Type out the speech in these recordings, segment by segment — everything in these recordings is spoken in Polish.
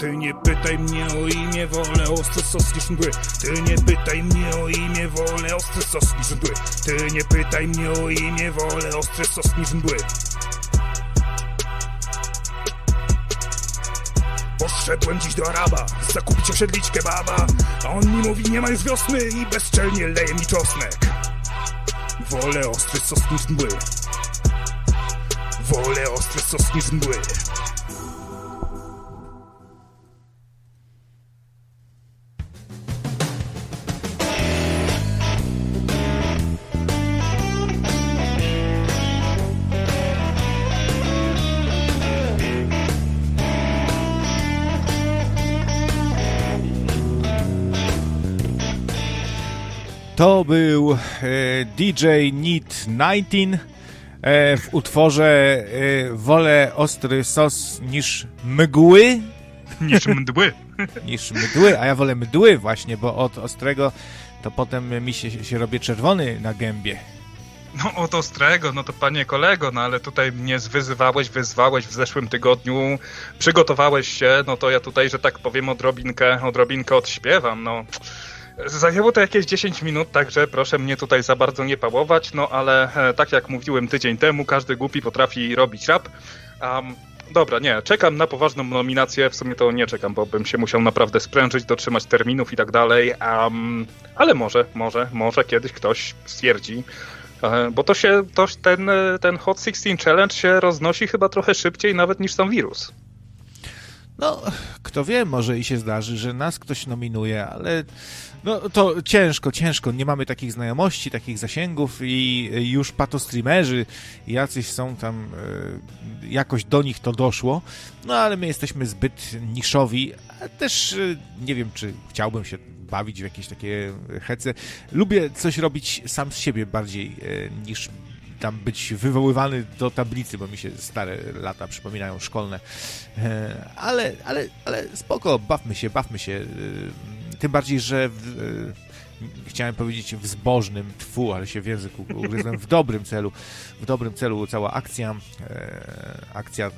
Ty nie pytaj mnie o imię, wolę ostry sos niż mgły Ty nie pytaj mnie o imię, wolę ostry sos niż mgły Ty nie pytaj mnie o imię, wolę ostry sos niż mgły Poszedłem dziś do Araba, zakupić osiedlić kebaba A on mi mówi nie ma już wiosny i bezczelnie leje mi czosnek. Wolę ostry sos niż mgły Wolę ostry sos niż mgły To był DJ Need 19 e, w utworze e, Wolę ostry sos niż mgły. Niż mdły. niż mdły, a ja wolę mdły właśnie, bo od ostrego to potem mi się, się robię czerwony na gębie. No od ostrego, no to panie kolego, no ale tutaj mnie zwyzywałeś, wyzwałeś w zeszłym tygodniu, przygotowałeś się, no to ja tutaj, że tak powiem, odrobinkę, odrobinkę odśpiewam, no. Zajęło to jakieś 10 minut, także proszę mnie tutaj za bardzo nie pałować, no ale e, tak jak mówiłem tydzień temu, każdy głupi potrafi robić rap. Um, dobra, nie, czekam na poważną nominację, w sumie to nie czekam, bo bym się musiał naprawdę sprężyć, dotrzymać terminów i tak dalej, um, ale może, może, może kiedyś ktoś stwierdzi, e, bo to się, to, ten, ten Hot 16 Challenge się roznosi chyba trochę szybciej nawet niż sam wirus. No, kto wie, może i się zdarzy, że nas ktoś nominuje, ale no to ciężko, ciężko. Nie mamy takich znajomości, takich zasięgów i już patostreamerzy jacyś są tam, e, jakoś do nich to doszło, no ale my jesteśmy zbyt niszowi, też e, nie wiem, czy chciałbym się bawić w jakieś takie hece. Lubię coś robić sam z siebie bardziej e, niż tam być wywoływany do tablicy, bo mi się stare lata przypominają szkolne. Ale, ale, ale spoko, bawmy się, bawmy się. Tym bardziej, że w, chciałem powiedzieć w zbożnym tfu, ale się w języku ugryzłem, w dobrym celu, w dobrym celu cała akcja, akcja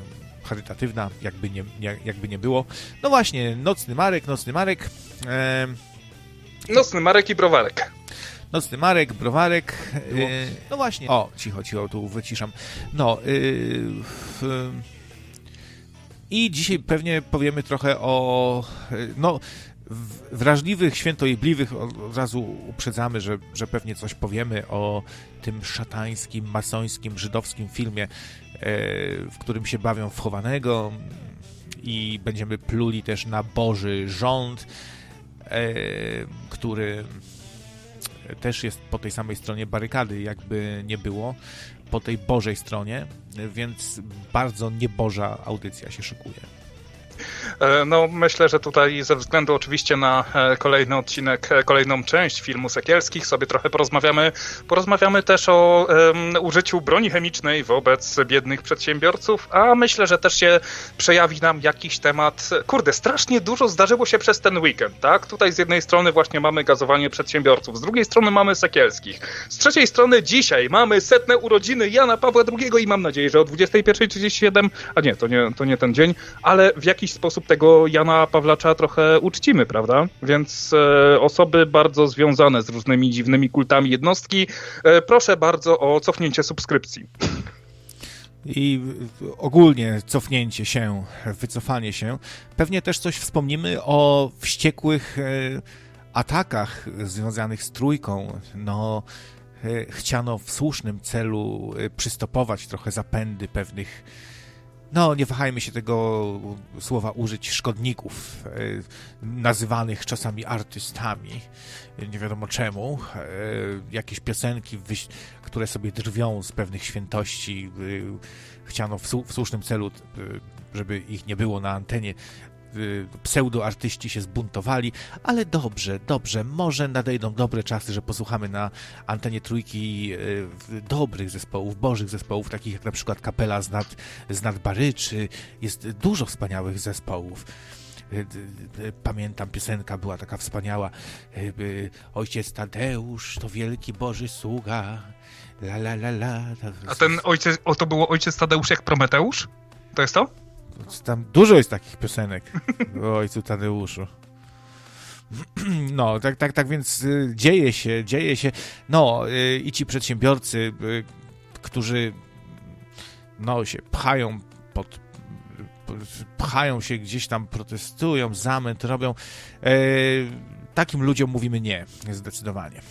charytatywna, jakby nie, jakby nie było. No właśnie, Nocny Marek, Nocny Marek. E... Nocny Marek i Browarek. Nocny Marek, Browarek. Yy, no właśnie. O, cicho, cicho, tu wyciszam. No. Yy, I dzisiaj pewnie powiemy trochę o. No. Wrażliwych, świętojebliwych od razu uprzedzamy, że, że pewnie coś powiemy o tym szatańskim, masońskim, żydowskim filmie, w którym się bawią w chowanego i będziemy pluli też na Boży rząd, który też jest po tej samej stronie barykady, jakby nie było, po tej Bożej stronie, więc bardzo nieboża audycja się szykuje. E, no, myślę, że tutaj ze względu oczywiście na e, kolejny odcinek, e, kolejną część filmu Sekielskich sobie trochę porozmawiamy. Porozmawiamy też o um, użyciu broni chemicznej wobec biednych przedsiębiorców, a myślę, że też się przejawi nam jakiś temat. Kurde, strasznie dużo zdarzyło się przez ten weekend, tak? Tutaj z jednej strony właśnie mamy gazowanie przedsiębiorców, z drugiej strony mamy Sekielskich, z trzeciej strony dzisiaj mamy setne urodziny Jana Pawła II i mam nadzieję, że o 21.37, a nie, to nie, to nie ten dzień, ale w jakiś sposób tego Jana Pawlacza trochę uczcimy, prawda? Więc e, osoby bardzo związane z różnymi dziwnymi kultami jednostki, e, proszę bardzo o cofnięcie subskrypcji. I ogólnie cofnięcie się, wycofanie się. Pewnie też coś wspomnimy o wściekłych e, atakach związanych z trójką. No, e, chciano w słusznym celu e, przystopować trochę zapędy pewnych no nie wahajmy się tego słowa użyć, szkodników, e, nazywanych czasami artystami, nie wiadomo czemu, e, jakieś piosenki, które sobie drwią z pewnych świętości, e, chciano w, słusznym celu, żeby ich nie było na antenie, pseudoartyści się zbuntowali, ale dobrze, dobrze, może nadejdą dobre czasy, że posłuchamy na antenie trójki y, dobrych zespołów, bożych zespołów, takich jak na przykład Kapela z nad, z nad Baryczy, jest dużo wspaniałych zespołów y, pamiętam, piosenka była taka wspaniała. Ojciec Tadeusz to wielki Boży sługa. La, la, la, la. A ten ojciec, o to było ojciec Tadeusz jak Prometeusz? To jest to? Tam dużo jest takich piosenek o ojcu Tadeuszu. No, tak, tak, tak więc y, dzieje się, dzieje się. No, y, i ci przedsiębiorcy, y, którzy no, się pchają pod, pchają się gdzieś tam, protestują, zamęt robią. Takim ludziom mówimy nie, zdecydowanie.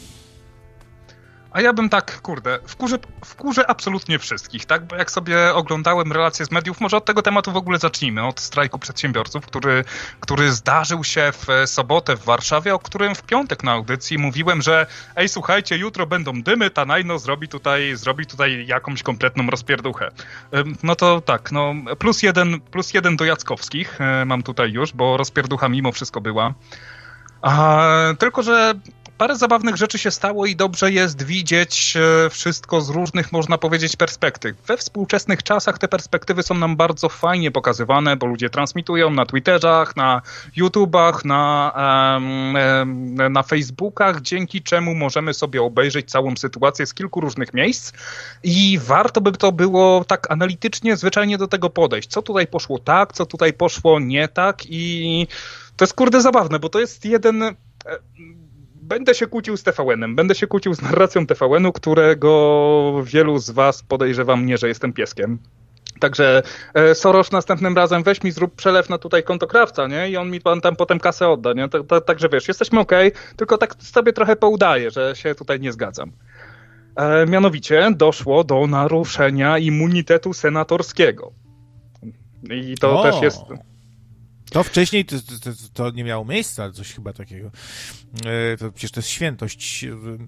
A ja bym tak, kurde, wkurzę, wkurzę absolutnie wszystkich, tak? Bo jak sobie oglądałem relacje z mediów, może od tego tematu w ogóle zacznijmy, od strajku przedsiębiorców, który, który zdarzył się w sobotę w Warszawie, o którym w piątek na audycji mówiłem, że ej, słuchajcie, jutro będą dymy, ta Najno zrobi tutaj, zrobi tutaj jakąś kompletną rozpierduchę. No to tak, no plus jeden, plus jeden do Jackowskich e, mam tutaj już, bo rozpierducha mimo wszystko była. A, tylko, że parę zabawnych rzeczy się stało i dobrze jest widzieć e, wszystko z różnych, można powiedzieć, perspektyw. We współczesnych czasach te perspektywy są nam bardzo fajnie pokazywane, bo ludzie transmitują na Twitterach, na YouTubach, na, na Facebookach, dzięki czemu możemy sobie obejrzeć całą sytuację z kilku różnych miejsc i warto by to było tak analitycznie, zwyczajnie do tego podejść. Co tutaj poszło tak, co tutaj poszło nie tak i to jest kurde zabawne, bo to jest jeden e, będę się kłócił z TVN-em, będę się kłócił z narracją TVN-u, którego wielu z was podejrzewa mnie, że jestem pieskiem. Także e, Soros następnym razem weź mi zrób przelew na tutaj konto krawca, nie? I on mi pan tam potem kasę odda, nie? Także wiesz, jesteśmy ok, tylko tak sobie trochę poudaję, że się tutaj nie zgadzam. E, mianowicie doszło do naruszenia immunitetu senatorskiego. I to o. też jest to wcześniej to, to, to, nie miało miejsca, coś chyba takiego. E, to przecież to jest świętość.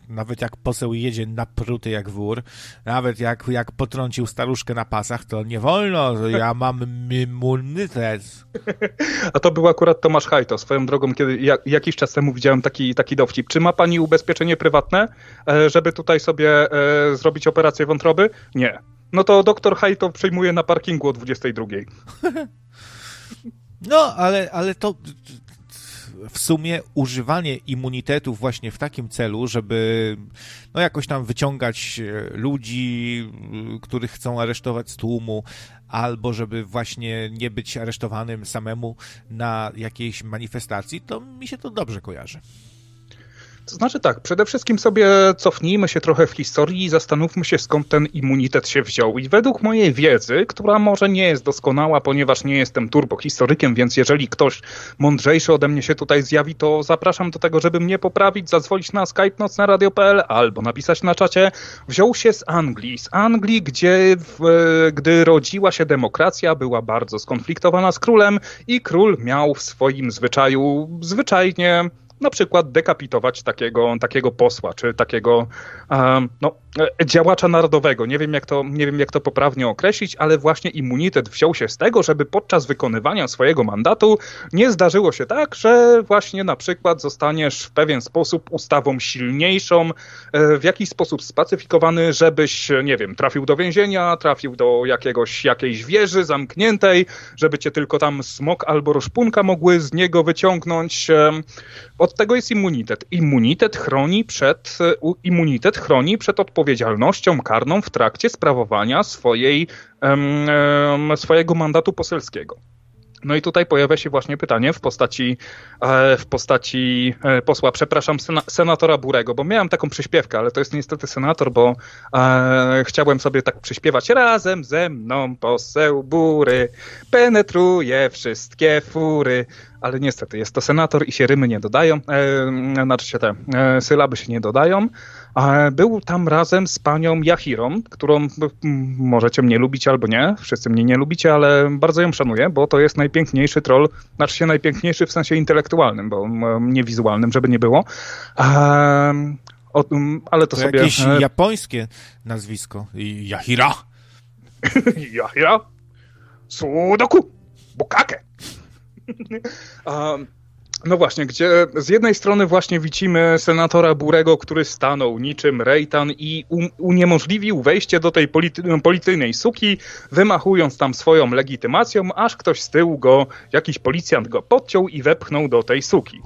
Nawet jak poseł jedzie napruty jak wór, nawet jak, jak potrącił staruszkę na pasach, to nie wolno, ja mam immunitet. A to był akurat Tomasz Hajto. Swoją drogą, kiedy jak, jakiś czas temu widziałem taki, taki dowcip. Czy ma pani ubezpieczenie prywatne, e, żeby tutaj sobie e, zrobić operację wątroby? Nie. No to doktor Hajto przyjmuje na parkingu o 22. No, ale, ale to w sumie używanie immunitetów właśnie w takim celu, żeby no jakoś tam wyciągać e, ludzi, których chcą aresztować z tłumu, albo żeby właśnie nie być aresztowanym samemu na jakiejś manifestacji, to mi się to dobrze kojarzy. To znaczy tak, przede wszystkim sobie cofnijmy się trochę w historii i zastanówmy się skąd ten immunitet się wziął. I według mojej wiedzy, która może nie jest doskonała, ponieważ nie jestem turbohistorykiem, więc jeżeli ktoś mądrzejszy ode mnie się tutaj zjawi, to zapraszam do tego, żeby mnie poprawić, zadzwonić na skype nocnaradio.pl albo napisać na czacie. Wziął się z Anglii. Z Anglii, gdzie w, gdy rodziła się demokracja, była bardzo skonfliktowana z królem i król miał w swoim zwyczaju zwyczajnie na przykład dekapitować takiego, takiego posła, czy takiego no, e, działacza narodowego. Nie wiem, jak to, nie wiem, jak to poprawnie określić, ale właśnie immunitet wziął się z tego, żeby podczas wykonywania swojego mandatu nie zdarzyło się tak, że właśnie na przykład zostaniesz w pewien sposób ustawą silniejszą, e, w jakiś sposób spacyfikowany, żebyś, nie wiem, trafił do więzienia, trafił do jakiegoś, jakiejś wieży zamkniętej, żeby cię tylko tam smok albo rozpunka mogły z niego wyciągnąć. Od tego jest immunitet. Immunitet chroni przed, e, immunitet chroni przed odpowiedzialnością karną w trakcie sprawowania swojej, swojego mandatu poselskiego. No i tutaj pojawia się właśnie pytanie w postaci, e, w postaci e, posła, przepraszam, senatora Burego, bo miałem taką przyśpiewkę, ale to jest niestety senator, bo e, chciałem sobie tak przyśpiewać razem ze mną poseł Bury penetruje wszystkie fury ale niestety jest to senator i się rymy nie dodają, e, znaczy się te e, sylaby się nie dodają. E, był tam razem z panią Jahirą, którą możecie mnie lubić albo nie, wszyscy mnie nie lubicie, ale bardzo ją szanuję, bo to jest najpiękniejszy troll, znaczy się najpiękniejszy w sensie intelektualnym, bo nie wizualnym, żeby nie było. O, ale to, to sobie... jakieś japońskie nazwisko. Yahira. Yahira. Sudoku. Bukake. No właśnie, gdzie z jednej strony właśnie widzimy senatora Burego, który stanął niczym Rejtan i uniemożliwił wejście do tej polity policyjnej suki, wymachując tam swoją legitymacją, aż ktoś z tyłu go, jakiś policjant go podciął i wepchnął do tej suki.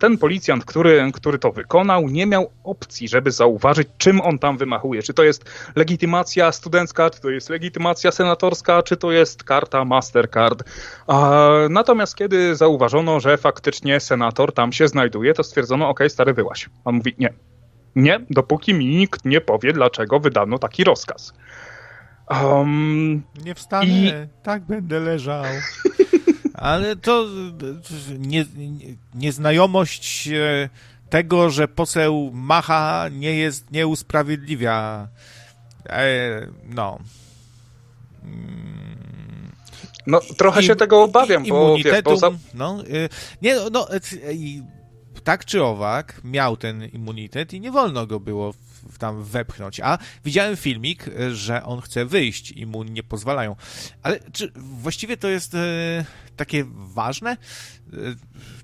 Ten policjant, który, który to wykonał, nie miał opcji, żeby zauważyć, czym on tam wymachuje. Czy to jest legitymacja studencka, czy to jest legitymacja senatorska, czy to jest karta Mastercard. Natomiast kiedy zauważono, że faktycznie senator tam się znajduje, to stwierdzono, ok, stary wyłaś. On mówi, nie, nie, dopóki mi nikt nie powie, dlaczego wydano taki rozkaz. Um, nie wstanę, i... tak będę leżał. Ale to nie, nieznajomość e, tego, że poseł Macha nie jest, nie usprawiedliwia. E, no. No, trochę I, się tego obawiam, bo, wiesz, bo za... no, e, nie, no, tak czy owak miał ten immunitet i nie wolno go było tam wepchnąć. A widziałem filmik, że on chce wyjść i mu nie pozwalają. Ale czy właściwie to jest e, takie ważne? E,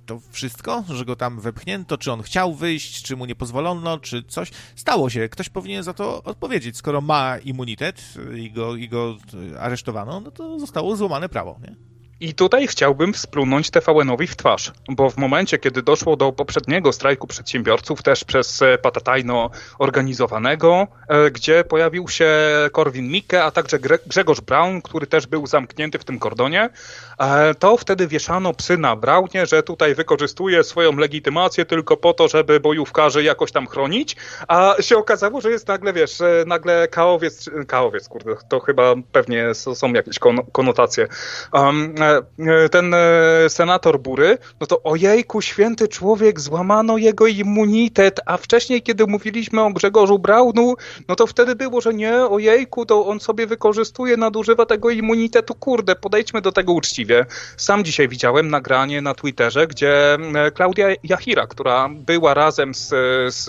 to wszystko, że go tam wepchnięto, czy on chciał wyjść, czy mu nie pozwolono, czy coś. Stało się. Ktoś powinien za to odpowiedzieć. Skoro ma immunitet i go, i go aresztowano, no to zostało złamane prawo, nie? I tutaj chciałbym splunąć TVN-owi w twarz, bo w momencie, kiedy doszło do poprzedniego strajku przedsiębiorców, też przez e, Patatajno organizowanego, e, gdzie pojawił się Korwin Mikke, a także Grzegorz Braun, który też był zamknięty w tym kordonie, to wtedy wieszano psy na Braunie, że tutaj wykorzystuje swoją legitymację tylko po to, żeby bojówkarzy jakoś tam chronić, a się okazało, że jest nagle, wiesz, nagle kaowiec, kaowiec, kurde, to chyba pewnie są jakieś konotacje. E, ten e, senator Bury, no to ojejku, święty człowiek, złamano jego immunitet, a wcześniej, kiedy mówiliśmy o Grzegorzu Braunu, no to wtedy było, że nie, ojejku, to on sobie wykorzystuje, nadużywa tego immunitetu, kurde, podejdźmy do tego uczciwie. Sam dzisiaj widziałem nagranie na Twitterze, gdzie e, Klaudia Jachira, która była razem z, z,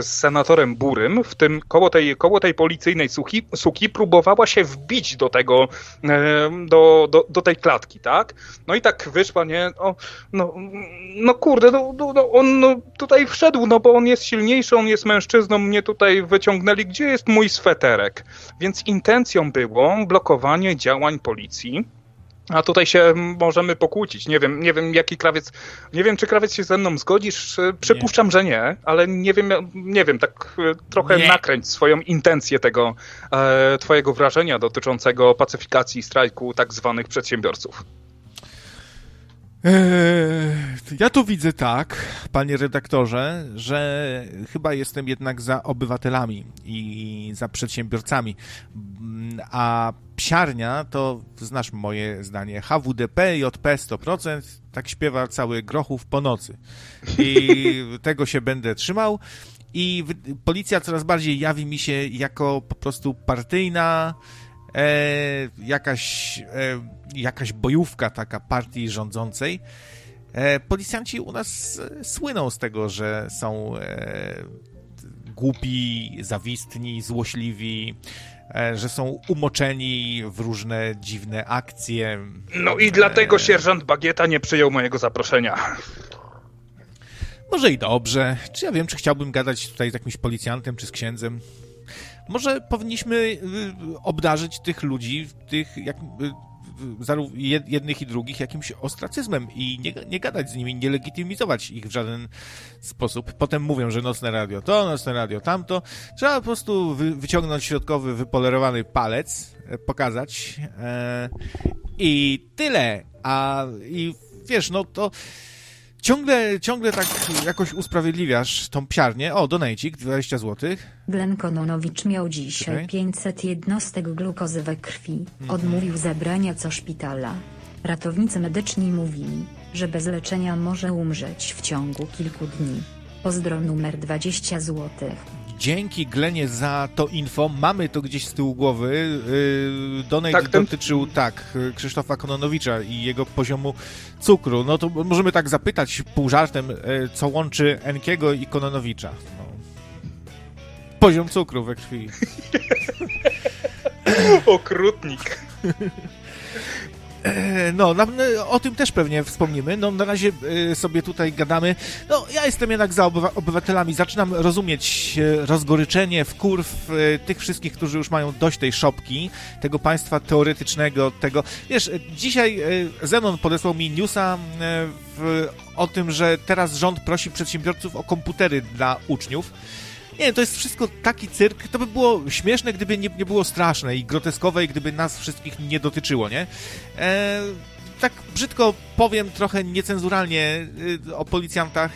z senatorem Burym, w tym koło tej, koło tej policyjnej suki, suki próbowała się wbić do tego, do, do, do tej klatki, tak? No i tak wyszła, nie? O, no, no kurde, no, no, no on no, tutaj wszedł, no bo on jest silniejszy, on jest mężczyzną, mnie tutaj wyciągnęli, gdzie jest mój sweterek? Więc intencją było blokowanie działań policji, a tutaj się możemy pokłócić. Nie wiem, nie wiem, jaki krawiec. Nie wiem, czy krawiec się ze mną zgodzisz. Przypuszczam, nie. że nie, ale nie wiem, nie wiem, tak e, trochę nie. nakręć swoją intencję tego e, twojego wrażenia dotyczącego pacyfikacji strajku tak zwanych przedsiębiorców. Eee, ja tu widzę tak, panie redaktorze, że chyba jestem jednak za obywatelami i za przedsiębiorcami. A psiarnia to, znasz moje zdanie, HWDP, JP 100%, tak śpiewa cały Grochów po nocy. I tego się będę trzymał. I policja coraz bardziej jawi mi się jako po prostu partyjna, e, jakaś, e, jakaś bojówka taka partii rządzącej. E, policjanci u nas e, słyną z tego, że są e, głupi, zawistni, złośliwi, e, że są umoczeni w różne dziwne akcje. No i dlatego sierżant Bagieta nie przyjął mojego zaproszenia. Może i dobrze. Czy ja wiem, czy chciałbym gadać tutaj z jakimś policjantem czy z księdzem? Może powinniśmy y, obdarzyć tych ludzi, tych jak, y, jednych i drugich jakimś ostracyzmem i nie, nie gadać z nimi, nie legitymizować ich w żaden sposób. Potem mówią, że nocne radio to, nocne radio tamto. Trzeba po prostu wy, wyciągnąć środkowy, wypolerowany palec, e, pokazać e, i tyle. A i wiesz, no to Ciągle, ciągle tak jakoś usprawiedliwiasz tą psiarnię. O, donajcik, 20 zł. Glen Kononowicz miał dzisiaj okay. 500 jednostek glukozy we krwi. Mhm. Odmówił zabrania co szpitala. Ratownicy medyczni mówili, że bez leczenia może umrzeć w ciągu kilku dni. Pozdro numer 20 złotych. Dzięki Glenie za to info. Mamy to gdzieś z tyłu głowy. Yy, Donate tak, ten... dotyczył tak Krzysztofa Kononowicza i jego poziomu cukru. No to możemy tak zapytać pół żartem, yy, co łączy Enkiego i Kononowicza. No. Poziom cukru we krwi. Okrutnik. E, no, na, o tym też pewnie wspomnimy. No, na razie e, sobie tutaj gadamy. No, ja jestem jednak za obywatelami. Zaczynam rozumieć e, rozgoryczenie, wkurw tych wszystkich, którzy już mają dość tej szopki, tego państwa teoretycznego, tego... Wiesz, dzisiaj Zenon podesłał mi newsa w, o tym, że teraz rząd prosi przedsiębiorców o komputery dla uczniów. Nie, to jest wszystko taki cyrk. To by było śmieszne, gdyby nie, nie było straszne i groteskowe, i gdyby nas wszystkich nie dotyczyło, nie? E, tak brzydko powiem, trochę niecenzuralnie y, o policjantach,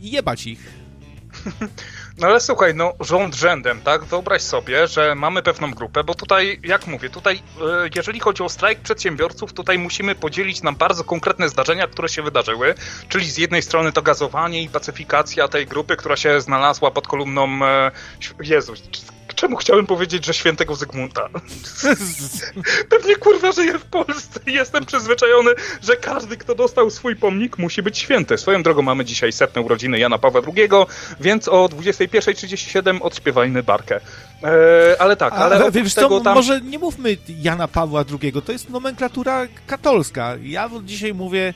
jebać ich. No ale słuchaj, no rząd rzędem, tak? Wyobraź sobie, że mamy pewną grupę, bo tutaj, jak mówię, tutaj, e, jeżeli chodzi o strajk przedsiębiorców, tutaj musimy podzielić na bardzo konkretne zdarzenia, które się wydarzyły, czyli z jednej strony to gazowanie i pacyfikacja tej grupy, która się znalazła pod kolumną, e, Jezu, czemu chciałem powiedzieć, że świętego Zygmunta? Pewnie kurwa żyję w Polsce i jestem przyzwyczajony, że każdy, kto dostał swój pomnik, musi być święty. Swoją drogą mamy dzisiaj setne urodziny Jana Pawła II, więc o 21.37 odśpiewajmy barkę. E, ale tak, ale A, wiesz co, tam... może nie mówmy Jana Pawła II, to jest nomenklatura katolska. Ja dzisiaj mówię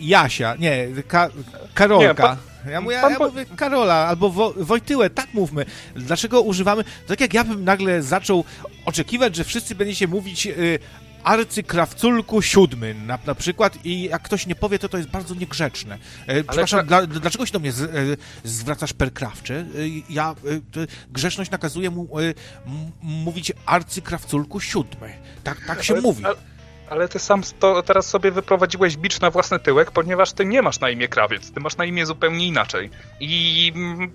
Jasia, nie, Ka Karolka. Nie, pa... Ja, mówię, ja, ja mówię Karola albo Wo Wojtyłę, tak mówmy. Dlaczego używamy... Tak jak ja bym nagle zaczął oczekiwać, że wszyscy będziecie mówić y, arcykrawculku siódmy na, na przykład i jak ktoś nie powie, to to jest bardzo niegrzeczne. E, przepraszam, dla, dlaczego się do mnie z, e, zwracasz perkrawcze? E, ja, e, grzeczność nakazuje mu mówić arcykrawculku siódmy. Tak, tak się ale, mówi. Ale ale ty sam to teraz sobie wyprowadziłeś bicz na własny tyłek, ponieważ ty nie masz na imię krawiec, ty masz na imię zupełnie inaczej. I mm,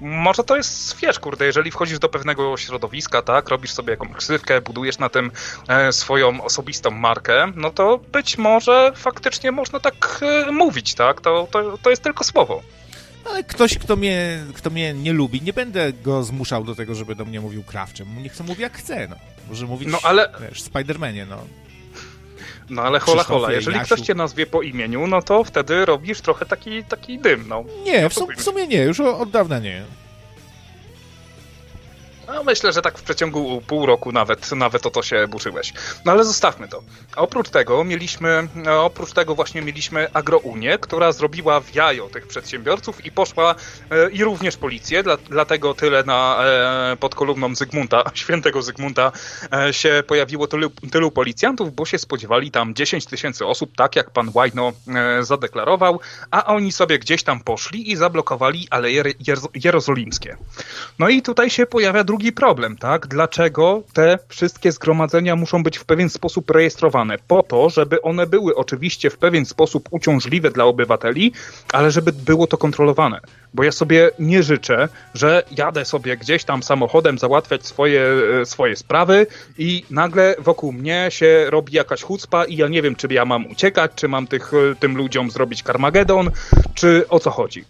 może to jest, wiesz, kurde, jeżeli wchodzisz do pewnego środowiska, tak, robisz sobie jakąś ksywkę, budujesz na tym e, swoją osobistą markę, no to być może faktycznie można tak e, mówić, tak, to, to, to jest tylko słowo. Ale ktoś, kto mnie, kto mnie nie lubi, nie będę go zmuszał do tego, żeby do mnie mówił krawczym. Niech to mówi jak chce, no. Może mówić, no, ale... wiesz, Spidermanie, no. No ale hola hola, jeżeli Jasiu. ktoś cię nazwie po imieniu, no to wtedy robisz trochę taki, taki dym, no. Nie, w, w sumie nie, już od dawna nie. No, myślę, że tak w przeciągu pół roku nawet, nawet o to się burzyłeś. No ale zostawmy to. Oprócz tego mieliśmy, oprócz tego właśnie mieliśmy Agrounię, która zrobiła w jajo tych przedsiębiorców i poszła e, i również policję, dla, dlatego tyle na, e, pod kolumną Zygmunta, świętego Zygmunta e, się pojawiło tylu, tylu policjantów, bo się spodziewali tam 10 tysięcy osób, tak jak pan Łajno e, zadeklarował, a oni sobie gdzieś tam poszli i zablokowali Aleje Jerozolimskie. No i tutaj się pojawia drugi drugi problem, tak? Dlaczego te wszystkie zgromadzenia muszą być w pewien sposób rejestrowane? Po to, żeby one były oczywiście w pewien sposób uciążliwe dla obywateli, ale żeby było to kontrolowane. Bo ja sobie nie życzę, że jadę sobie gdzieś tam samochodem załatwiać swoje, e, swoje sprawy i nagle wokół mnie się robi jakaś chucpa i ja nie wiem, czy ja mam uciekać, czy mam tych, e, tym ludziom zrobić karmagedon, czy o co chodzi.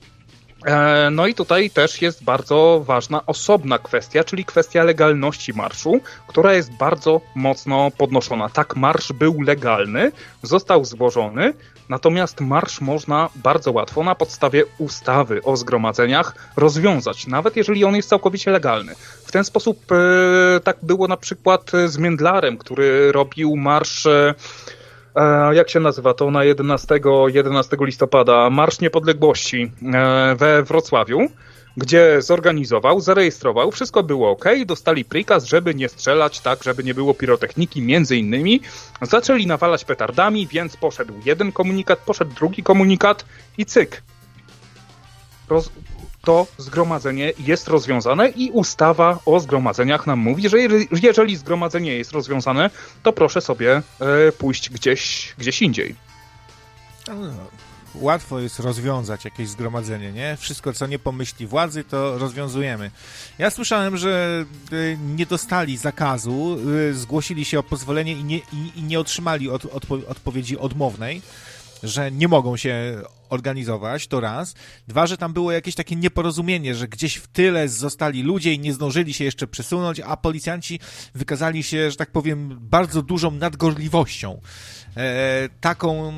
E, no i tutaj też jest bardzo ważna osobna kwestia, czyli kwestia legalności marszu, która jest bardzo mocno podnoszona. Tak, marsz był legalny, został złożony, natomiast marsz można bardzo łatwo na podstawie ustawy o zgromadzeniach rozwiązać, nawet jeżeli on jest całkowicie legalny. W ten sposób e, tak było na przykład z Międlarem, który robił marsz e, jak się nazywa to na 11, 11 listopada, Marsz Niepodległości e, we Wrocławiu, gdzie zorganizował, zarejestrował, wszystko było ok, dostali prikaz, żeby nie strzelać, tak, żeby nie było pirotechniki, między innymi. Zaczęli nawalać petardami, więc poszedł jeden komunikat, poszedł drugi komunikat i cyk. Roz to zgromadzenie jest rozwiązane i ustawa o zgromadzeniach nam mówi, że jeżeli zgromadzenie jest rozwiązane, to proszę sobie e, pójść gdzieś, gdzieś indziej. Łatwo jest rozwiązać jakieś zgromadzenie, nie? Wszystko, co nie pomyśli władzy, to rozwiązujemy. Ja słyszałem, że e, nie dostali zakazu, e, zgłosili się o pozwolenie i nie, i, i nie otrzymali od, odpowiedzi odmownej że nie mogą się organizować, to raz. Dwa, że tam było jakieś takie nieporozumienie, że gdzieś w tyle zostali ludzie i nie zdążyli się jeszcze przesunąć, a policjanci wykazali się, że tak powiem, bardzo dużą nadgorliwością. E, taką e,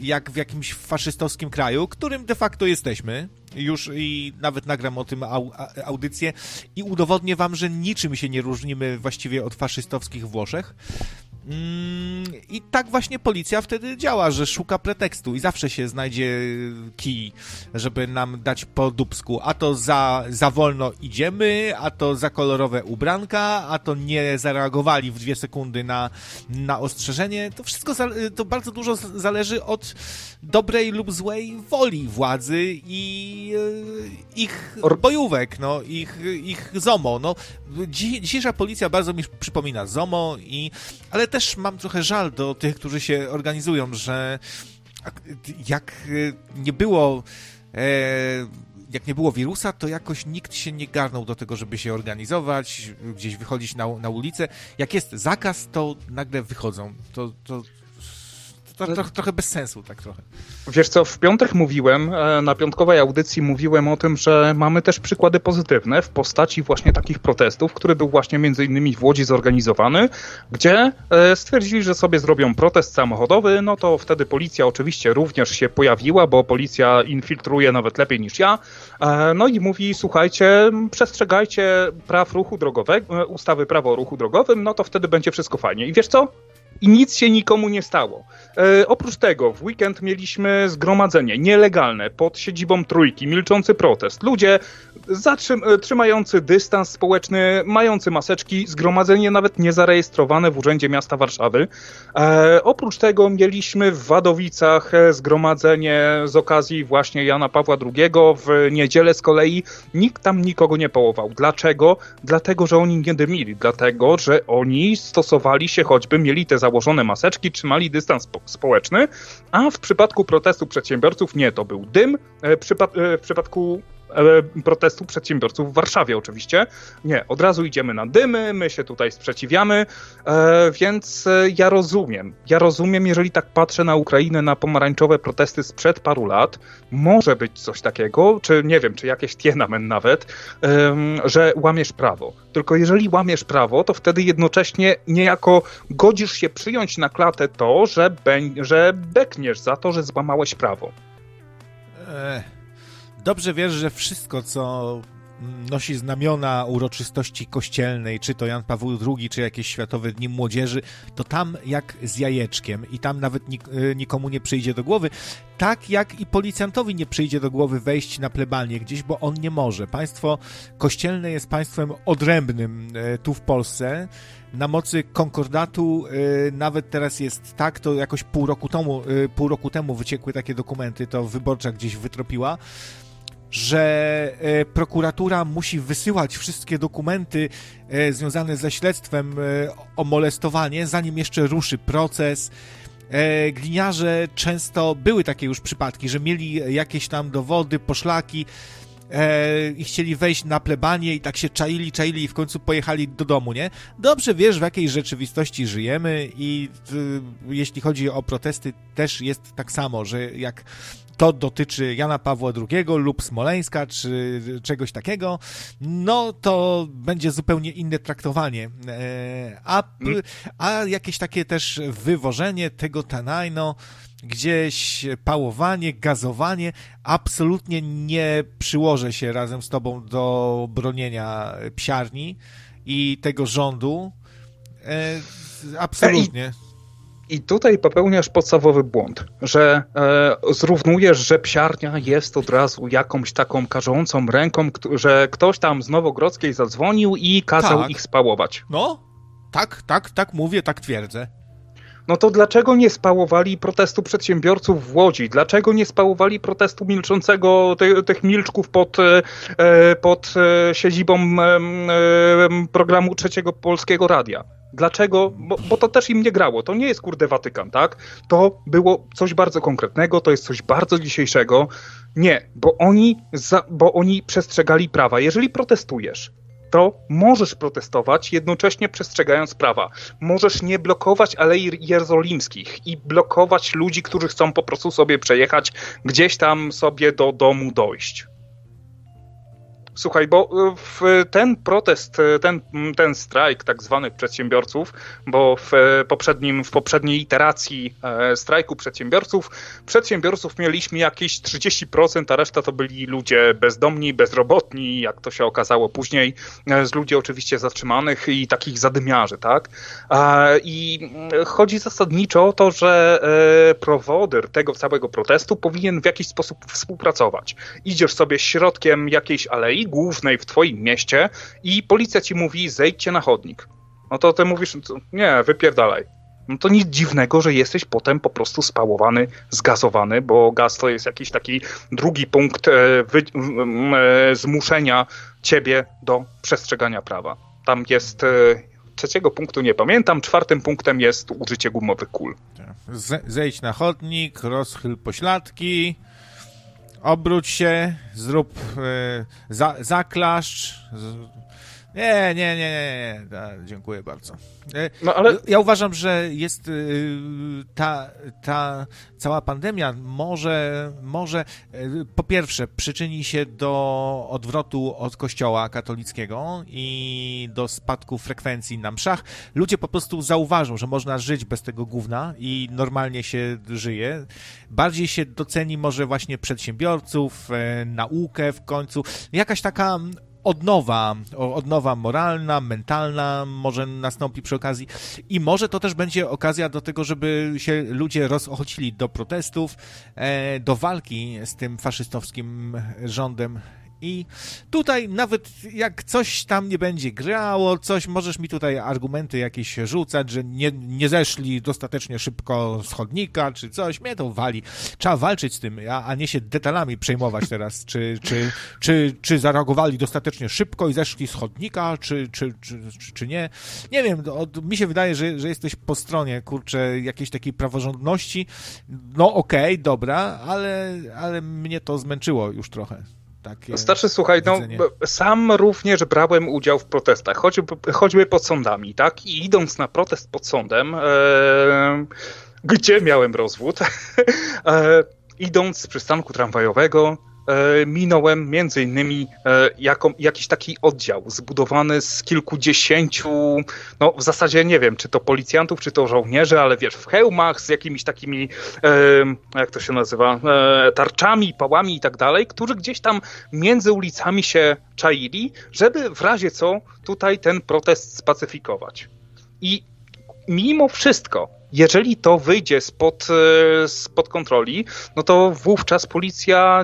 jak w jakimś faszystowskim kraju, którym de facto jesteśmy. Już i nawet nagram o tym au, audycję i udowodnię wam, że niczym się nie różnimy właściwie od faszystowskich Włoszech. Mm, I tak właśnie policja wtedy działa, że szuka pretekstu i zawsze się znajdzie kij, żeby nam dać po dubsku. A to za, za wolno idziemy, a to za kolorowe ubranka, a to nie zareagowali w dwie sekundy na, na ostrzeżenie. To wszystko, to bardzo dużo zależy od dobrej lub złej woli władzy i e, ich bojówek, no, ich, ich ZOMO. No, dzisiejsza policja bardzo mi przypomina ZOMO, i, ale też mam trochę żal do tych, którzy się organizują, że jak nie było e, jak nie było wirusa, to jakoś nikt się nie garnął do tego, żeby się organizować, gdzieś wychodzić na, na ulicę. Jak jest zakaz, to nagle wychodzą. To, to to, trochę, trochę bez sensu, tak trochę. Wiesz co, w piątek mówiłem, e, na piątkowej audycji mówiłem o tym, że mamy też przykłady pozytywne w postaci właśnie takich protestów, który był właśnie między innymi w Łodzi zorganizowany, gdzie e, stwierdzili, że sobie zrobią protest samochodowy, no to wtedy policja oczywiście również się pojawiła, bo policja infiltruje nawet lepiej niż ja, e, no i mówi, słuchajcie, przestrzegajcie praw ruchu drogowego, ustawy prawo o ruchu drogowym, no to wtedy będzie wszystko fajnie. I wiesz co? I nic się nikomu nie stało. E, oprócz tego w weekend mieliśmy zgromadzenie nielegalne pod siedzibą Trójki, milczący protest. Ludzie zatrzym- e, dystans społeczny, mający maseczki, zgromadzenie nawet niezarejestrowane w Urzędzie Miasta Warszawy. E, oprócz tego mieliśmy w Wadowicach e, zgromadzenie z okazji właśnie Jana Pawła II. W niedzielę z kolei nikt tam nikogo nie połował. Dlaczego? Dlatego, że oni nie dymili. Dlatego, że oni stosowali się choćby, mieli te założone maseczki, trzymali dystans społeczny, a w przypadku protestu przedsiębiorców nie, to był dym. E, w przypadku E, protestu przedsiębiorców w Warszawie oczywiście. Nie, od razu idziemy na dymy, my się tutaj sprzeciwiamy, e, więc e, ja rozumiem. Ja rozumiem, jeżeli tak patrzę na Ukrainę, na pomarańczowe protesty sprzed paru lat, może być coś takiego, czy nie wiem, czy jakieś tienamen nawet, że łamiesz prawo. Tylko jeżeli łamiesz prawo, to wtedy jednocześnie niejako godzisz się przyjąć na klatę to, że, że bekniesz za to, że złamałeś prawo. Ech dobrze wiesz, że wszystko, co nosi znamiona uroczystości kościelnej, czy to Jan Paweł II, czy jakieś Światowe Dni Młodzieży, to tam jak z jajeczkiem i tam nawet nik y, nikomu nie przyjdzie do głowy, tak jak i policjantowi nie przyjdzie do głowy wejść na plebanię gdzieś, bo on nie może. Państwo kościelne jest państwem odrębnym y, tu w Polsce. Na mocy konkordatu y, nawet teraz jest tak, to jakoś pół roku temu, pół roku temu wyciekły takie dokumenty, to wyborcza gdzieś wytropiła, że e, prokuratura musi wysyłać wszystkie dokumenty e, związane ze śledztwem e, o molestowanie, zanim jeszcze ruszy proces. Gliniarze często były takie już przypadki, że mieli jakieś tam dowody, poszlaki i chcieli wejść na plebanie i tak się czaili, czaili i w końcu pojechali do domu, nie? Dobrze wiesz, w jakiej rzeczywistości żyjemy i jeśli chodzi o protesty, też jest tak samo, że jak to dotyczy Jana Pawła II lub Smoleńska, czy czegoś takiego, no to będzie zupełnie inne traktowanie. E, a, mm. a jakieś takie też wywożenie tego tanajno, gdzieś pałowanie, gazowanie, absolutnie nie przyłożę się razem z tobą do bronienia psiarni i tego rządu. E, absolutnie. I tutaj popełniasz podstawowy błąd, że e, zrównujesz, że psiarnia jest od razu jakąś taką karzącą ręką, że ktoś tam z Nowogrodzkiej zadzwonił i kazał tak. ich spałować. No, tak, tak, tak mówię, tak twierdzę. No to dlaczego nie spałowali protestu przedsiębiorców w Łodzi? Dlaczego nie spałowali protestu milczącego tych, tych milczków pod, e, pod e, siedzibą e, programu Trzeciego Polskiego Radia? Dlaczego? Bo, bo, to też im nie grało. To nie jest kurde Watykan, tak? To było coś bardzo konkretnego, to jest coś bardzo dzisiejszego. Nie, bo oni, za, bo oni przestrzegali prawa. Jeżeli protestujesz, to możesz protestować, jednocześnie przestrzegając prawa. Możesz nie blokować Alei Jerozolimskich i blokować ludzi, którzy chcą po prostu sobie przejechać, gdzieś tam sobie do domu dojść Słuchaj, bo e, w ten protest, e, ten, ten strajk tak zwanych przedsiębiorców, bo w, e, poprzednim, w poprzedniej iteracji strajku przedsiębiorców, przedsiębiorców mieliśmy jakieś 30%, a reszta to byli ludzie bezdomni, bezrobotni, jak to się okazało później, z ludzi oczywiście zatrzymanych i takich zadymiarzy, tak? I chodzi zasadniczo o to, że prowodyr tego całego protestu powinien w jakiś sposób współpracować. Idziesz sobie środkiem jakiejś alei, głównej w twoim mieście i policja ci mówi zejdźcie na chodnik. No to ty mówisz, nie, wypierdalaj. No to nic dziwnego, że jesteś potem po prostu spałowany, zgazowany, bo gaz to jest jakiś taki drugi punkt e, wy, e, zmuszenia ciebie do przestrzegania prawa. Tam jest e, trzeciego punktu nie pamiętam, czwartym punktem jest użycie gumowych kul. Zejdź na chodnik, rozchyl pośladki, obróć się, zrób e, za, zaklaszcz. Nie, nie, nie, nie, nie. dziękuję bardzo. E, no, ale... Ja uważam, że jest y, ta, ta cała pandemia może, może y, po pierwsze przyczyni się do odwrotu od kościoła katolickiego i do spadku frekwencji na mszach. Ludzie po prostu zauważą, że można żyć bez tego gówna i normalnie się żyje. Bardziej się doceni może właśnie przedsiębiorców, e, naukę w końcu. Jakaś taka odnowa, odnowa moralna, mentalna może nastąpi przy okazji. I może to też będzie okazja do tego, żeby się ludzie rozochocili do protestów, e, do walki z tym faszystowskim rządem i tutaj nawet jak coś tam nie będzie grało, coś, możesz mi tutaj argumenty jakieś rzucać, że nie, nie zeszli dostatecznie szybko z chodnika, czy coś, mnie to wali. Trzeba walczyć z tym, a, a nie się detalami przejmować teraz, czy, czy, czy, czy zareagowali dostatecznie szybko i zeszli z chodnika, czy, czy, czy, czy, nie. Nie wiem, od, mi się wydaje, że, że jesteś po stronie, kurczę, jakiejś takiej praworządności. No okej, okay, dobra, ale, ale mnie to zmęczyło już trochę takie. Starszy, słuchaj, no, sam również brałem udział w protestach, choćby, choćby pod sądami, tak? I idąc na protest pod sądem, e, gdzie miałem rozwód, e, idąc z przystanku tramwajowego, minąłem między innymi e, jako, jakiś taki oddział zbudowany z kilkudziesięciu, no w zasadzie nie wiem, czy to policjantów, czy to żołnierzy, ale wiesz, w hełmach z jakimiś takimi, e, jak to się nazywa, tarczami, pałami i tak dalej, którzy gdzieś tam między ulicami się czaili, żeby w razie co tutaj ten protest spacyfikować. I mimo wszystko jeżeli to wyjdzie spod, e, spod kontroli, no to wówczas policja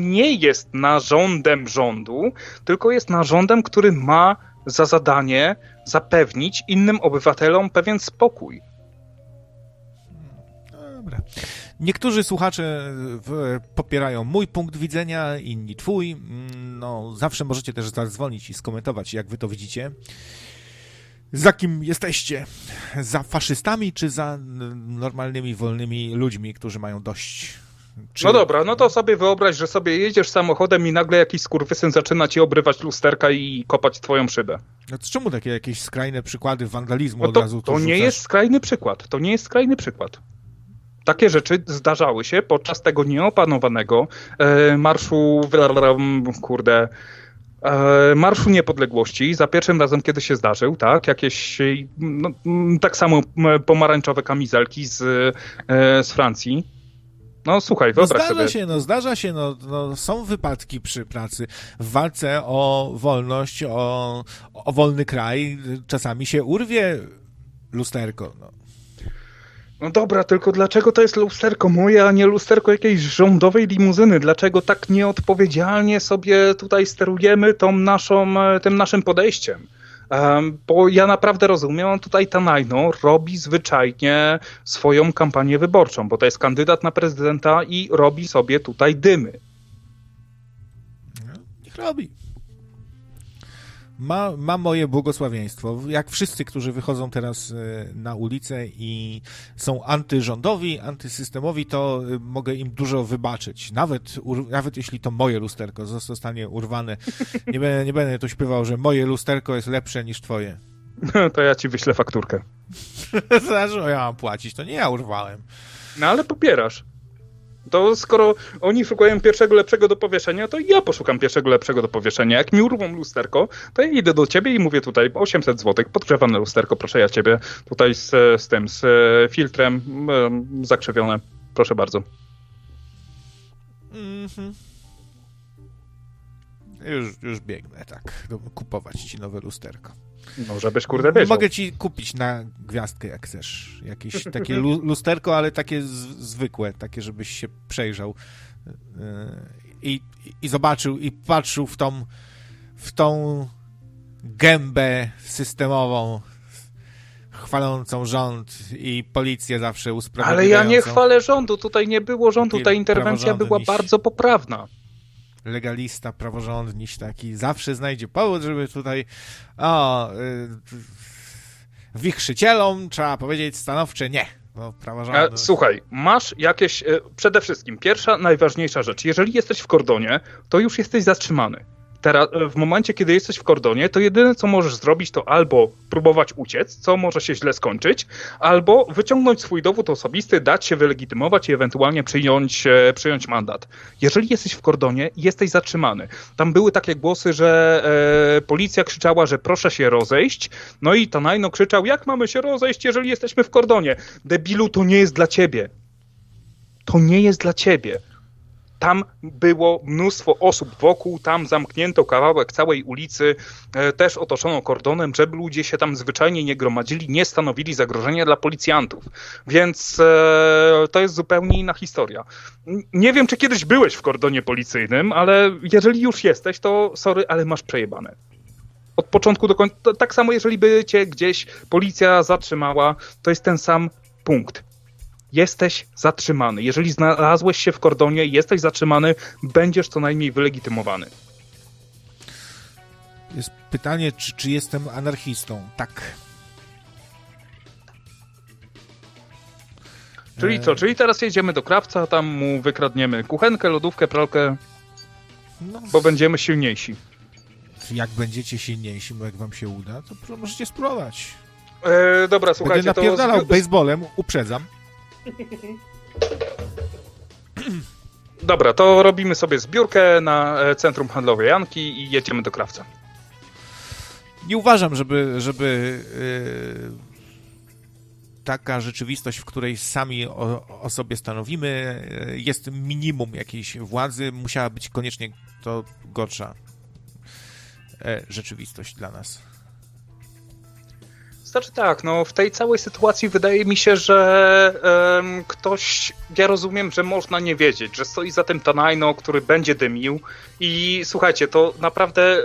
nie jest narządem rządu, tylko jest narządem, który ma za zadanie zapewnić innym obywatelom pewien spokój. Dobra. Niektórzy słuchacze popierają mój punkt widzenia, inni twój. No, zawsze możecie też zadzwonić i skomentować, jak wy to widzicie za kim jesteście? Za faszystami, czy za normalnymi, wolnymi ludźmi, którzy mają dość? Czy... No dobra, no to sobie wyobraź, że sobie jedziesz samochodem i nagle jakiś skurwysyn zaczyna ci obrywać lusterka i kopać twoją szybę. No to czemu takie jakieś skrajne przykłady wandalizmu no to, od razu To nie jest skrajny przykład, to nie jest skrajny przykład. Takie rzeczy zdarzały się podczas tego nieopanowanego e, marszu, kurde, E, Marszu Niepodległości za pierwszym razem, kiedy się zdarzył, tak, jakieś no, tak samo pomarańczowe kamizelki z, e, z Francji. No słuchaj, no, wyobraź no, zdarza sobie. się, no zdarza się, no, no, są wypadki przy pracy. W walce o wolność, o, o wolny kraj czasami się urwie lusterko. No. No dobra, tylko dlaczego to jest lusterko moje, a nie lusterko jakiejś rządowej limuzyny? Dlaczego tak nieodpowiedzialnie sobie tutaj sterujemy tą naszą, e, tym naszym podejściem? Bo ja naprawdę rozumiem, tutaj Tanajno robi zwyczajnie swoją kampanię wyborczą, bo to jest kandydat na prezydenta i robi sobie tutaj dymy. No, niech robi ma, ma moje błogosławieństwo. Jak wszyscy, którzy wychodzą teraz e, na ulicę i są antyrządowi, antysystemowi, to e, mogę im dużo wybaczyć. Nawet, nawet jeśli to moje lusterko zostanie urwane. Nie będę, nie będę tu śpiewał, że moje lusterko jest lepsze niż twoje. No to ja ci wyślę fakturkę. Znaczy, ja mam płacić, to nie ja urwałem. No ale popierasz. To skoro oni szukają pierwszego lepszego do powieszenia, to ja poszukam pierwszego lepszego do powieszenia. Jak mi urwą lusterko, to ja idę do ciebie i mówię tutaj 800 zł, podgrzewane lusterko, proszę ja ciebie tutaj z, z tym, z filtrem zakrzywione. Proszę bardzo. Mhm. Już, już biegnę, tak, kupować ci nowe lusterko. No, żebyś kurde wiedział. Mogę ci kupić na gwiazdkę, jak chcesz. Jakieś takie lusterko, ale takie zwykłe, takie, żebyś się przejrzał yy, i, i zobaczył, i patrzył w tą, w tą gębę systemową, chwalącą rząd i policję zawsze usprawiedliwiającą. Ale ja nie chwalę rządu, tutaj nie było rządu, ta interwencja była bardzo poprawna legalista, praworządniś taki zawsze znajdzie powód, żeby tutaj o, y, wichrzycielom trzeba powiedzieć stanowcze nie. Praworządność... E, słuchaj, masz jakieś, e, przede wszystkim, pierwsza, najważniejsza rzecz, jeżeli jesteś w kordonie, to już jesteś zatrzymany. Teraz, e, w momencie, kiedy jesteś w kordonie, to jedyne, co możesz zrobić, to albo próbować uciec, co może się źle skończyć, albo wyciągnąć swój dowód osobisty, dać się wylegitymować i ewentualnie przyjąć, e, przyjąć mandat. Jeżeli jesteś w kordonie, jesteś zatrzymany. Tam były takie głosy, że e, policja krzyczała, że proszę się rozejść, no i Tanajno krzyczał, jak mamy się rozejść, jeżeli jesteśmy w kordonie? Debilu, to nie jest dla ciebie. To nie jest dla ciebie. Tam było mnóstwo osób wokół, tam zamknięto kawałek całej ulicy, e, też otoczono kordonem, żeby ludzie się tam zwyczajnie nie gromadzili, nie stanowili zagrożenia dla policjantów. Więc e, to jest zupełnie inna historia. Nie wiem, czy kiedyś byłeś w kordonie policyjnym, ale jeżeli już jesteś, to sorry, ale masz przejebane od początku do końca. Tak samo, jeżeli by cię gdzieś policja zatrzymała, to jest ten sam punkt jesteś zatrzymany. Jeżeli znalazłeś się w kordonie i jesteś zatrzymany, będziesz co najmniej wylegitymowany. Jest pytanie, czy, czy jestem anarchistą? Tak. Czyli co? Czyli teraz jedziemy do krawca, tam mu wykradniemy kuchenkę, lodówkę, pralkę, no, bo będziemy silniejsi. Jak będziecie silniejsi, bo jak wam się uda, to możecie spróbować. E, dobra, słuchajcie, Będę napierdalał to... baseballem, uprzedzam. Dobra, to robimy sobie zbiórkę na e, Centrum Handlowe Janki i jedziemy do krawca. Nie uważam, żeby, żeby yy, taka rzeczywistość, w której sami o, o, sobie stanowimy, yy, jest minimum jakiejś władzy, musiała być koniecznie to gorsza rzeczywistość dla nas. Znaczy tak, no w tej całej sytuacji wydaje mi się, że um, ktoś, ja rozumiem, że można nie wiedzieć, że stoi za tym Tanajno, który będzie dymił i słuchajcie, to naprawdę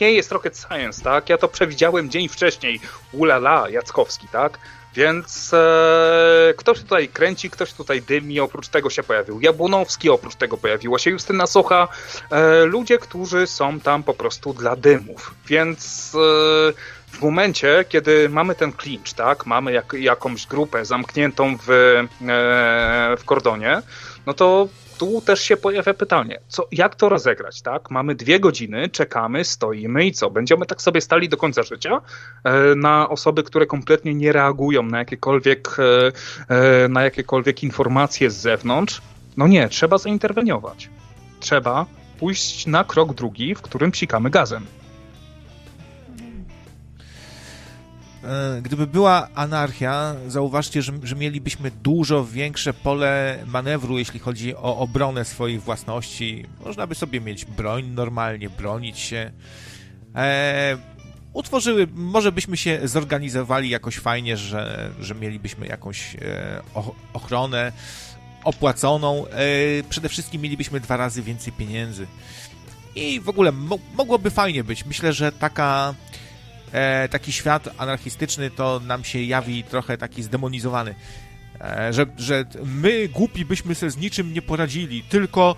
nie jest rocket science, tak? Ja to przewidziałem dzień wcześniej, ulala, Jackowski, tak? Więc e, ktoś tutaj kręci, ktoś tutaj dymi, oprócz tego się pojawił Jabłonowski, oprócz tego pojawiła się Justyna Socha, e, ludzie, którzy są tam po prostu dla dymów. Więc e, w momencie, kiedy mamy ten clinch, tak, mamy jak, jakąś grupę zamkniętą w, e, w kordonie, no to tu też się pojawia pytanie, co, jak to rozegrać, tak? Mamy dwie godziny, czekamy, stoimy i co? Będziemy tak sobie stali do końca życia e, na osoby, które kompletnie nie reagują na jakiekolwiek, e, e na jakiekolwiek informacje z zewnątrz? No nie, trzeba zainterweniować. Trzeba pójść na krok drugi, w którym psikamy gazem. Gdyby była anarchia, zauważcie, że, że, mielibyśmy dużo większe pole manewru, jeśli chodzi o obronę swoich własności. Można by sobie mieć broń normalnie, bronić się. E, utworzyły, może byśmy się zorganizowali jakoś fajnie, że, że mielibyśmy jakąś e, ochronę opłaconą. E, przede wszystkim mielibyśmy dwa razy więcej pieniędzy. I w ogóle mo mogłoby fajnie być. Myślę, że taka e, taki świat anarchistyczny to nam się jawi trochę taki zdemonizowany. E, że, że my, głupi, byśmy sobie z niczym nie poradzili, tylko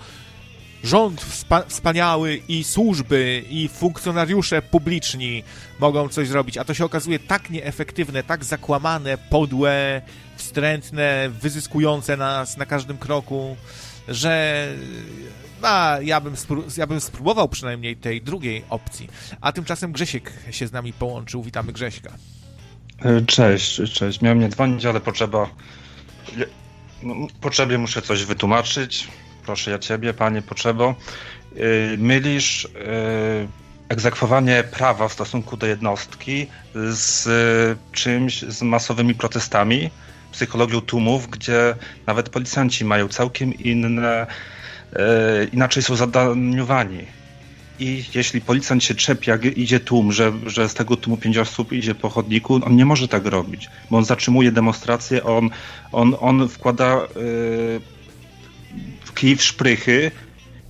rząd wspa wspaniały i służby i funkcjonariusze publiczni mogą coś zrobić, a to się okazuje tak nieefektywne, tak zakłamane, podłe, wstrętne, wyzyskujące nas na każdym kroku, że a ja bym, ja bym spróbował przynajmniej tej drugiej opcji. A tymczasem Grzesiek się z nami połączył. Witamy Grześka. E, cześć, cześć. Miałem nie dzwonić, ale potrzeba no, potrzebie muszę coś wytłumaczyć. Proszę ja ciebie, panie potrzebo. Yy, mylisz yy, egzekwowanie prawa w stosunku do jednostki z czymś, z masowymi protestami, psychologią tłumów, gdzie nawet policjanci mają całkiem inne, inaczej są zadaniowani i jeśli policjant się czepia, idzie tłum, że, że z tego tłumu pięć osób idzie po chodniku, on nie może tak robić, bo on zatrzymuje demonstrację, on, on, on wkłada yy, kij w szprychy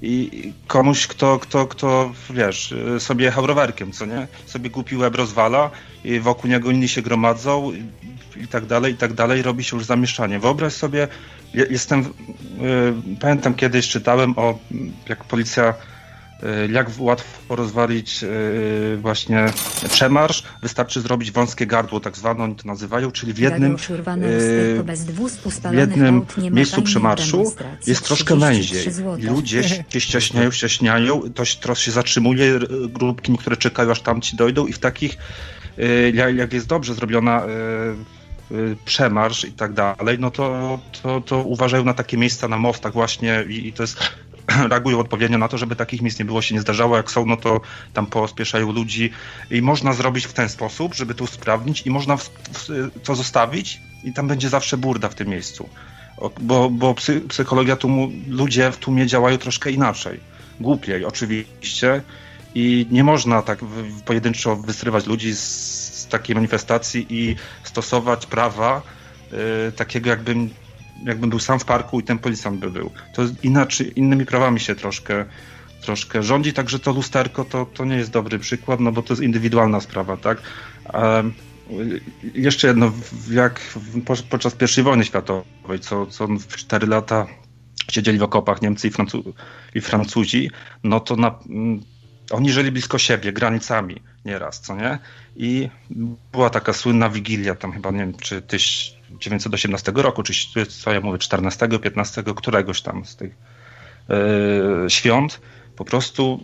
i komuś, kto, kto, kto wiesz, sobie jechał rowerkiem, co nie? Sobie głupi łeb rozwala wokół niego inni się gromadzą i, tak dalej, i tak dalej, robi się już zamieszanie. Wyobraź sobie, jestem, yy, pamiętam kiedyś czytałem o, jak policja Y, jak łatwo rozwalić y, właśnie przemarsz. Wystarczy zrobić wąskie gardło, tak zwane oni to nazywają, czyli w jednym, w jednym miejscu przemarszu jest troszkę węziej. Ludzie się ściaśniają, ściaśniają, to, to się zatrzymuje, grupki niektóre czekają, aż tam ci dojdą i w takich, jak jest dobrze zrobiona przemarsz i tak dalej, no to, to, to uważają na takie miejsca na mostach właśnie i, i to jest reagują odpowiednio na to, żeby takich miejsc nie było, się nie zdarzało. Jak są, no to tam pospieszają ludzi i można zrobić w ten sposób, żeby to usprawnić i można to zostawić i tam będzie zawsze burda w tym miejscu. Bo, bo psy, psychologia tłumu, ludzie w tłumie działają troszkę inaczej. Głupiej oczywiście i nie można tak pojedynczo wysrywać ludzi z, z takiej manifestacji i stosować prawa y, takiego jakbym jakbym był sam w parku i ten policjant by był. To inaczej, innymi prawami się troszkę, troszkę rządzi, także to lusterko to, to nie jest dobry przykład, no bo to jest indywidualna sprawa, tak? A jeszcze jedno, jak podczas I wojny światowej, co, co w 4 lata siedzieli w okopach Niemcy i, Francu i Francuzi, no to na, oni żyli blisko siebie, granicami nieraz, co nie? I była taka słynna wigilia, tam chyba, nie wiem, czy tyś 1918 roku, czy co ja mówię, 14, 15, któregoś tam z tych yy, świąt, po prostu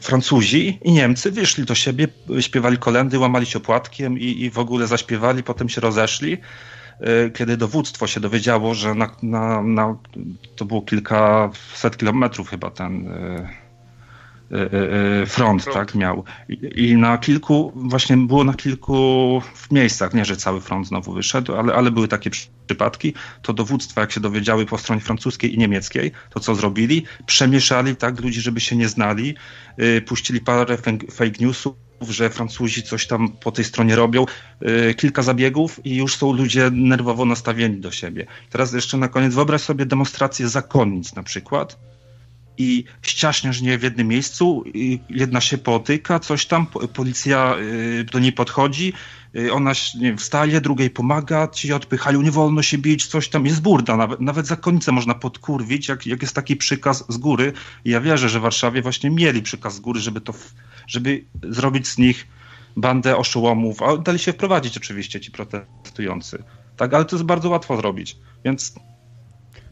Francuzi i Niemcy wyszli do siebie, śpiewali kolendy, łamali się opłatkiem i, i w ogóle zaśpiewali, potem się rozeszli. Yy, kiedy dowództwo się dowiedziało, że na, na, na to było kilkaset kilometrów chyba ten E, e, front, front, tak, miał. I, na kilku, właśnie było na kilku miejscach, nie, że cały front znowu wyszedł, ale, ale były takie przypadki, to dowództwa, jak się dowiedziały po stronie francuskiej i niemieckiej, to co zrobili? Przemieszali tak ludzi, żeby się nie znali, yy, puścili parę fake newsów, że Francuzi coś tam po tej stronie robią, yy, kilka zabiegów i już są ludzie nerwowo nastawieni do siebie. Teraz jeszcze na koniec wyobraź sobie demonstrację zakonnic na przykład, i ściaśniasz nie w jednym miejscu, jedna się potyka, coś tam, policja y, do niej podchodzi, y, ona nie wiem, wstaje, drugiej pomaga, ci odpychają, nie wolno się bić, coś tam, jest burda, nawet, nawet zakonnicę można podkurwić, jak, jak jest taki przykaz z góry. I ja wierzę, że w Warszawie właśnie mieli przykaz z góry, żeby to, żeby zrobić z nich bandę oszołomów, a dali się wprowadzić oczywiście ci protestujący. Tak, ale to jest bardzo łatwo zrobić, więc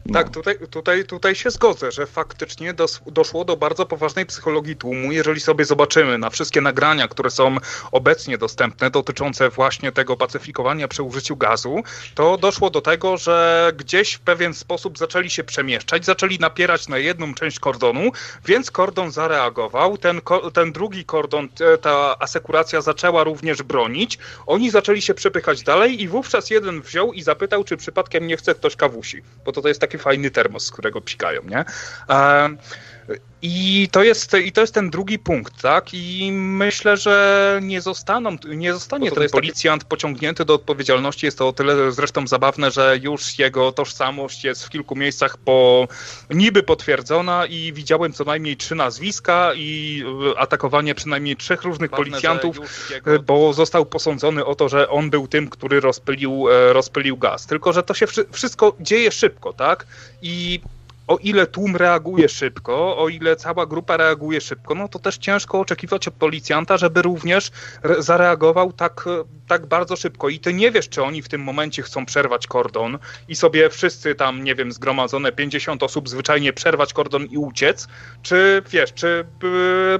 no. Tak, tutaj, tutaj, tutaj się zgodzę, że faktycznie dos, doszło do bardzo poważnej psychologii tłumu. Jeżeli sobie zobaczymy na wszystkie nagrania, które są obecnie dostępne, dotyczące właśnie tego pacyfikowania przy użyciu gazu, to doszło do tego, że gdzieś w pewien sposób zaczęli się przemieszczać, zaczęli napierać na jedną część kordonu, więc kordon zareagował. Ten, ten drugi kordon, ta asekuracja zaczęła również bronić. Oni zaczęli się przepychać dalej i wówczas jeden wziął i zapytał, czy przypadkiem nie chce ktoś kawusi, bo to, to jest taki fajny termos, z którego psikają, nie? I to, jest, I to jest ten drugi punkt, tak? I myślę, że nie, zostaną, nie zostanie ten policjant taki... pociągnięty do odpowiedzialności. Jest to o tyle zresztą zabawne, że już jego tożsamość jest w kilku miejscach po, niby potwierdzona i widziałem co najmniej trzy nazwiska i e, atakowanie przynajmniej trzech różnych Ważne, policjantów, jego... E, bo został posądzony o to, że on był tym, który rozpylił, e, rozpylił gaz. Tylko, że to się wszystko dzieje szybko, tak? I o ile tłum reaguje szybko, o ile cała grupa reaguje szybko, no to też ciężko oczekiwać od policjanta, żeby również zareagował tak, tak bardzo szybko. I ty nie wiesz, czy oni w tym momencie chcą przerwać kordon i sobie wszyscy tam, nie wiem, zgromadzone 50 osób zwyczajnie przerwać kordon i uciec, czy wiesz, czy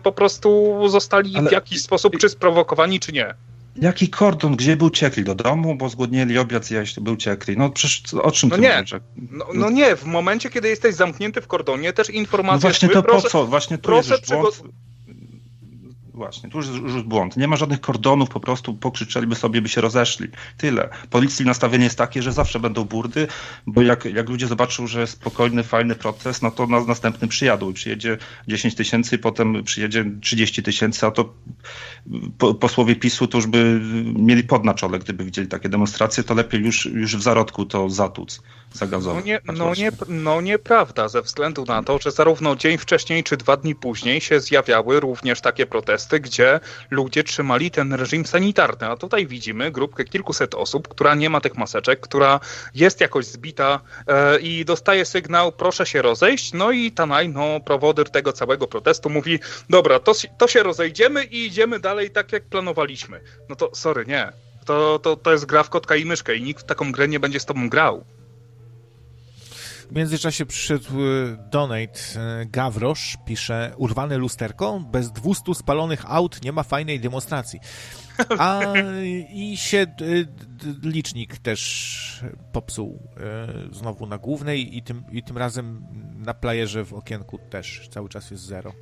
po prostu zostali Ale... w jakiś sposób czy sprowokowani, czy nie Jaki kordon? Gdzie by uciekli? Do domu? Bo zgłodnieli obiad zjeść, by uciekli. No przecież o czym no ty nie. mówisz? No, no, nie, w momencie, kiedy jesteś zamknięty w kordonie, też informacje... No właśnie to proszę, po co? Właśnie tu proszę jest błąd. Właśnie, tu już jest błąd. Nie ma żadnych kordonów, po prostu pokrzyczeliby sobie, by się rozeszli. Tyle. Policji nastawienie jest takie, że zawsze będą burdy, bo jak, jak ludzie zobaczą, że spokojny, fajny protest, no to na następny przyjadą. Przyjedzie 10 tysięcy, potem przyjedzie 30 tysięcy, a to po, posłowie PiSu to już by mieli pod na czole, gdyby widzieli takie demonstracje, to lepiej już, już w zarodku to zatuc. No, nie, no, nie, no nieprawda, ze względu na to, że zarówno dzień wcześniej czy dwa dni później się zjawiały również takie protesty, gdzie ludzie trzymali ten reżim sanitarny. A tutaj widzimy grupkę kilkuset osób, która nie ma tych maseczek, która jest jakoś zbita e, i dostaje sygnał, proszę się rozejść. No i Tanaj, no, prowodyr tego całego protestu mówi, dobra, to, to się rozejdziemy i idziemy dalej tak, jak planowaliśmy. No to sorry, nie. To, to, to jest gra w kotka i myszkę i nikt w taką grę nie będzie z tobą grał. W międzyczasie przyszedł y, donate. Y, Gawrosz pisze, urwane lusterko, bez 200 spalonych aut nie ma fajnej demonstracji. A i się y, licznik też popsuł znowu na głównej i tym, i tym razem na playerze w okienku też cały czas jest zero.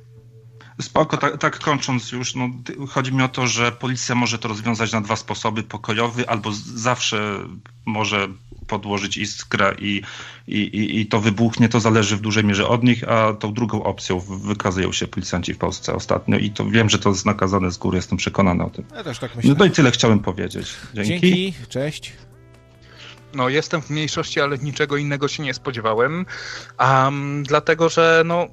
Spoko, tak, tak, kończąc już, no, chodzi mi o to, że policja może to rozwiązać na dwa sposoby, pokojowy albo zawsze może podłożyć iskrę i, i, i to wybuchnie, to zależy w dużej mierze od nich, a tą drugą opcją wykazują się policjanci w Polsce ostatnio i to wiem, że to jest nakazane z góry, jestem przekonany o tym. Ja też tak myślę. No to i tyle chciałem powiedzieć. Dzięki. Dzięki, cześć. No, jestem w mniejszości, ale niczego innego się nie spodziewałem, um, dlatego że no,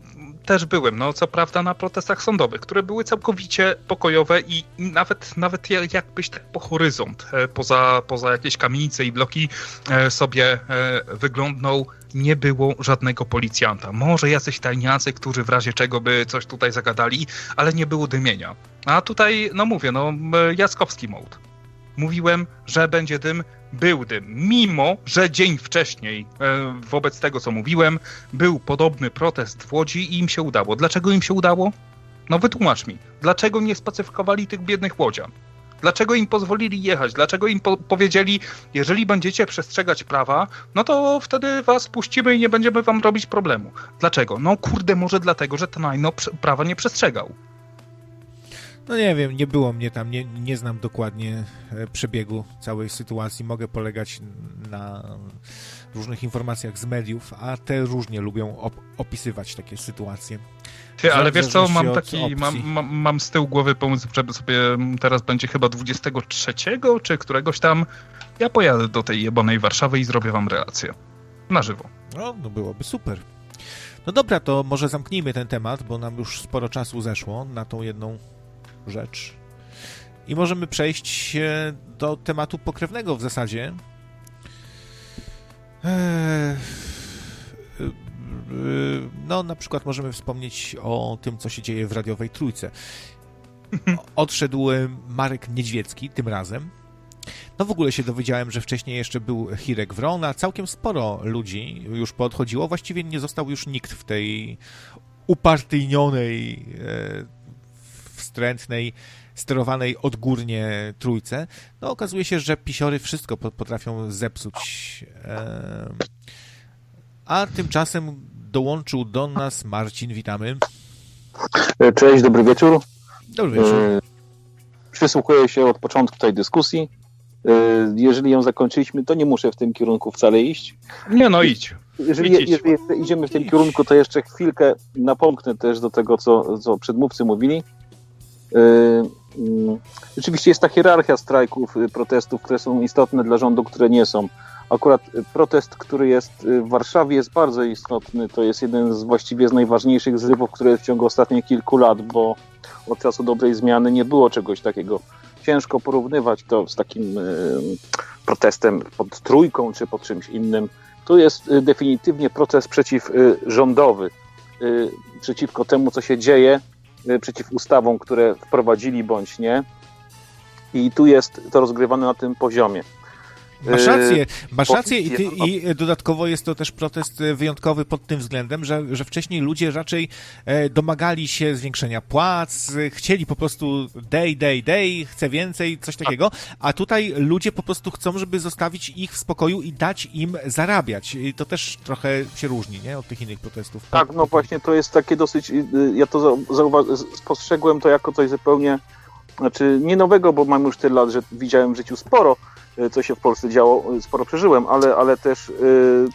też byłem, no co prawda na protestach sądowych, które były całkowicie pokojowe i nawet, nawet jakbyś tak po horyzont, e, poza, poza jakieś kamienice i bloki e, sobie e, wyglądnął, nie było żadnego policjanta. Może jacyś tajniacy, którzy w razie czego by coś tutaj zagadali, ale nie było dymienia. A tutaj, no mówię, no Jaskowski mode. Mówiłem, że będzie dym, był dym. Mimo, że dzień wcześniej, e, wobec tego co mówiłem, był podobny protest w Łodzi i im się udało. Dlaczego im się udało? No wytłumacz mi. Dlaczego nie spacyfikowali tych biednych łodzian? Dlaczego im pozwolili jechać? Dlaczego im po powiedzieli, jeżeli będziecie przestrzegać prawa, no to wtedy was puścimy i nie będziemy wam robić problemu. Dlaczego? No kurde, może dlatego, że ten no, prawa nie przestrzegał. No nie wiem, nie było mnie tam, nie, nie znam dokładnie e, przebiegu całej sytuacji. Mogę polegać na różnych informacjach z mediów, a te różnie lubią op opisywać takie sytuacje. Ty, ale wiesz co, mam taki, mam, mam, mam, z tyłu głowy pomysł, żeby sobie teraz będzie chyba 23 czy któregoś tam, ja pojadę do tej jebonej Warszawy i zrobię wam relację. Na żywo. No, no byłoby super. No dobra, to może zamknijmy ten temat, bo nam już sporo czasu zeszło na tą jedną rzecz. I możemy przejść do tematu pokrewnego w zasadzie. Eee, no, na przykład możemy wspomnieć o tym, co się dzieje w radiowej trójce. Odszedł Marek Niedźwiecki tym razem. No w ogóle się dowiedziałem, że wcześniej jeszcze był Hirek Wrona. Całkiem sporo ludzi już poodchodziło. Właściwie nie został już nikt w tej upartyjnionej e, wstrętnej, sterowanej odgórnie trójce, no okazuje się, że pisiory wszystko potrafią zepsuć. A tymczasem dołączył do nas Marcin, witamy. Cześć, dobry wieczór. Dobry wieczór. E, przysłuchuję się od początku tej dyskusji. E, jeżeli ją zakończyliśmy, to nie muszę w tym kierunku wcale iść. Nie no, idź. Jeżeli, jeżeli idziemy w tym kierunku, to jeszcze chwilkę napomknę też do tego, co, co przedmówcy mówili. Y, mm, rzeczywiście jest ta hierarchia strajków, y, protestów, które są istotne dla rządu, które nie są. Akurat protest, który jest w Warszawie, jest bardzo istotny. To jest jeden z właściwie z najważniejszych zrywów, które w ciągu ostatnich kilku lat, bo od czasu dobrej zmiany nie było czegoś takiego. Ciężko porównywać to z takim y, protestem pod trójką czy pod czymś innym. Tu jest definitywnie protest przeciwrządowy, przeciwko temu, co się dzieje Y, przeciw ustawom, które wprowadzili bądź nie. I tu jest to rozgrywane na tym poziomie. Masz rację, masz rację i, ty, i dodatkowo jest to też protest wyjątkowy pod tym względem, że, że wcześniej ludzie raczej domagali się zwiększenia płac, chcieli po prostu day, day, day, chcę więcej, coś takiego, a tutaj ludzie po prostu chcą, żeby zostawić ich w spokoju i dać im zarabiać. I to też trochę się różni, nie, od tych innych protestów. Tak, no właśnie to jest takie dosyć, y, ja to spostrzegłem to jako coś zupełnie, znaczy nie nowego, bo mam już tyle lat, że widziałem w życiu sporo, y, co się w Polsce działo, y, sporo przeżyłem, ale, ale też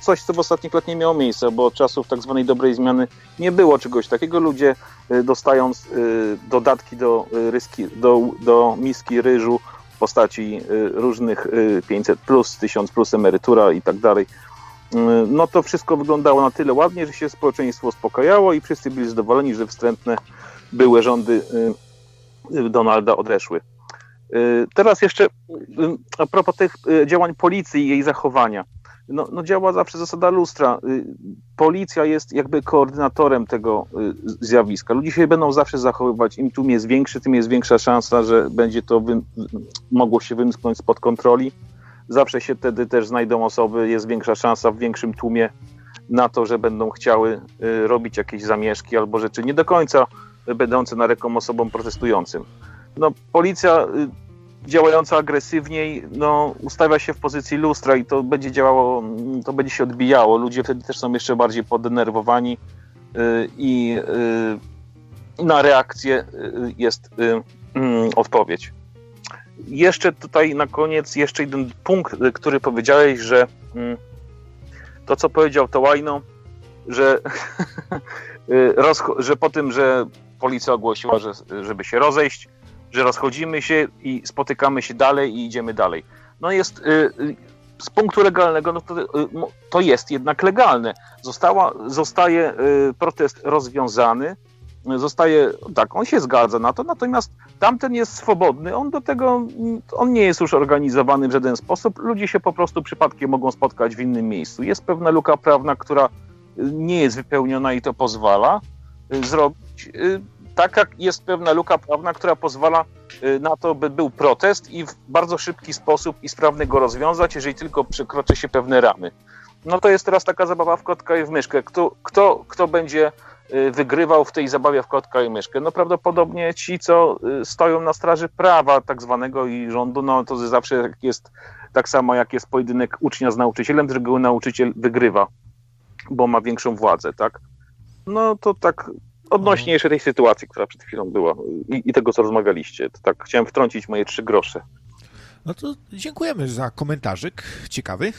coś, co w ostatnich latach nie miało miejsca, bo od czasów tak zwanej dobrej zmiany nie było czegoś takiego. Ludzie dostając dodatki do, ryski, do, do miski ryżu w postaci różnych 500 plus, 1000 plus emerytura i tak dalej, no to wszystko wyglądało na tyle ładnie, że się społeczeństwo uspokajało i wszyscy byli zadowoleni, że wstrętne były rządy y, Donalda odeszły. Y, teraz jeszcze y, a propos tych działań policji i jej zachowania. No, no działa zawsze zasada lustra. Policja jest jakby koordynatorem tego zjawiska. Ludzie się będą zawsze zachowywać. Im tłum jest większy, tym jest większa szansa, że będzie to wy... mogło się wymknąć spod kontroli zawsze się wtedy też znajdą osoby, jest większa szansa w większym tłumie na to, że będą chciały y, robić jakieś zamieszki albo rzeczy nie do końca będące na osobom protestującym. No, policja y, działająca agresywniej, no, ustawia się w pozycji lustra i to będzie działało, to będzie się odbijało. Ludzie wtedy też są jeszcze bardziej podenerwowani y, i na reakcję jest mm, odpowiedź. Jeszcze tutaj na koniec jeszcze jeden punkt, który powiedziałeś, że mm, to, co powiedział Tołajno, że, y, że po tym, że policja ogłosiła, że, żeby się rozejść, że rozchodzimy się i spotykamy się dalej i idziemy dalej. No jest y, y, z punktu legalnego, no to, to jest jednak legalne. Została, zostaje protest rozwiązany, zostaje, tak, on się zgadza na to, natomiast tamten jest swobodny, on do tego, on nie jest już organizowany w żaden sposób, ludzie się po prostu przypadkiem mogą spotkać w innym miejscu. Jest pewna luka prawna, która nie jest wypełniona i to pozwala y, zrobić. Y, tak jak jest pewna luka prawna, która pozwala y, na to, by był protest i w bardzo szybki sposób i sprawny go rozwiązać, jeżeli tylko przekroczy się pewne ramy. No to jest teraz taka zabawa w kotka i w myszkę. Kto, kto, kto będzie Y, wygrywał w tej zabawie w kotka i myszkę? No prawdopodobnie ci, co y, stoją na straży prawa tak zwanego i rządu, no to zawsze jest tak samo jak jest pojedynek ucznia z nauczycielem, z reguły nauczyciel wygrywa, bo ma większą władzę, tak? No to tak odnośnie mhm. jeszcze tej sytuacji, która przed chwilą była i, i tego, co rozmawialiście. To tak chciałem wtrącić moje trzy grosze. No to dziękujemy za komentarzyk ciekawy.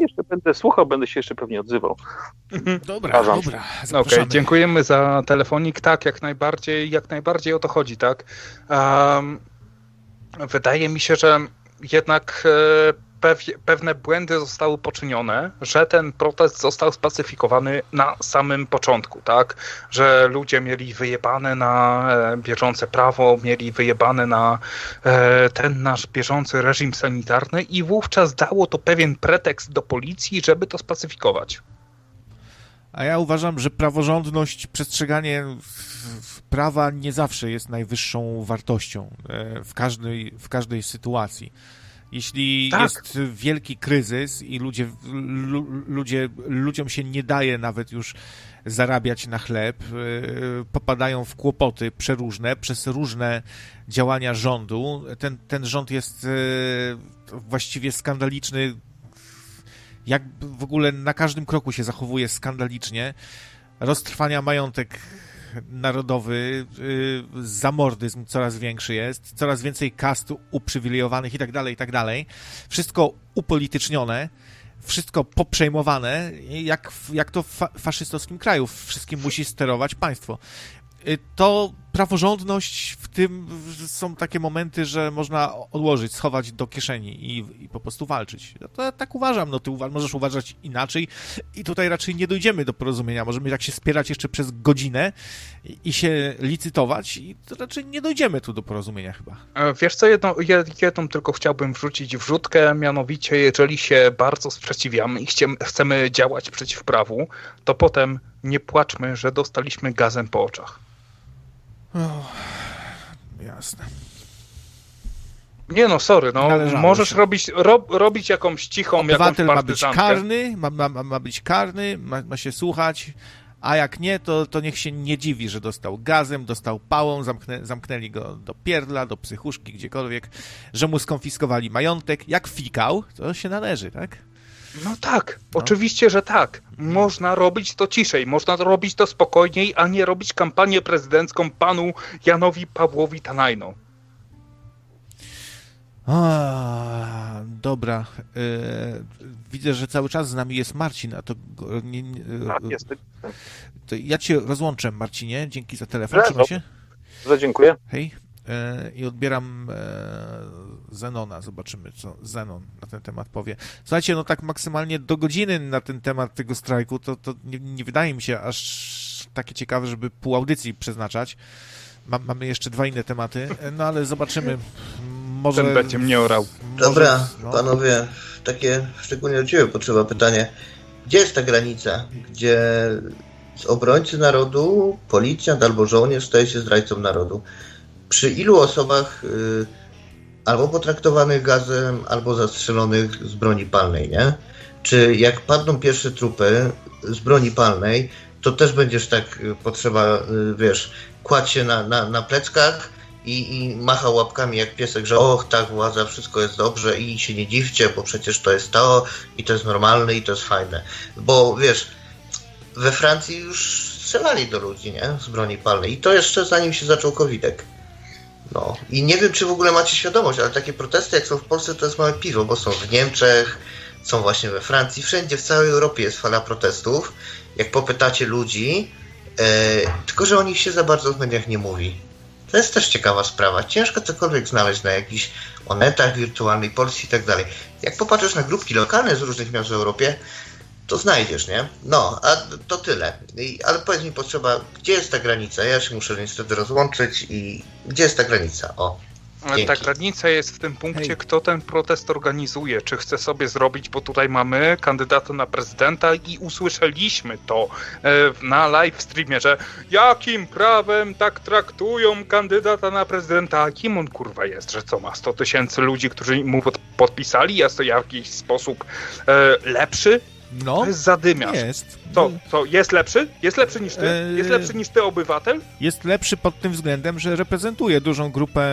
Jeszcze będę słuchał, będę się jeszcze pewnie odzywał. Mhm. Dobra, Uważam. dobra. Okej, okay, dziękujemy za telefonik. Tak, jak najbardziej, jak najbardziej o to chodzi, tak. Um, wydaje mi się, że jednak e, pewne błędy zostały poczynione, że ten protest został spacyfikowany na samym początku, tak? Że ludzie mieli wyjebane na e, bieżące prawo, mieli wyjebane na e, ten nasz bieżący reżim sanitarny i wówczas dało to pewien pretekst do policji, żeby to spacyfikować. A ja uważam, że praworządność, przestrzeganie prawa nie zawsze jest najwyższą wartością e, w każdej, w każdej sytuacji. Jeśli tak. jest wielki kryzys i ludzie, ludzie, ludziom się nie daje nawet już zarabiać na chleb, y, popadają w kłopoty przeróżne przez różne działania rządu. Ten, ten rząd jest y, właściwie skandaliczny. Jak w ogóle na każdym kroku się zachowuje skandalicznie. Roztrwania majątek narodowy, y, zamordyzm coraz większy jest, coraz więcej kast uprzywilejowanych i tak dalej, i tak dalej. Wszystko upolitycznione, wszystko poprzejmowane, jak, jak to w faszystowskim kraju. Wszystkim musi sterować państwo. Y, to praworządność w tym są takie momenty, że można odłożyć, schować do kieszeni i, i po prostu walczyć. Ja to, tak uważam, no ty uwa możesz uważać inaczej i tutaj raczej nie dojdziemy do porozumienia. Możemy tak się spierać jeszcze przez godzinę i, i się licytować i raczej nie dojdziemy tu do porozumienia chyba. E, wiesz co, jedną, jedną tylko chciałbym wrzucić wrzutkę, mianowicie jeżeli się bardzo sprzeciwiamy i chcemy działać przeciw prawu, to potem nie płaczmy, że dostaliśmy gazem po oczach. O, jasne. Nie no, sorry, no możesz robić, ro, robić jakąś cichą, Obywatel jakąś ma być karny, ma, ma, ma być karny, ma, ma się słuchać, a jak nie, to, to niech się nie dziwi, że dostał gazem, dostał pałą, zamknę, zamknęli go do pierdla, do psychuszki, gdziekolwiek, że mu skonfiskowali majątek. Jak fikał, to się należy, tak? No tak, no. oczywiście, że tak. Można robić to ciszej, można robić to spokojniej, a nie robić kampanię prezydencką panu Janowi Pawłowi Tanajno. A, dobra. E, widzę, że cały czas z nami jest Marcin, a to. Nie, nie, tak, jest. To ja cię rozłączę, Marcinie. Dzięki za telefon. Trzymaj się. Że dziękuję. Hej. E, I odbieram e, Zenona. Zobaczymy, co Zenon na ten temat powie. Słuchajcie, no tak maksymalnie do godziny na ten temat tego strajku, to, to nie, nie wydaje mi się aż takie ciekawe, żeby pół audycji przeznaczać. mamy jeszcze dwa inne tematy, no ale zobaczymy może... Ten będzie mnie orał. Dobra, no. panowie, takie szczególnie do ciebie potrzeba pytanie. Gdzie jest ta granica, gdzie z obrońcy narodu policjant albo żołnierz staje się zdrajcą narodu? Przy ilu osobach y, albo potraktowanych gazem, albo zastrzelonych z broni palnej, nie? Czy jak padną pierwsze trupy z broni palnej, to też będziesz tak y, potrzeba, y, wiesz, kładź się na, na, na pleckach, i, i macha łapkami jak piesek, że och, tak, władza, wszystko jest dobrze i się nie dziwcie, bo przecież to jest to i to jest normalne i to jest fajne. Bo wiesz, we Francji już strzelali do ludzi, nie? Z broni palnej i to jeszcze zanim się zaczął covidek. No i nie wiem, czy w ogóle macie świadomość, ale takie protesty jak są w Polsce to jest małe piwo, bo są w Niemczech, są właśnie we Francji, wszędzie w całej Europie jest fala protestów. Jak popytacie ludzi, e, tylko że o nich się za bardzo w mediach nie mówi. To jest też ciekawa sprawa. Ciężko cokolwiek znaleźć na jakichś onetach wirtualnej Polski i tak dalej. Jak popatrzysz na grupki lokalne z różnych miast w Europie, to znajdziesz, nie? No, a to tyle. I, ale powiedz mi potrzeba, gdzie jest ta granica? Ja się muszę niestety rozłączyć i gdzie jest ta granica? O. Dzięki. Ta granica jest w tym punkcie, Hej. kto ten protest organizuje, czy chce sobie zrobić, bo tutaj mamy kandydata na prezydenta i usłyszeliśmy to e, na live streamie, że jakim prawem tak traktują kandydata na prezydenta, kim on kurwa jest, że co ma 100 tysięcy ludzi, którzy mu podpisali, jest to w jakiś sposób e, lepszy no, to jest zadymiarz. Jest. Co, co, jest lepszy? Jest lepszy niż ty? Jest lepszy niż ty, obywatel? Jest lepszy pod tym względem, że reprezentuje dużą grupę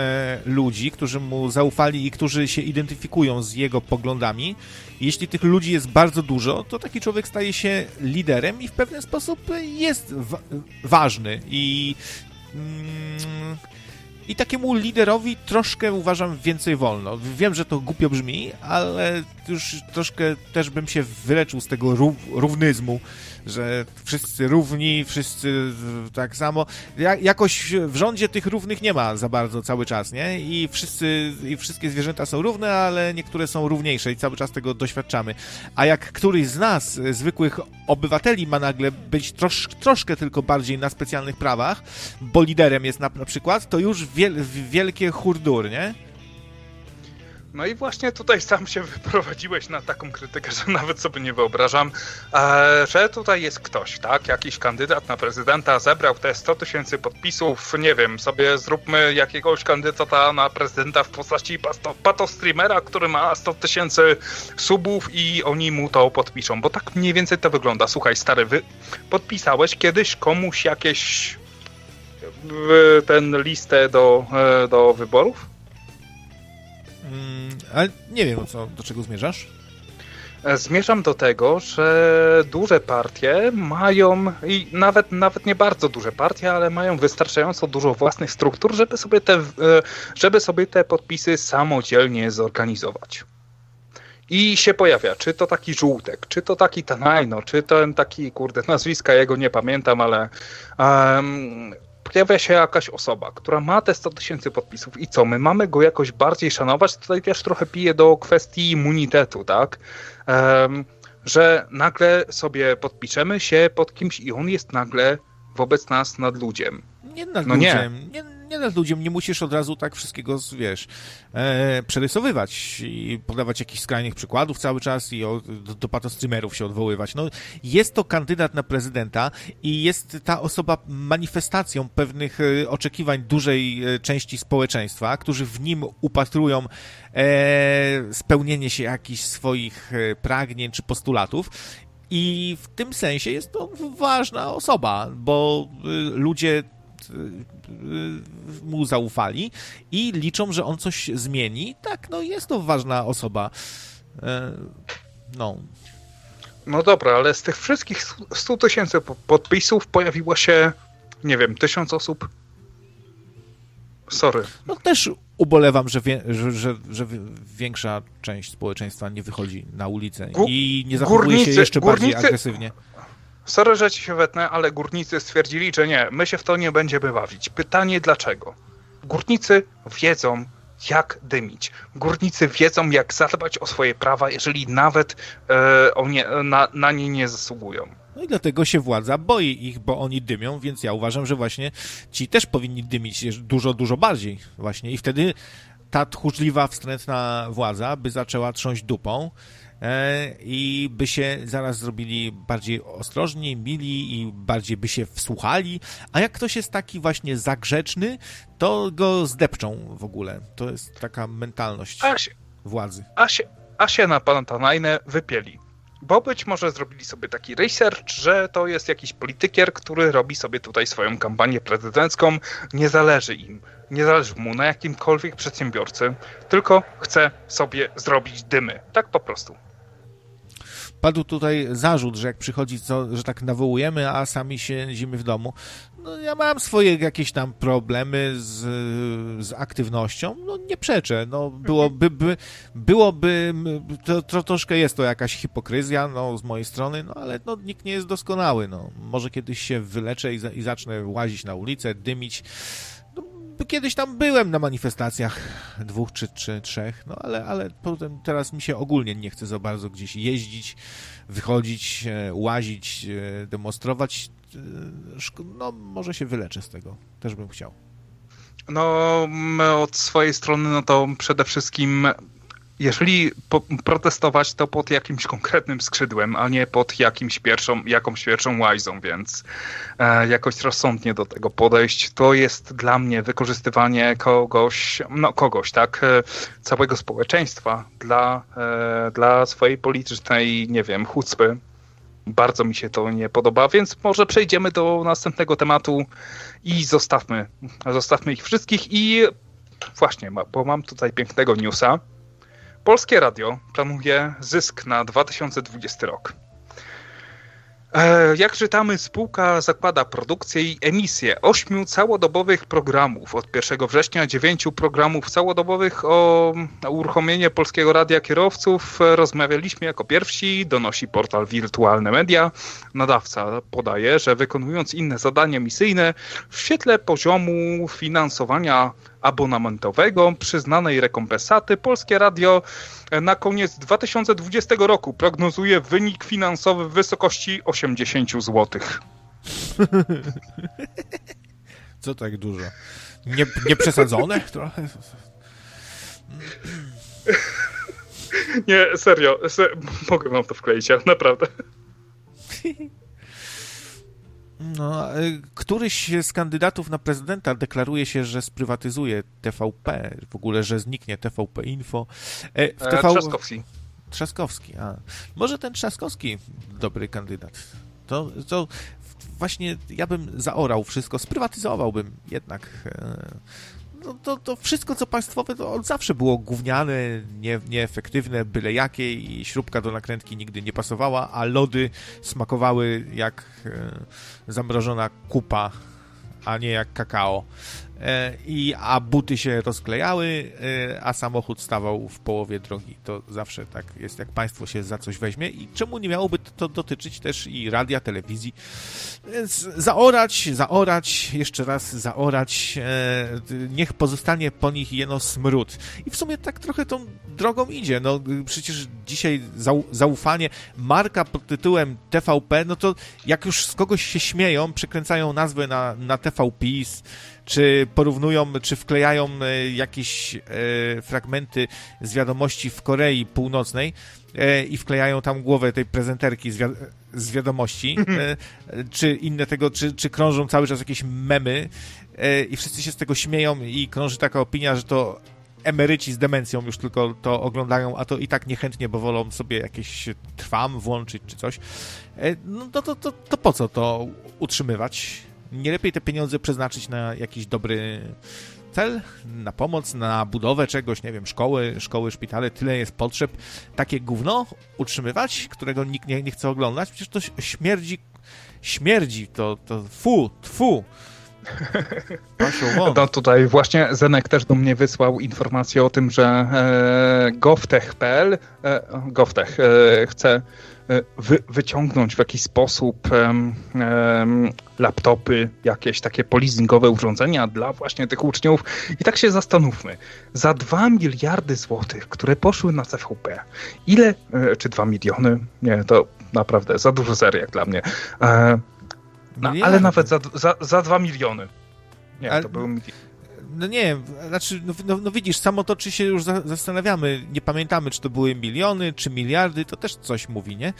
ludzi, którzy mu zaufali i którzy się identyfikują z jego poglądami. Jeśli tych ludzi jest bardzo dużo, to taki człowiek staje się liderem i w pewien sposób jest wa ważny. I... Mm, i takiemu liderowi troszkę uważam więcej wolno. Wiem, że to głupio brzmi, ale już troszkę też bym się wyleczył z tego rów, równyzmu, że wszyscy równi, wszyscy tak samo. Ja, jakoś w rządzie tych równych nie ma za bardzo cały czas, nie? I wszyscy, i wszystkie zwierzęta są równe, ale niektóre są równiejsze i cały czas tego doświadczamy. A jak któryś z nas, zwykłych obywateli, ma nagle być trosz, troszkę tylko bardziej na specjalnych prawach, bo liderem jest na, na przykład, to już wiel, wielkie hurdur, nie? No i właśnie tutaj sam się wyprowadziłeś na taką krytykę, że nawet sobie nie wyobrażam, że tutaj jest ktoś, tak? Jakiś kandydat na prezydenta zebrał te 100 tysięcy podpisów, nie wiem, sobie zróbmy jakiegoś kandydata na prezydenta w postaci pato streamera, który ma 100 tysięcy subów i oni mu to podpiszą, bo tak mniej więcej to wygląda. Słuchaj, stary, wy podpisałeś kiedyś komuś jakieś ten listę do, e, do wyborów? Mm, ale nie wiem, co, do czego zmierzasz. E, zmierzam do tego, że duże partie mają, i nawet, nawet nie bardzo duże partie, ale mają wystarczająco dużo własnych struktur, żeby sobie te, e, żeby sobie te podpisy samodzielnie zorganizować. I się pojawia, czy to taki żółtek, czy to taki Tanajno, czy ten taki, kurde, nazwiska jego nie pamiętam, ale um, pojawia się jakaś osoba, która ma te 100 tysięcy podpisów i co, my mamy go jakoś bardziej szanować? Tutaj też trochę piję do kwestii immunitetu, tak? Um, że nagle sobie podpiszemy się pod kimś i on jest nagle wobec nas nad ludziem. Nie nad no ludziem. Nie. Nie, nie nad ludziom, nie musisz od razu tak wszystkiego, wiesz, e, przerysowywać i podawać jakichś skrajnych przykładów cały czas i o, do, do patostreamerów się odwoływać. No, jest to kandydat na prezydenta i jest ta osoba manifestacją pewnych e, oczekiwań dużej e, części społeczeństwa, którzy w nim upatrują e, spełnienie się jakichś swoich e, pragnień czy postulatów i w tym sensie jest to ważna osoba, bo ludzie mu zaufali i liczą, że on coś zmieni. Tak, no jest to ważna osoba. E, no. No dobra, ale z tych wszystkich 100 tysięcy podpisów pojawiło się, nie wiem, tysiąc osób. Sorry. No też ubolewam, że, wie, że, że, że, większa część społeczeństwa nie wychodzi na ulicę i nie zachowuje górnicy, się jeszcze górnicy, bardziej agresywnie. Sorry, że ci się wetnę, ale górnicy stwierdzili, że nie, my się w to nie będziemy bawić. Pytanie dlaczego? Górnicy wiedzą, jak dymić. Górnicy wiedzą, jak zadbać o swoje prawa, jeżeli nawet e, nie, na, na nie nie zasługują. No i dlatego się władza boi ich, bo oni dymią, więc ja uważam, że właśnie ci też powinni dymić dużo, dużo bardziej właśnie i wtedy ta tchórzliwa, wstrętna władza by zaczęła trząść dupą i by się zaraz zrobili bardziej ostrożni, mili i bardziej by się wsłuchali, a jak ktoś jest taki właśnie zagrzeczny, to go zdepczą w ogóle. To jest taka mentalność a się, władzy. A się, a się na Panatanajnę wypieli bo być może zrobili sobie taki research, że to jest jakiś politykier, który robi sobie tutaj swoją kampanię prezydencką. Nie zależy im, nie zależy mu na jakimkolwiek przedsiębiorcy, tylko chce sobie zrobić dymy. Tak po prostu padł tutaj zarzut, że jak przychodzi, co, że tak nawołujemy, a sami siedzimy w domu. No, ja mam swoje jakieś tam problemy z, z aktywnością, no nie przeczę, no byłoby, by, byłoby, to, to troszkę jest to jakaś hipokryzja, no z mojej strony, no ale no, nikt nie jest doskonały, no może kiedyś się wyleczę i, i zacznę łazić na ulicę, dymić, kiedyś tam byłem na manifestacjach dwóch czy, czy trzech, no ale, ale potem teraz mi się ogólnie nie chce za bardzo gdzieś jeździć, wychodzić, e, łazić, e, demonstrować. E, no może się wyleczę z tego. Też bym chciał. No, my od swojej strony, no to przede wszystkim jeżeli protestować, to pod jakimś konkretnym skrzydłem, a nie pod jakimś pierwszą, jakąś pierwszą łajzą, więc e, jakoś rozsądnie do tego podejść. To jest dla mnie wykorzystywanie kogoś, no kogoś, tak, e, całego społeczeństwa dla, e, dla swojej politycznej, nie wiem, chucpy. Bardzo mi się to nie podoba, więc może przejdziemy do następnego tematu i zostawmy, zostawmy ich wszystkich i właśnie, bo mam tutaj pięknego newsa. Polskie Radio planuje zysk na 2020 rok. E, jak czytamy, spółka zakłada produkcję i emisję ośmiu całodobowych programów. Od 1 września dziewięciu programów całodobowych o uruchomienie Polskiego Radia Kierowców rozmawialiśmy jako pierwsi, donosi portal Wirtualne Media. Nadawca podaje, że wykonując inne zadania misyjne w świetle poziomu finansowania abonamentowego, przyznanej rekompensaty, Polskie Radio na koniec 2020 roku prognozuje wynik finansowy w wysokości 80 zł. Co tak dużo? Nie, nie przesadzone trochę? Nie, serio, ser mogę wam to wkleić, naprawdę. No, któryś z kandydatów na prezydenta deklaruje się, że sprywatyzuje TVP, w ogóle, że zniknie TVP Info. E, w TV... Trzaskowski. Trzaskowski, a. Może ten Trzaskowski dobry kandydat. To, to właśnie ja bym zaorał wszystko, sprywatyzowałbym jednak e, to, to wszystko, co państwowe, to od zawsze było gówniane, nie, nieefektywne, byle jakie i śrubka do nakrętki nigdy nie pasowała, a lody smakowały jak e, zamrożona kupa, a nie jak kakao. E, i, a buty się rozklejały, e, a samochód stawał w połowie drogi. To zawsze tak jest, jak państwo się za coś weźmie i czemu nie miałoby to dotyczyć też i radia, telewizji. Więc zaorać, zaorać, jeszcze raz zaorać, e, niech pozostanie po nich jeno smród. I w sumie tak trochę tą drogą idzie. No przecież dzisiaj zaufanie, marka pod tytułem TVP, no to jak już z kogoś się śmieją, przekręcają nazwę na, na TVPiS, czy porównują, czy wklejają e, jakieś e, fragmenty z wiadomości w Korei Północnej e, i wklejają tam głowę tej prezenterki z, z wiadomości, czy inne tego, czy, czy krążą cały czas jakieś memy i wszyscy się z tego śmieją i krąży taka opinia, że to emeryci z demencją już tylko to oglądają, a to i tak niechętnie, bo wolą sobie jakieś trwam włączyć czy coś. No to, to, to, to po co to utrzymywać? Nie lepiej te pieniądze przeznaczyć na jakiś dobry cel, na pomoc, na budowę czegoś, nie wiem, szkoły, szkoły, szpitale, tyle jest potrzeb. Takie gówno utrzymywać, którego nikt nie, nie chce oglądać, przecież to śmierdzi, śmierdzi, to, to fu, tfu. No tutaj właśnie Zenek też do mnie wysłał informację o tym, że e, govtech.pl e, govtech e, chce wy, wyciągnąć w jakiś sposób laptopy, jakieś takie polizingowe urządzenia dla właśnie tych uczniów. I tak się zastanówmy. Za 2 miliardy złotych, które poszły na CVP, ile, e, czy 2 miliony? Nie, to naprawdę za dużo zer jak dla mnie. E, no, ale nawet za, za, za 2 miliony. Nie, ale, to był No nie, znaczy, no, no, no, widzisz, samo to, czy się już za, zastanawiamy, nie pamiętamy, czy to były miliony, czy miliardy, to też coś mówi, nie?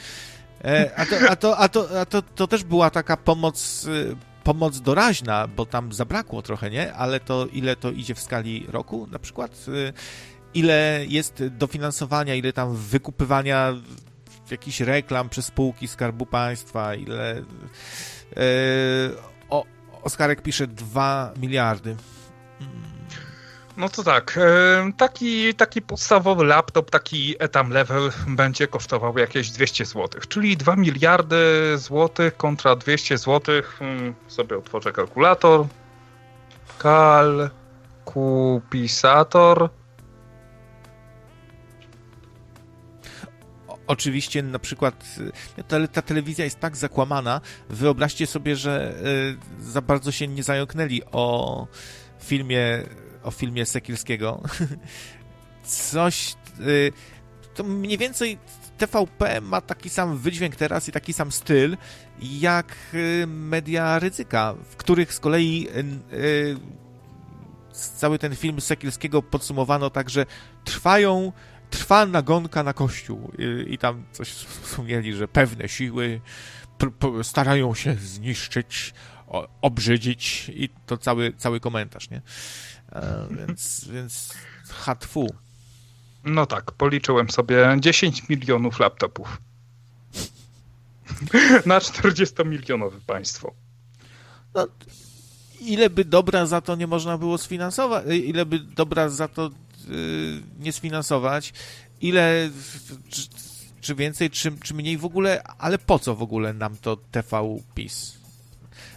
E, a to, a, to, a, to, a to, to też była taka pomoc, y, pomoc doraźna, bo tam zabrakło trochę, nie? Ale to ile to idzie w skali roku na przykład? Y, ile jest dofinansowania, ile tam wykupywania jakichś reklam przez spółki Skarbu Państwa, ile E, o, Oskarek pisze 2 miliardy. No to tak, e, taki, taki podstawowy laptop, taki etam level będzie kosztował jakieś 200 zł, czyli 2 miliardy złotych kontra 200 zł. Hmm, sobie otworzę kalkulator. Kalkupisator. oczywiście na przykład ta, ta, telewizja jest tak zakłamana, wyobraźcie sobie, że y, za bardzo się nie zająknęli o filmie, o filmie Sekielskiego. Coś, y, to mniej więcej TVP ma taki sam wydźwięk teraz i taki sam styl, jak y, media ryzyka, w których z kolei cały ten film Sekielskiego podsumowano tak, że trwają trwa nagonka na kościół i, i tam coś wspomnieli, że pewne siły starają się zniszczyć, obrzydzić i to cały, cały komentarz, nie? E, więc, więc hatfu. No tak, policzyłem sobie 10 milionów laptopów. na 40-milionowe państwo. No, ile by dobra za to nie można było sfinansować, ile by dobra za to Y, nie sfinansować, ile, czy, czy więcej, czy, czy mniej w ogóle, ale po co w ogóle nam to TV PiS?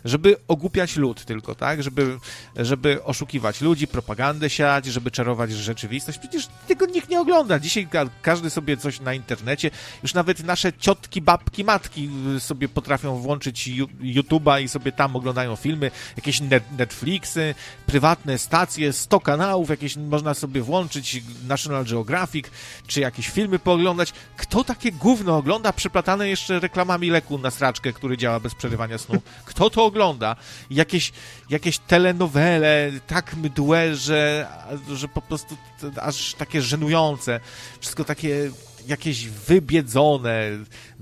Żeby ogłupiać lud tylko, tak? Żeby, żeby oszukiwać ludzi, propagandę siać, żeby czarować rzeczywistość. Przecież tego nikt nie ogląda. Dzisiaj każdy sobie coś na internecie, już nawet nasze ciotki, babki, matki y, sobie potrafią włączyć YouTube'a i sobie tam oglądają filmy, jakieś Netflixy, prywatne stacje, 100 kanałów, jakieś można sobie włączyć, National Geographic, czy jakieś filmy pooglądać. Kto takie gówno ogląda, przeplatane jeszcze reklamami leku na straczkę, który działa bez przerywania snu? Kto to ogląda. Jakieś, jakieś telenowele, tak mdłe, że, że po prostu aż takie żenujące. Wszystko takie jakieś wybiedzone,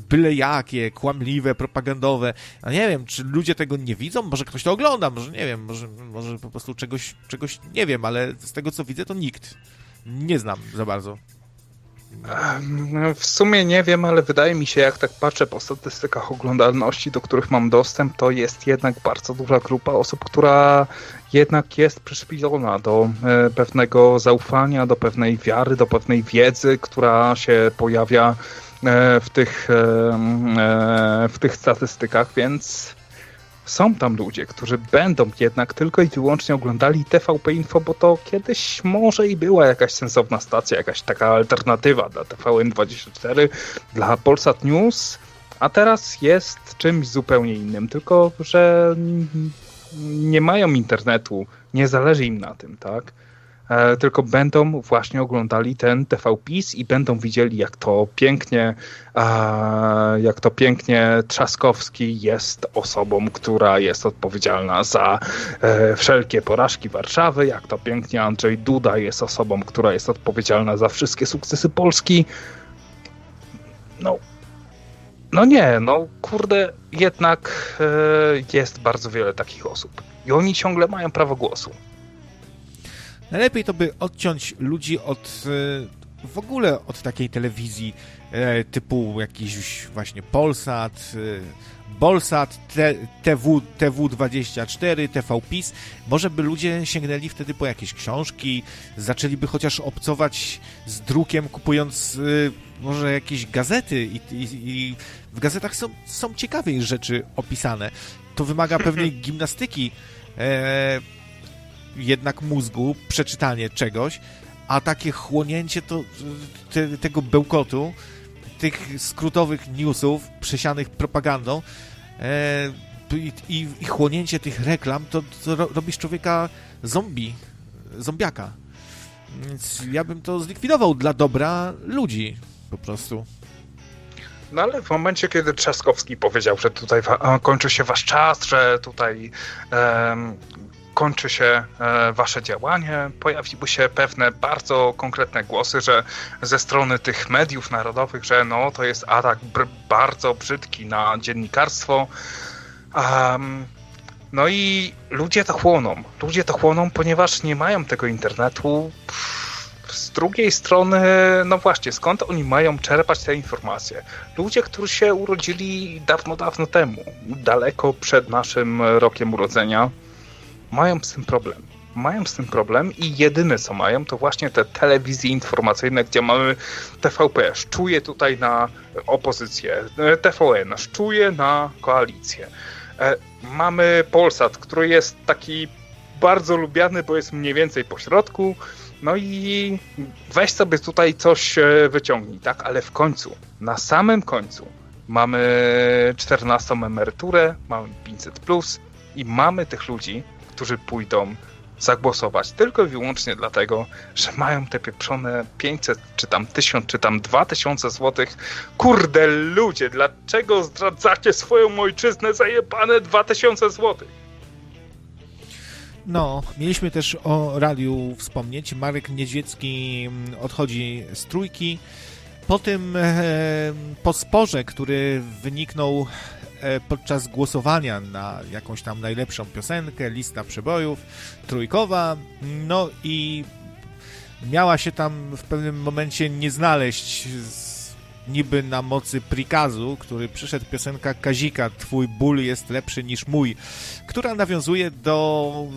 byle jakie, kłamliwe, propagandowe. A nie wiem, czy ludzie tego nie widzą? Może ktoś to ogląda, może nie wiem, może, może po prostu czegoś, czegoś nie wiem, ale z tego co widzę, to nikt. Nie znam za bardzo. W sumie nie wiem, ale wydaje mi się, jak tak patrzę po statystykach oglądalności, do których mam dostęp, to jest jednak bardzo duża grupa osób, która jednak jest przyszpilona do e, pewnego zaufania, do pewnej wiary, do pewnej wiedzy, która się pojawia e, w tych, e, w tych statystykach, więc są tam ludzie, którzy będą jednak tylko i wyłącznie oglądali TVP Info, bo to kiedyś może i była jakaś sensowna stacja, jakaś taka alternatywa dla TVN24, dla Polsat News, a teraz jest czymś zupełnie innym, tylko że nie mają internetu, nie zależy im na tym, tak? E, tylko będą właśnie oglądali ten TVPiS i będą widzieli, jak to pięknie, jak to pięknie Trzaskowski jest osobą, która jest odpowiedzialna za e, wszelkie porażki Warszawy, jak to pięknie Andrzej Duda jest osobą, która jest odpowiedzialna za wszystkie sukcesy Polski. No, no nie, no kurde, jednak e, jest bardzo wiele takich osób. I oni ciągle mają prawo głosu. Najlepiej to by odciąć ludzi od e, w ogóle od takiej telewizji e, typu jakiś właśnie Polsat, Bolsat, TV, TV24, TVPiS. Może by ludzie sięgnęli wtedy po jakieś książki, zaczęliby chociaż obcować z drukiem, kupując może jakieś gazety i, i, i w gazetach są, są ciekawe rzeczy opisane. To wymaga pewnej gimnastyki e, jednak mózgu, przeczytanie czegoś, a takie chłonięcie to, te, tego bełkotu, tych skrótowych newsów przesianych propagandą e, i, i, chłonięcie tych reklam, to, to robisz człowieka zombie, zombiaka. Więc ja bym to zlikwidował dla dobra ludzi po prostu. No ale w momencie, kiedy Trzaskowski powiedział, że tutaj kończy się wasz czas, że tutaj um, kończy się e, wasze działanie, pojawiły się pewne bardzo konkretne głosy, że ze strony tych mediów narodowych, że no to jest atak bardzo brzydki na dziennikarstwo. Um, no i ludzie to chłoną. Ludzie to chłoną, ponieważ nie mają tego internetu. Z drugiej strony, no właśnie, skąd oni mają czerpać te informacje? Ludzie, którzy się urodzili dawno, dawno temu, daleko przed naszym rokiem urodzenia, mają z tym problem. Mają z tym problem i jedyne co mają to właśnie te telewizje informacyjne, gdzie mamy TVP, szczuje tutaj na opozycję, TVN, szczuje na koalicję. E, mamy Polsat, który jest taki bardzo lubiany, bo jest mniej więcej po środku. No i weź sobie tutaj coś e, wyciągnij, tak? Ale w końcu, na samym końcu mamy 14 emeryturę, mamy 500 plus i mamy tych ludzi, którzy pójdą zagłosować tylko i wyłącznie dlatego, że mają te pieprzone 500, czy tam 1000, czy tam 2000 złotych. Kurde ludzie, dlaczego zdradzacie swoją ojczyznę za jebane 2000 złotych? No, mieliśmy też o radiu wspomnieć. Marek Niedźwiecki mm, odchodzi z trójki. Po tym, e, po sporze, który wyniknął podczas głosowania na jakąś tam najlepszą piosenkę, lista przebojów, trójkowa, no i miała się tam w pewnym momencie nie znaleźć z niby na mocy prikazu, który przyszedł piosenka Kazika, Twój ból jest lepszy niż mój, która nawiązuje do,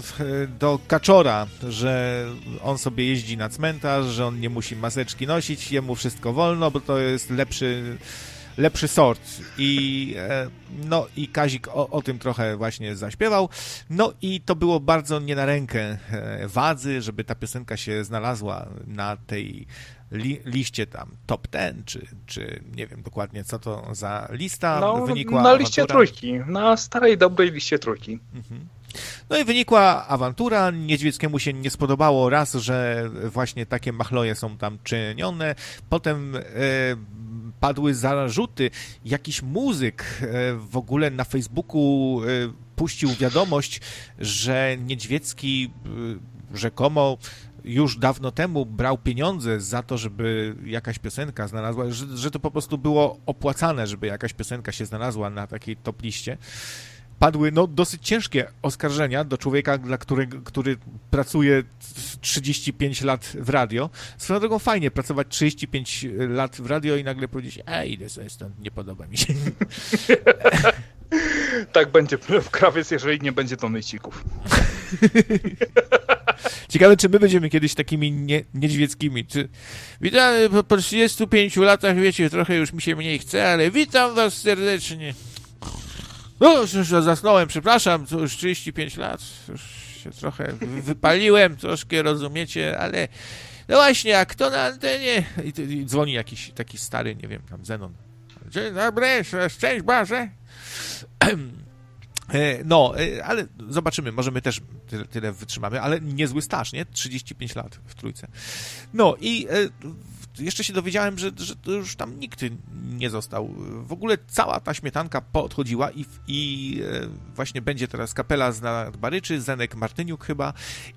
do Kaczora, że on sobie jeździ na cmentarz, że on nie musi maseczki nosić, jemu wszystko wolno, bo to jest lepszy lepszy sort. I, e, no, i Kazik o, o, tym trochę właśnie zaśpiewał. No i to było bardzo nie na rękę e, wadzy, żeby ta piosenka się znalazła na tej li, liście tam top ten, czy, czy nie wiem dokładnie co to za lista no, wynikła. Na liście awantura. trójki, na starej, dobrej liście trójki. Mhm. No i wynikła awantura. Niedźwieckiemu się nie spodobało raz, że właśnie takie machloje są tam czynione. Potem e, padły zarzuty. Jakiś muzyk e, w ogóle na Facebooku e, puścił wiadomość, że Niedźwiecki e, rzekomo już dawno temu brał pieniądze za to, żeby jakaś piosenka znalazła, że, że to po prostu było opłacane, żeby jakaś piosenka się znalazła na takiej top liście padły no, dosyć ciężkie oskarżenia do człowieka, dla którego, który pracuje 35 lat w radio. Swoją drogą fajnie pracować 35 lat w radio i nagle powiedzieć, ej, idę sobie stąd, nie podoba mi się. tak będzie w krawiec, jeżeli nie będzie to mycików. Ciekawe, czy my będziemy kiedyś takimi nie, niedźwieckimi. Czy... Witam po, po 35 latach, wiecie, trochę już mi się mniej chce, ale witam was serdecznie. No, już zasnąłem, przepraszam, to już 35 lat, już się trochę wypaliłem, troszkę rozumiecie, ale no właśnie, jak to na antenie? I, i dzwoni jakiś taki stary, nie wiem, tam Zenon. Dzień dobry, szczęść Boże. E, no, e, ale zobaczymy, może my też tyle, tyle, wytrzymamy, ale niezły staż, nie? 35 lat w trójce. No i e, jeszcze się dowiedziałem, że, że już tam nikt nie został. W ogóle cała ta śmietanka poodchodziła i, i właśnie będzie teraz kapela z Baryczy, Zenek Martyniuk chyba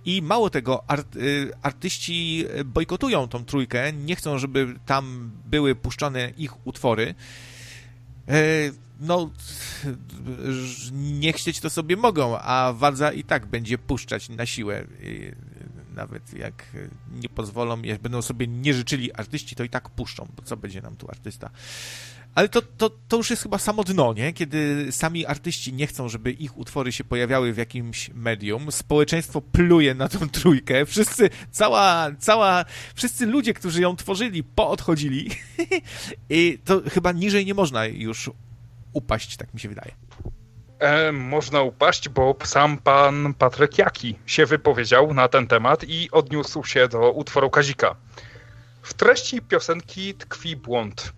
i mało tego, art, artyści bojkotują tą trójkę, nie chcą, żeby tam były puszczane ich utwory no, nie chcieć to sobie mogą, a Wadza i tak będzie puszczać na siłę. Nawet jak nie pozwolą, jak będą sobie nie życzyli artyści, to i tak puszczą, bo co będzie nam tu artysta. Ale to, to, to już jest chyba samo dno, nie? Kiedy sami artyści nie chcą, żeby ich utwory się pojawiały w jakimś medium, społeczeństwo pluje na tą trójkę, wszyscy, cała, cała, wszyscy ludzie, którzy ją tworzyli, poodchodzili i to chyba niżej nie można już upaść, tak mi się wydaje. E, można upaść, bo sam pan Patryk Jaki się wypowiedział na ten temat i odniósł się do utworu Kazika. W treści piosenki tkwi błąd,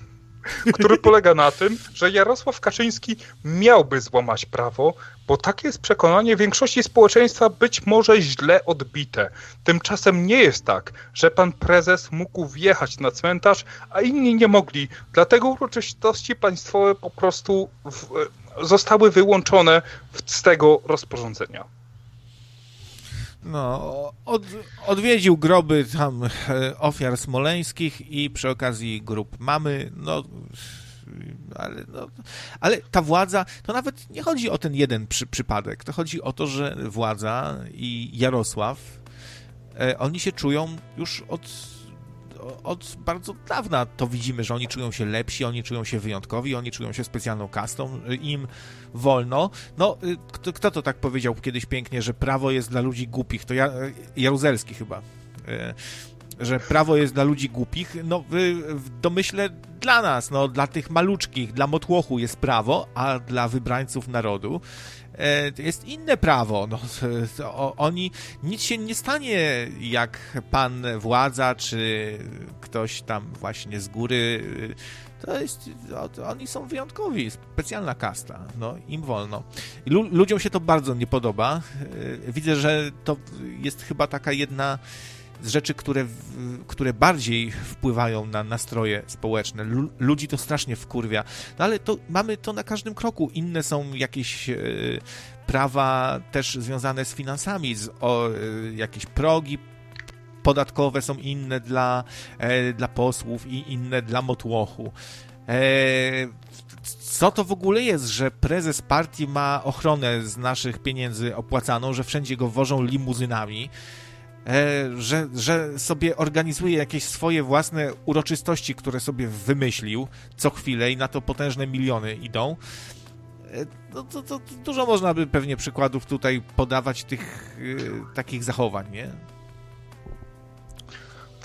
który polega na tym, że Jarosław Kaczyński miałby złamać prawo, bo takie jest przekonanie większości społeczeństwa być może źle odbite. Tymczasem nie jest tak, że pan prezes mógł wjechać na cmentarz, a inni nie mogli. Dlatego uroczystości państwowe po prostu w, zostały wyłączone z tego rozporządzenia. No, od, odwiedził groby tam e, ofiar smoleńskich i przy okazji grup mamy, no ale, no, ale ta władza, to nawet nie chodzi o ten jeden przy, przypadek, to chodzi o to, że władza i Jarosław, e, oni się czują już od, od bardzo dawna to widzimy, że oni czują się lepsi, oni czują się wyjątkowi, oni czują się specjalną kastą, im wolno. No, y, kto, kto to tak powiedział kiedyś pięknie, że prawo jest dla ludzi głupich? To ja, Jaruzelski chyba. Że prawo jest dla ludzi głupich, no w domyśle dla nas, no dla tych maluczkich, dla motłochu jest prawo, a dla wybrańców narodu jest inne prawo. No, oni, nic się nie stanie, jak pan władza, czy ktoś tam właśnie z góry. To jest, oni są wyjątkowi, specjalna kasta, no im wolno. ludziom się to bardzo nie podoba. E, widzę, że to jest chyba taka jedna z rzeczy, które, które bardziej wpływają na nastroje społeczne. ludzi to strasznie wkurwia. No ale to mamy to na każdym kroku. Inne są jakieś e, prawa też związane z finansami, z, o, e, jakieś progi podatkowe są inne dla, e, dla posłów i inne dla motłochu. E, co to w ogóle jest, że prezes partii ma ochronę z naszych pieniędzy opłacaną, że wszędzie go wożą limuzynami? E, że, że sobie organizuje jakieś swoje własne uroczystości, które sobie wymyślił co chwilę i na to potężne miliony idą. E, no, to, to, dużo można by pewnie przykładów tutaj podawać tych y, takich zachowań, nie?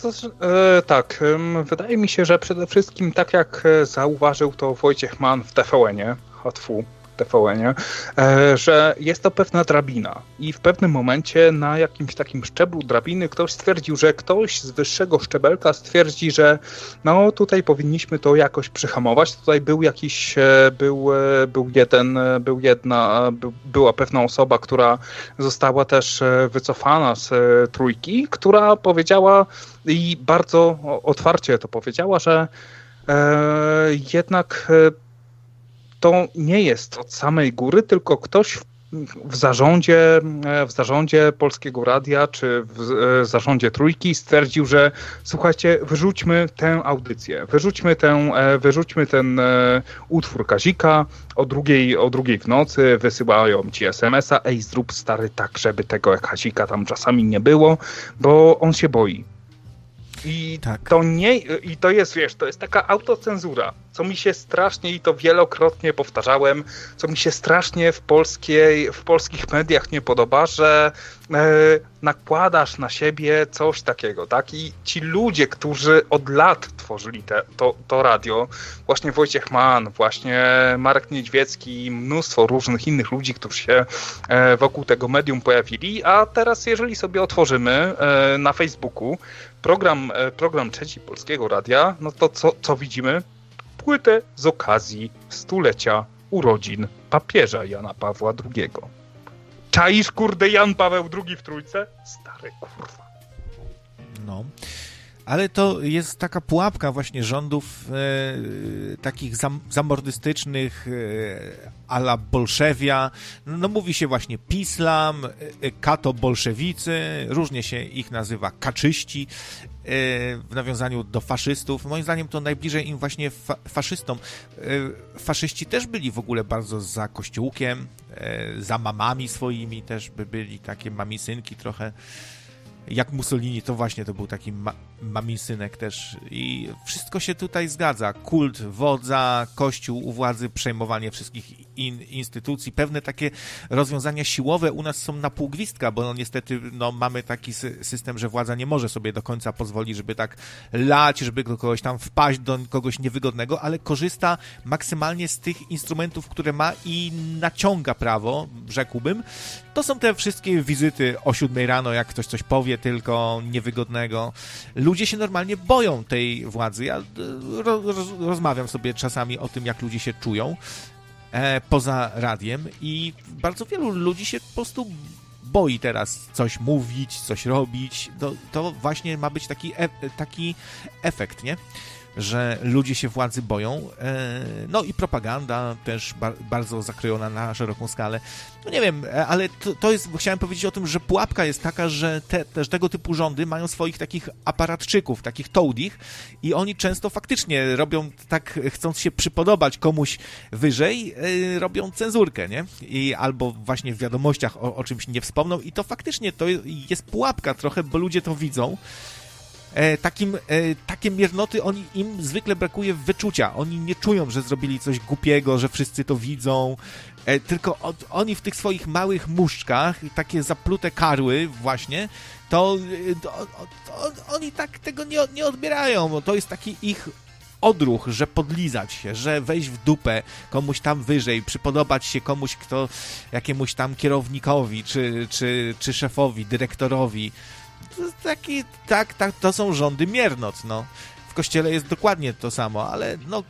To, e, tak, wydaje mi się, że przede wszystkim tak jak zauważył to Wojciech Mann w TVN-ie, Hotfu, TVN-ie, e, że jest to pewna drabina i w pewnym momencie na jakimś takim szczeblu drabiny ktoś stwierdził, że ktoś z wyższego szczebelka stwierdzi, że no tutaj powinniśmy to jakoś przyhamować. Tutaj był jakiś, e, był, e, był jeden, był jedna, była pewna osoba, która została też wycofana z trójki, która powiedziała i bardzo otwarcie to powiedziała, że jednak to nie jest od samej góry, tylko ktoś w zarządzie, w zarządzie Polskiego Radia czy w zarządzie Trójki stwierdził, że słuchajcie, wyrzućmy tę audycję, wyrzućmy, tę, e, wyrzućmy ten e, utwór Kazika o drugiej, o drugiej w nocy, wysyłają ci SMS-a, ej zrób stary tak, żeby tego Kazika tam czasami nie było, bo on się boi. I tak. to nie, i to jest, wiesz, to jest taka autocenzura, co mi się strasznie, i to wielokrotnie powtarzałem, co mi się strasznie w polskiej, w polskich mediach nie podoba, że e, nakładasz na siebie coś takiego, tak? I ci ludzie, którzy od lat tworzyli te, to, to radio, właśnie Wojciech Mann, właśnie Marek Niedźwiecki i mnóstwo różnych innych ludzi, którzy się e, wokół tego medium pojawili, a teraz jeżeli sobie otworzymy e, na Facebooku program, e, program trzeci Polskiego Radia, no to co, co widzimy? Płytę z okazji stulecia urodzin papieża Jana Pawła II. Czaisz, kurde, Jan Paweł II w trójce? Stary, kurwa. No. Ale to jest taka pułapka właśnie rządów e, takich zam, zamordystycznych e, ala Bolszewia. No mówi się właśnie Pislam, e, kato-bolszewicy, różnie się ich nazywa, kaczyści e, w nawiązaniu do faszystów. Moim zdaniem to najbliżej im właśnie fa faszystom. E, faszyści też byli w ogóle bardzo za kościółkiem, e, za mamami swoimi też by byli takie mamisynki trochę jak Mussolini, to właśnie to był taki ma mamisynek też i wszystko się tutaj zgadza. Kult wodza, kościół u władzy, przejmowanie wszystkich in instytucji, pewne takie rozwiązania siłowe u nas są na pół gwizdka, bo no niestety no, mamy taki sy system, że władza nie może sobie do końca pozwolić, żeby tak lać, żeby do kogoś tam wpaść, do kogoś niewygodnego, ale korzysta maksymalnie z tych instrumentów, które ma i naciąga prawo, rzekłbym. To są te wszystkie wizyty o siódmej rano, jak ktoś coś powie tylko niewygodnego. Ludzie się normalnie boją tej władzy. Ja roz, rozmawiam sobie czasami o tym, jak ludzie się czują e, poza radiem i bardzo wielu ludzi się po prostu boi teraz coś mówić, coś robić. To, to właśnie ma być taki, e, taki efekt, nie? Że ludzie się władzy boją. E, no i propaganda też bardzo zakrojona na szeroką skalę. No nie wiem, e, ale to, to jest, chciałem powiedzieć o tym, że pułapka jest taka, że te, też tego typu rządy mają swoich takich aparatczyków, takich toadich i oni często faktycznie robią tak, chcąc się przypodobać komuś wyżej, e, robią cenzurkę, nie? I albo właśnie w wiadomościach o, o czymś nie wspomną i to faktycznie to jest pułapka trochę, bo ludzie to widzą e, takim, e, takie miernoty oni, im zwykle brakuje wyczucia. Oni nie czują, że zrobili coś głupiego, że wszyscy to widzą, e, tylko od, oni w tych swoich małych muszczkach, takie zaplute karły właśnie, to, e, to, to, to oni tak tego nie, nie odbierają, to jest taki ich odruch, że podlizać się, że wejść w dupę komuś tam wyżej, przypodobać się komuś, kto jakiemuś tam kierownikowi, czy, czy, czy szefowi, dyrektorowi, taki, tak, tak, to są rządy miernot, no. W kościele jest dokładnie to samo, ale no,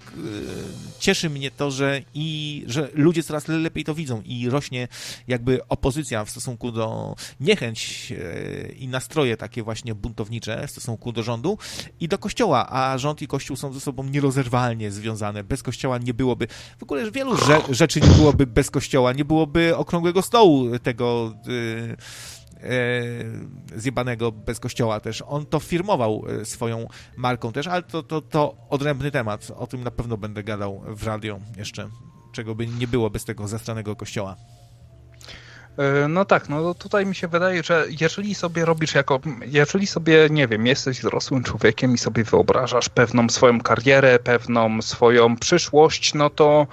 cieszy mnie to, że i że ludzie coraz lepiej to widzą i rośnie jakby opozycja w stosunku do niechęć e, i nastroje takie właśnie buntownicze w stosunku do rządu i do kościoła, a rząd i kościół są ze sobą nierozerwalnie związane. Bez kościoła nie byłoby, w ogóle wielu rzeczy nie byłoby bez kościoła, nie byłoby okrągłego stołu tego e, zjebanego bez kościoła też. On to firmował e, swoją marką też, ale to, to, to odrębny temat. O tym na pewno będę gadał w radio jeszcze, czego by nie było bez tego zastranego kościoła. E, no tak, no tutaj mi się wydaje, że jeżeli sobie robisz jako, jeżeli sobie, nie wiem, jesteś dorosłym człowiekiem i sobie wyobrażasz pewną swoją karierę, pewną swoją przyszłość, no to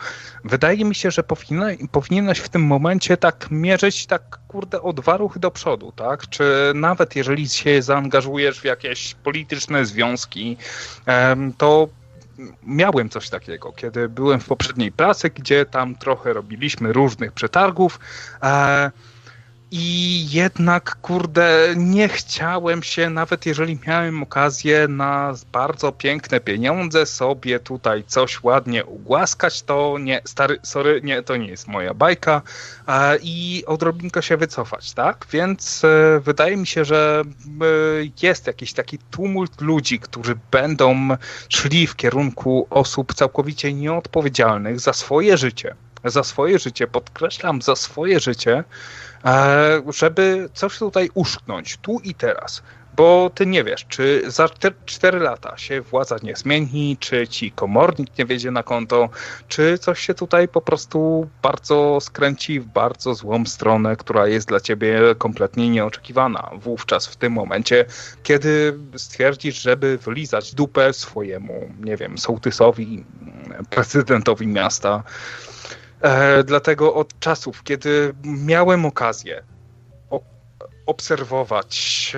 wydaje mi się, że powinna, powinieneś w tym momencie tak mierzyć tak, kurde, o dwa ruchy do przodu, tak? Czy nawet jeżeli się zaangażujesz w jakieś polityczne związki, to miałem coś takiego, kiedy byłem w poprzedniej pracy, gdzie tam trochę robiliśmy różnych przetargów. E, i jednak, kurde, nie chciałem się, nawet jeżeli miałem okazję na bardzo piękne pieniądze sobie tutaj coś ładnie ugłaskać, to nie, stary, sorry, nie, to nie jest moja bajka i odrobinkę się wycofać, tak? Więc e, wydaje mi się, że e, jest jakiś taki tumult ludzi, którzy będą szli w kierunku osób całkowicie nieodpowiedzialnych za swoje życie. Za swoje życie, podkreślam, za swoje życie, żeby coś tutaj uszknąć tu i teraz. Bo ty nie wiesz, czy za 4 lata się władza nie zmieni, czy ci komornik nie wiedzie na konto, czy coś się tutaj po prostu bardzo skręci w bardzo złą stronę, która jest dla ciebie kompletnie nieoczekiwana. Wówczas w tym momencie, kiedy stwierdzisz, żeby wylizać dupę swojemu, nie wiem, sołtysowi, prezydentowi miasta, E, dlatego od czasów, kiedy miałem okazję obserwować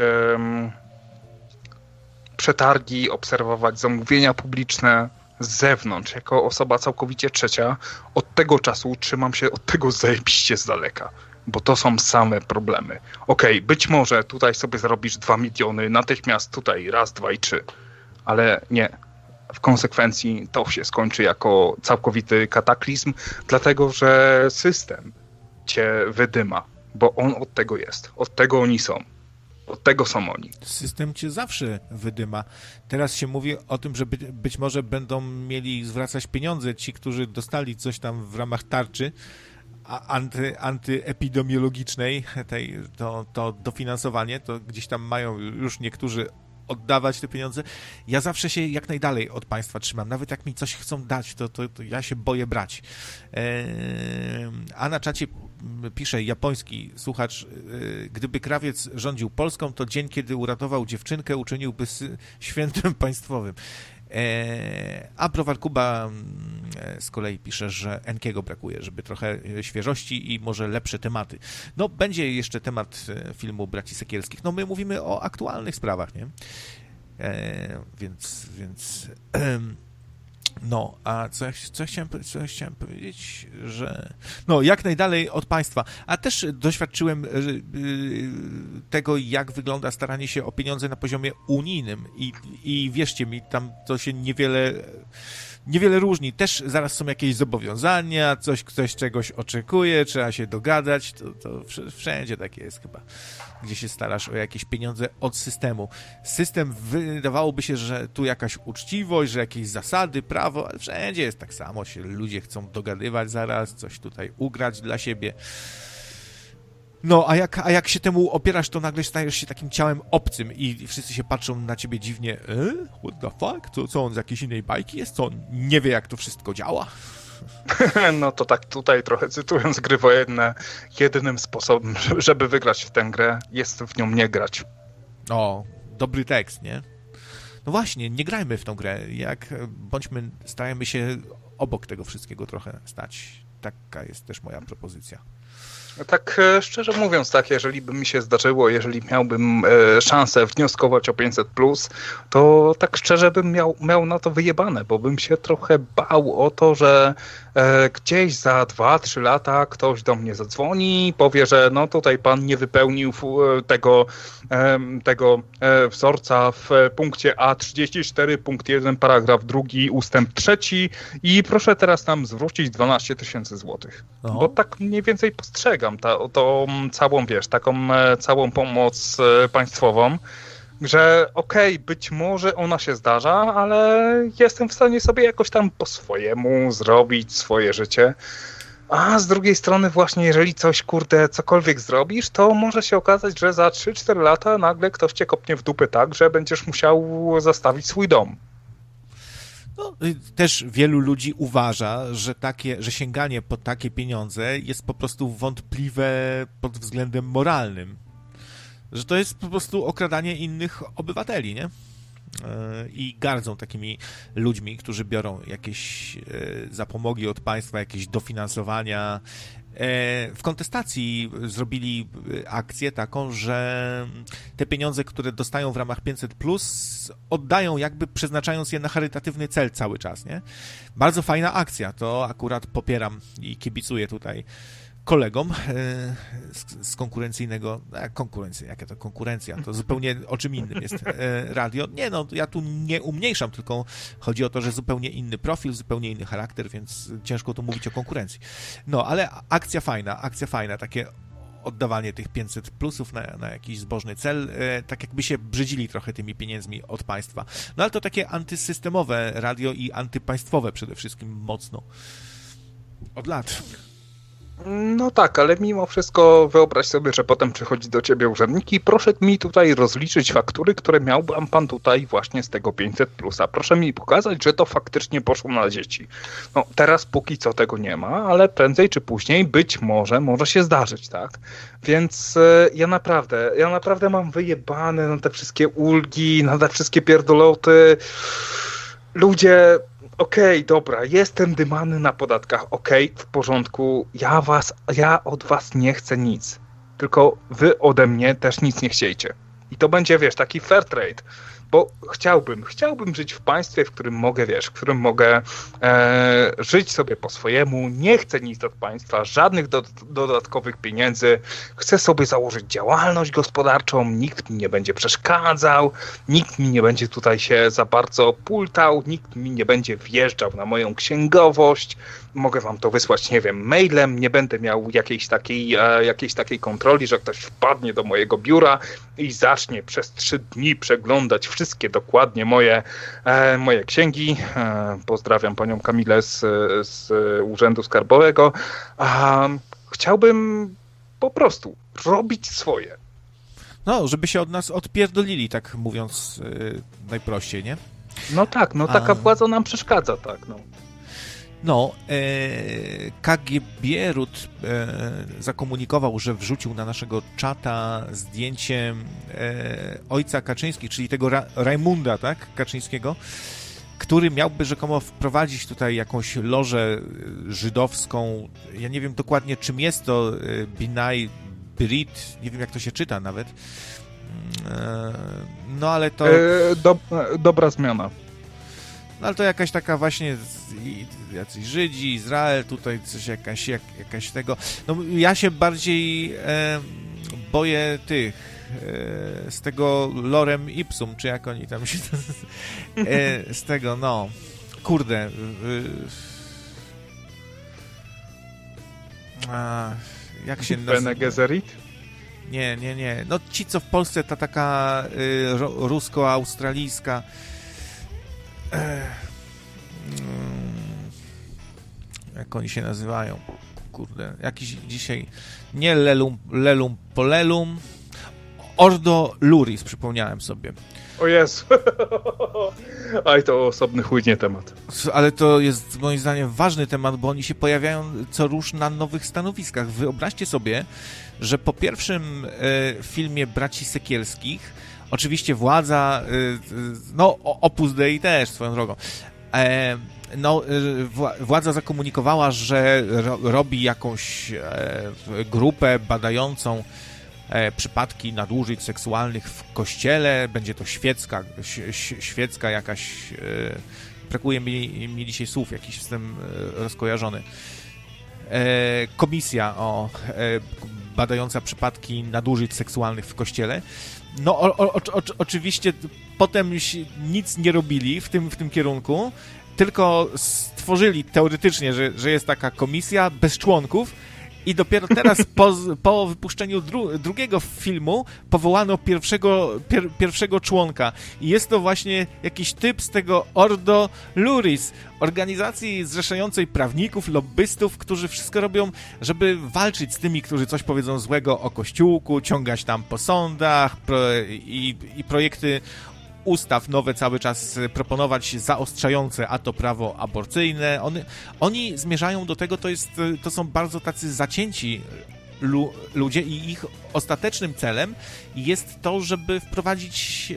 przetargi, obserwować zamówienia publiczne z zewnątrz, jako osoba całkowicie trzecia, od tego czasu trzymam się od tego zajebiście z daleka bo to są same problemy. Okej, okay, być może tutaj sobie zarobisz dwa miliony, natychmiast tutaj raz, dwa i trzy, ale nie. W konsekwencji to się skończy jako całkowity kataklizm, dlatego że system cię wydyma, bo on od tego jest, od tego oni są. Od tego są oni. System cię zawsze wydyma. Teraz się mówi o tym, że być, może będą mieli zwracać pieniądze ci, którzy dostali coś tam w ramach tarczy, anty, antyepidemiologicznej, tej, to, to dofinansowanie, to gdzieś tam mają już niektórzy oddawać te pieniądze. Ja zawsze się jak najdalej od państwa trzymam. Nawet jak mi coś chcą dać, to, to, to ja się boję brać. A na czacie pisze japoński słuchacz, e, gdyby krawiec rządził Polską, to dzień, kiedy uratował dziewczynkę, uczyniłby świętem państwowym. E, a Browar Kuba mm, e, z kolei pisze, że Enkiego brakuje, żeby trochę e, świeżości i może lepsze tematy. No, będzie jeszcze temat filmu Braci Sekielskich. No, my mówimy o aktualnych sprawach, nie? Więc, więc no, a co, co, chciałem, co chciałem powiedzieć, że no, jak najdalej od państwa, a też doświadczyłem y, y, tego, jak wygląda staranie się o pieniądze na poziomie unijnym i, i wierzcie mi, tam to się niewiele niewiele różni. Też zaraz są jakieś zobowiązania, coś, ktoś czegoś oczekuje, trzeba się dogadać, to, to wszędzie tak jest chyba, gdzie się starasz o jakieś pieniądze od systemu. System wydawałoby się, że tu jakaś uczciwość, że jakieś zasady, prawo, ale wszędzie jest tak samo, się ludzie chcą dogadywać zaraz, coś tutaj ugrać dla siebie. No, a jak, a jak się temu opierasz, to nagle stajesz się takim ciałem obcym i wszyscy się patrzą na ciebie dziwnie. E? What the fuck? Co, co on z jakiejś innej bajki jest? Co on nie wie, jak to wszystko działa? No to tak tutaj trochę cytując gry wojenne, jedynym sposobem, żeby wygrać w tę grę, jest w nią nie grać. O, dobry tekst, nie? No właśnie, nie grajmy w tą grę. Jak bądźmy, starajmy się obok tego wszystkiego trochę stać. Taka jest też moja propozycja. Tak e, szczerze mówiąc, tak, jeżeli by mi się zdarzyło, jeżeli miałbym e, szansę wnioskować o 500, to tak szczerze bym miał, miał na to wyjebane, bo bym się trochę bał o to, że e, gdzieś za 2-3 lata ktoś do mnie zadzwoni, powie, że no tutaj pan nie wypełnił tego, tego wzorca w punkcie A34, punkt 1, paragraf 2, ustęp 3 i proszę teraz nam zwrócić 12 tysięcy złotych. Bo tak mniej więcej postrzegam dostrzegam ta, tą całą, wiesz, taką e, całą pomoc e, państwową, że okej, okay, być może ona się zdarza, ale jestem w stanie sobie jakoś tam po swojemu zrobić swoje życie. A z drugiej strony właśnie, jeżeli coś, kurde, cokolwiek zrobisz, to może się okazać, że za 3-4 lata nagle ktoś cię kopnie w dupę tak, że będziesz musiał zastawić swój dom. No, y, też wielu ludzi uważa, że, takie, że sięganie po takie pieniądze jest po prostu wątpliwe pod względem moralnym. Że to jest po prostu okradanie innych obywateli, nie? Y, I gardzą takimi ludźmi, którzy biorą jakieś y, zapomogi od państwa, jakieś dofinansowania, w kontestacji zrobili akcję taką, że te pieniądze, które dostają w ramach 500, plus, oddają jakby przeznaczając je na charytatywny cel cały czas, nie? Bardzo fajna akcja, to akurat popieram i kibicuję tutaj kolegom e, z, z konkurencyjnego, e, konkurencja, jaka to konkurencja, to zupełnie o czym innym jest e, radio. Nie no, ja tu nie umniejszam, tylko chodzi o to, że zupełnie inny profil, zupełnie inny charakter, więc ciężko tu mówić o konkurencji. No, ale akcja fajna, akcja fajna, takie oddawanie tych 500 plusów na, na jakiś zbożny cel, tak jakby się brzydzili trochę tymi pieniędzmi od państwa. No ale to takie antysystemowe radio i antypaństwowe przede wszystkim mocno. Od lat. No tak, ale mimo wszystko wyobraź sobie, że potem przychodzi do ciebie urzędnik i proszę mi tutaj rozliczyć faktury, które miał pan tutaj właśnie z tego 500 plusa. Proszę mi pokazać, że to faktycznie poszło na dzieci. No teraz póki co tego nie ma, ale prędzej czy później być może może się zdarzyć, tak? Więc e, ja naprawdę, ja naprawdę mam wyjebane na te wszystkie ulgi, na te wszystkie pierdoloty. Ludzie okej, okay, dobra, jestem dymany na podatkach, okej, okay, w porządku, ja was, ja od was nie chcę nic, tylko wy ode mnie też nic nie chciejcie. I to będzie, wiesz, taki fair trade. Bo chciałbym, chciałbym żyć w państwie, w którym mogę, wiesz, w którym mogę e, żyć sobie po swojemu, nie chcę nic od państwa, żadnych do, dodatkowych pieniędzy, chcę sobie założyć działalność gospodarczą, nikt mi nie będzie przeszkadzał, nikt mi nie będzie tutaj się za bardzo pultał, nikt mi nie będzie wjeżdżał na moją księgowość, mogę wam to wysłać, nie wiem, mailem, nie będę miał jakiejś takiej, e, jakiejś takiej kontroli, że ktoś wpadnie do mojego biura i zacznie przez trzy dni przeglądać wszystkie dokładnie moje, e, moje księgi. E, pozdrawiam panią Kamilę z, z Urzędu Skarbowego. chciałbym po prostu robić swoje. No, żeby się od nas odpierdolili, tak mówiąc najprościej, nie? No tak, no taka A... władza nam przeszkadza, tak, no. No, e, KGB Rut e, zakomunikował, że wrzucił na naszego czata zdjęcie e, ojca Kaczyńskich, czyli tego Ra Rajmunda, tak, Kaczyńskiego, który miałby rzekomo wprowadzić tutaj jakąś lożę żydowską. Ja nie wiem dokładnie, czym jest to e, Binay Brit, nie wiem jak to się czyta nawet. E, no ale to... E, do, dobra zmiana. No ale to jakaś taka właśnie jacyś Żydzi, Izrael, tutaj coś jakaś, jak, jakaś tego. No ja się bardziej e, boję tych e, z tego lorem ipsum, czy jak oni tam się e, z tego, no kurde a, jak się nazywa? Bene Gesserit? Nie, nie, nie. No ci, co w Polsce, ta taka y, rusko-australijska jak oni się nazywają? Kurde, jakiś dzisiaj nie Lelum, Lelum Polelum, Ordo Luris, przypomniałem sobie. O Jezu. Aj, to osobny chujnie temat. Ale to jest moim zdaniem ważny temat, bo oni się pojawiają co rusz na nowych stanowiskach. Wyobraźcie sobie, że po pierwszym e, filmie Braci Sekielskich Oczywiście władza, y, y, no Opus Dei też swoją drogą, e, no, y, władza zakomunikowała, że robi jakąś e, grupę badającą e, przypadki nadużyć seksualnych w kościele. Będzie to świecka, świecka jakaś. Brakuje mi, mi dzisiaj słów, jakiś jestem rozkojarzony. Komisja o, badająca przypadki nadużyć seksualnych w kościele. No, o, o, o, oczywiście potem nic nie robili w tym, w tym kierunku, tylko stworzyli teoretycznie, że, że jest taka komisja bez członków, i dopiero teraz, po, po wypuszczeniu dru, drugiego filmu, powołano pierwszego, pier, pierwszego członka. I jest to właśnie jakiś typ z tego Ordo Luris, organizacji zrzeszającej prawników, lobbystów, którzy wszystko robią, żeby walczyć z tymi, którzy coś powiedzą złego o Kościółku, ciągać tam po sądach pro, i, i projekty ustaw nowe cały czas proponować zaostrzające, a to prawo aborcyjne. Oni, oni zmierzają do tego, to, jest, to są bardzo tacy zacięci lu, ludzie i ich ostatecznym celem jest to, żeby wprowadzić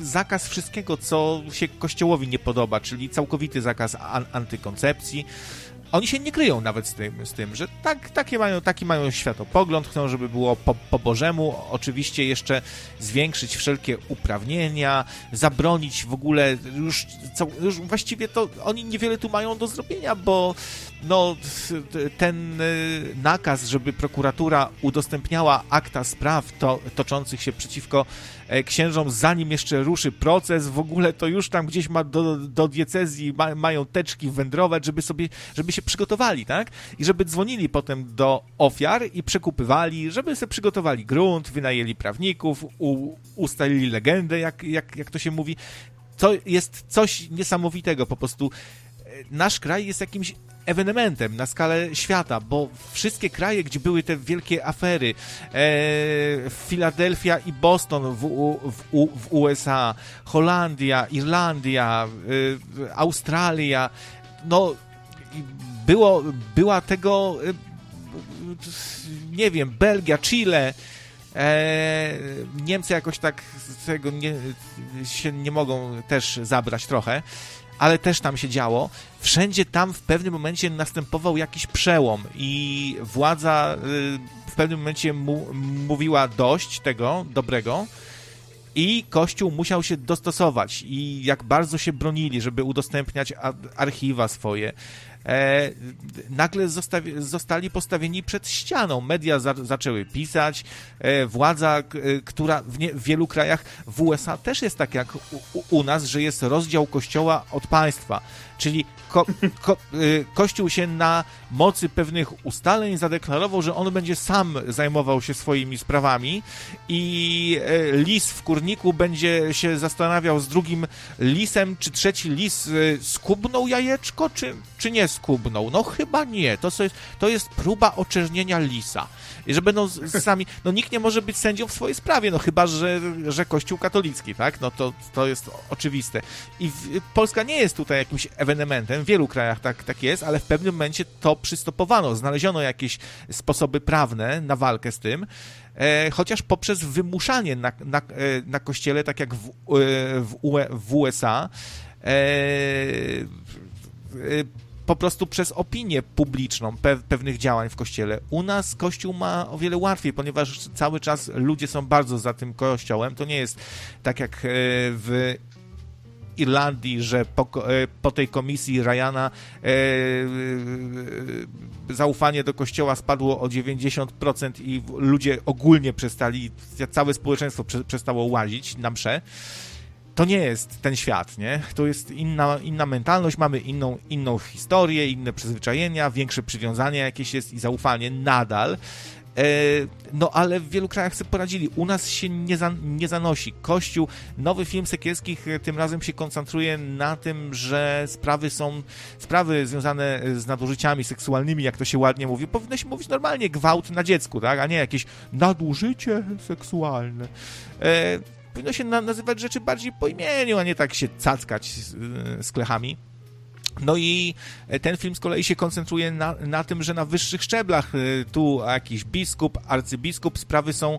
e, zakaz wszystkiego, co się Kościołowi nie podoba, czyli całkowity zakaz an, antykoncepcji, oni się nie kryją nawet z tym, z tym że tak, takie mają, taki mają światopogląd, chcą, żeby było po, po Bożemu, oczywiście jeszcze zwiększyć wszelkie uprawnienia, zabronić w ogóle, już, już właściwie to oni niewiele tu mają do zrobienia, bo no, ten y, nakaz, żeby prokuratura udostępniała akta spraw to, toczących się przeciwko e, księżom, zanim jeszcze ruszy proces, w ogóle to już tam gdzieś ma do, do diecezji ma, mają teczki wędrować, żeby sobie, żeby się przygotowali, tak? I żeby dzwonili potem do ofiar i przekupywali, żeby sobie przygotowali grunt, wynajęli prawników, u, ustalili legendę, jak, jak, jak to się mówi. To jest coś niesamowitego, po prostu e, nasz kraj jest jakimś ewenementem na skalę świata, bo wszystkie kraje, gdzie były te wielkie afery, e, Filadelfia i Boston w, w, w USA, Holandia, Irlandia, e, Australia, no było, była tego e, nie wiem, Belgia, Chile, e, Niemcy jakoś tak tego nie, się nie mogą też zabrać trochę ale też tam się działo. Wszędzie tam w pewnym momencie następował jakiś przełom i władza y, w pewnym momencie mu, mówiła dość tego dobrego I Kościół musiał się dostosować i jak bardzo się bronili, żeby udostępniać archiwa swoje, e, nagle zostawi, zostali postawieni przed ścianą. Media za, zaczęły pisać, e, władza, e, która w, nie, w, wielu krajach w USA też jest tak jak u, u nas, że jest rozdział kościoła od państwa. Czyli ko, ko, y, Kościół się na mocy pewnych ustaleń zadeklarował, że on będzie sam zajmował się swoimi sprawami i y, lis w kurniku będzie się zastanawiał z drugim lisem, czy trzeci lis y, skubnął jajeczko, czy, czy nie skubnął. No chyba nie. To to jest próba oczernienia lisa. I że będą sami... No nikt nie może być sędzią w swojej sprawie, no chyba, że, że Kościół katolicki, tak? No to, to jest oczywiste. I w, Polska nie jest tutaj jakimś ewenementem. W wielu krajach tak, tak jest, ale w pewnym momencie to przystopowano. Znaleziono jakieś sposoby prawne na walkę z tym, e, chociaż poprzez wymuszanie na, na, e, na kościele, tak jak w, e, w, w USA, e, po prostu przez opinię publiczną pe pewnych działań w kościele. U nas kościół ma o wiele łatwiej, ponieważ cały czas ludzie są bardzo za tym kościołem. To nie jest tak jak w Irlandii, że po, e, po tej komisji Ryana e, e, zaufanie do kościoła spadło o 90% i ludzie ogólnie przestali, całe społeczeństwo prze, przestało łazić na msze to nie jest ten świat, nie? To jest inna, inna mentalność, mamy inną, inną historię, inne przyzwyczajenia, większe przywiązanie jakieś jest i zaufanie nadal, E, no ale w wielu krajach sobie poradzili. U nas się nie, za, nie zanosi. Kościół, nowy film Sekielskich e, tym razem się koncentruje na tym, że sprawy są, sprawy związane z nadużyciami seksualnymi, jak to się ładnie mówi, powinno się mówić normalnie gwałt na dziecku, tak, a nie jakieś nadużycie seksualne. E, powinno się na, nazywać rzeczy bardziej po imieniu, a nie tak się cackać z, z klechami. No i ten film z kolei się koncentruje na, na tym, że na wyższych szczeblach y, tu jakiś biskup, arcybiskup, sprawy są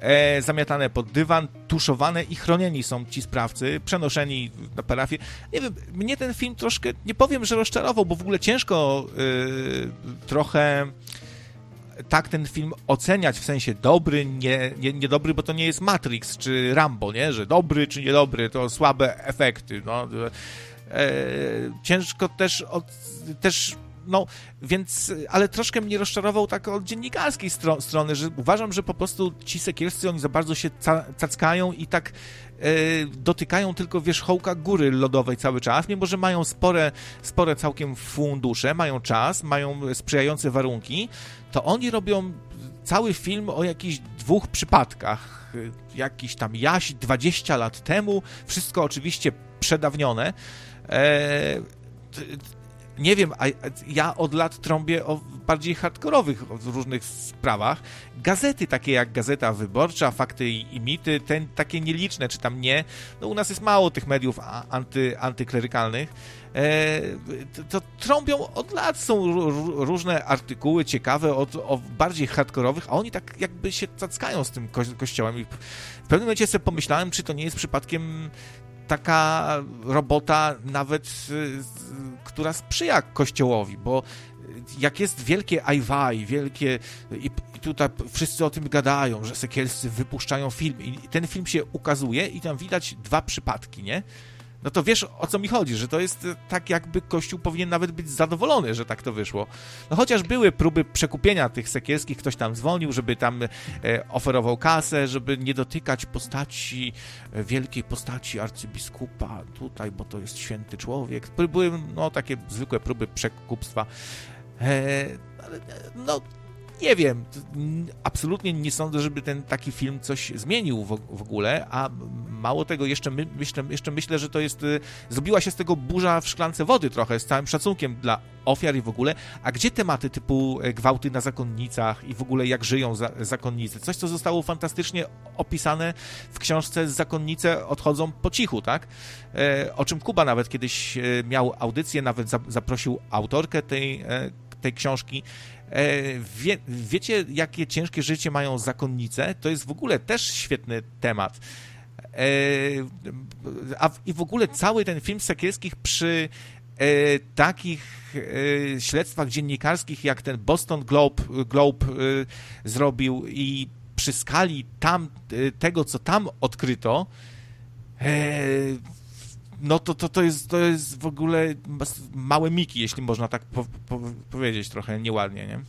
e, zamiatane pod dywan, tuszowane i chronieni są ci sprawcy, przenoszeni na parafię. Nie wiem, mnie ten film troszkę, nie powiem, że rozczarował, bo w ogóle ciężko y, trochę tak ten film oceniać w sensie dobry, nie, nie, niedobry, bo to nie jest Matrix czy Rambo, nie? Że dobry czy niedobry, to słabe efekty, no E, ciężko też, od, też no, więc, ale troszkę mnie rozczarował tak od dziennikarskiej stro strony, że uważam, że po prostu ci sekielscy, oni za bardzo się ca cackają i tak dotykają tylko wierzchołka góry lodowej cały czas, mimo że mają spore, spore całkiem fundusze, mają czas, mają sprzyjające warunki, to oni robią cały film o jakichś dwóch przypadkach. Jakiś tam jaś 20 lat temu, wszystko oczywiście przedawnione, E, nie wiem, a ja od lat trąbię o bardziej hardkorowych różnych sprawach. Gazety takie jak Gazeta Wyborcza, Fakty i, Mity, ten, takie nieliczne, czy tam nie, no u nas jest mało tych mediów anty, antyklerykalnych, e, to, to trąbią od lat, są różne artykuły ciekawe od, o bardziej hardkorowych, a oni tak jakby się cackają z tym ko kościołem i w pewnym momencie sobie pomyślałem, czy to nie jest przypadkiem taka robota nawet, y, która sprzyja Kościołowi, bo jak jest wielkie ajwaj, wielkie i, tutaj wszyscy o tym gadają, że Sekielscy wypuszczają film i ten film się ukazuje i tam widać dwa przypadki, nie? No to wiesz o co mi chodzi, że to jest e, tak jakby Kościół powinien nawet być zadowolony, że tak to wyszło. No chociaż były próby przekupienia tych sekielskich, ktoś tam dzwonił, żeby tam e, oferował kasę, żeby nie dotykać postaci, e, wielkiej postaci arcybiskupa tutaj, bo to jest święty człowiek. Były no takie zwykłe próby przekupstwa. E, ale, no nie wiem, absolutnie nie sądzę, żeby ten taki film coś zmienił w, w ogóle, a mało tego, jeszcze, my, jeszcze, jeszcze myślę, że to jest, y, zrobiła się z tego burza w szklance wody trochę, z całym szacunkiem dla ofiar i w ogóle, a gdzie tematy typu e, gwałty na zakonnicach i w ogóle jak żyją za, zakonnicy? Coś, co zostało fantastycznie opisane w książce Zakonnice odchodzą po cichu, tak? E, o czym Kuba nawet kiedyś e, miał audycję, nawet zaprosił autorkę tej, tej książki, E, wie, wiecie, jakie ciężkie życie mają zakonnice? To jest w ogóle też świetny temat. E, a i w ogóle cały ten film Sekielskich przy e, takich śledztwach dziennikarskich, jak ten Boston Globe, Globe zrobił i przy skali tam, tego, co tam odkryto, no to, to, to, jest, to jest w ogóle małe miki, jeśli można tak po, po, powiedzieć trochę nieładnie, nie?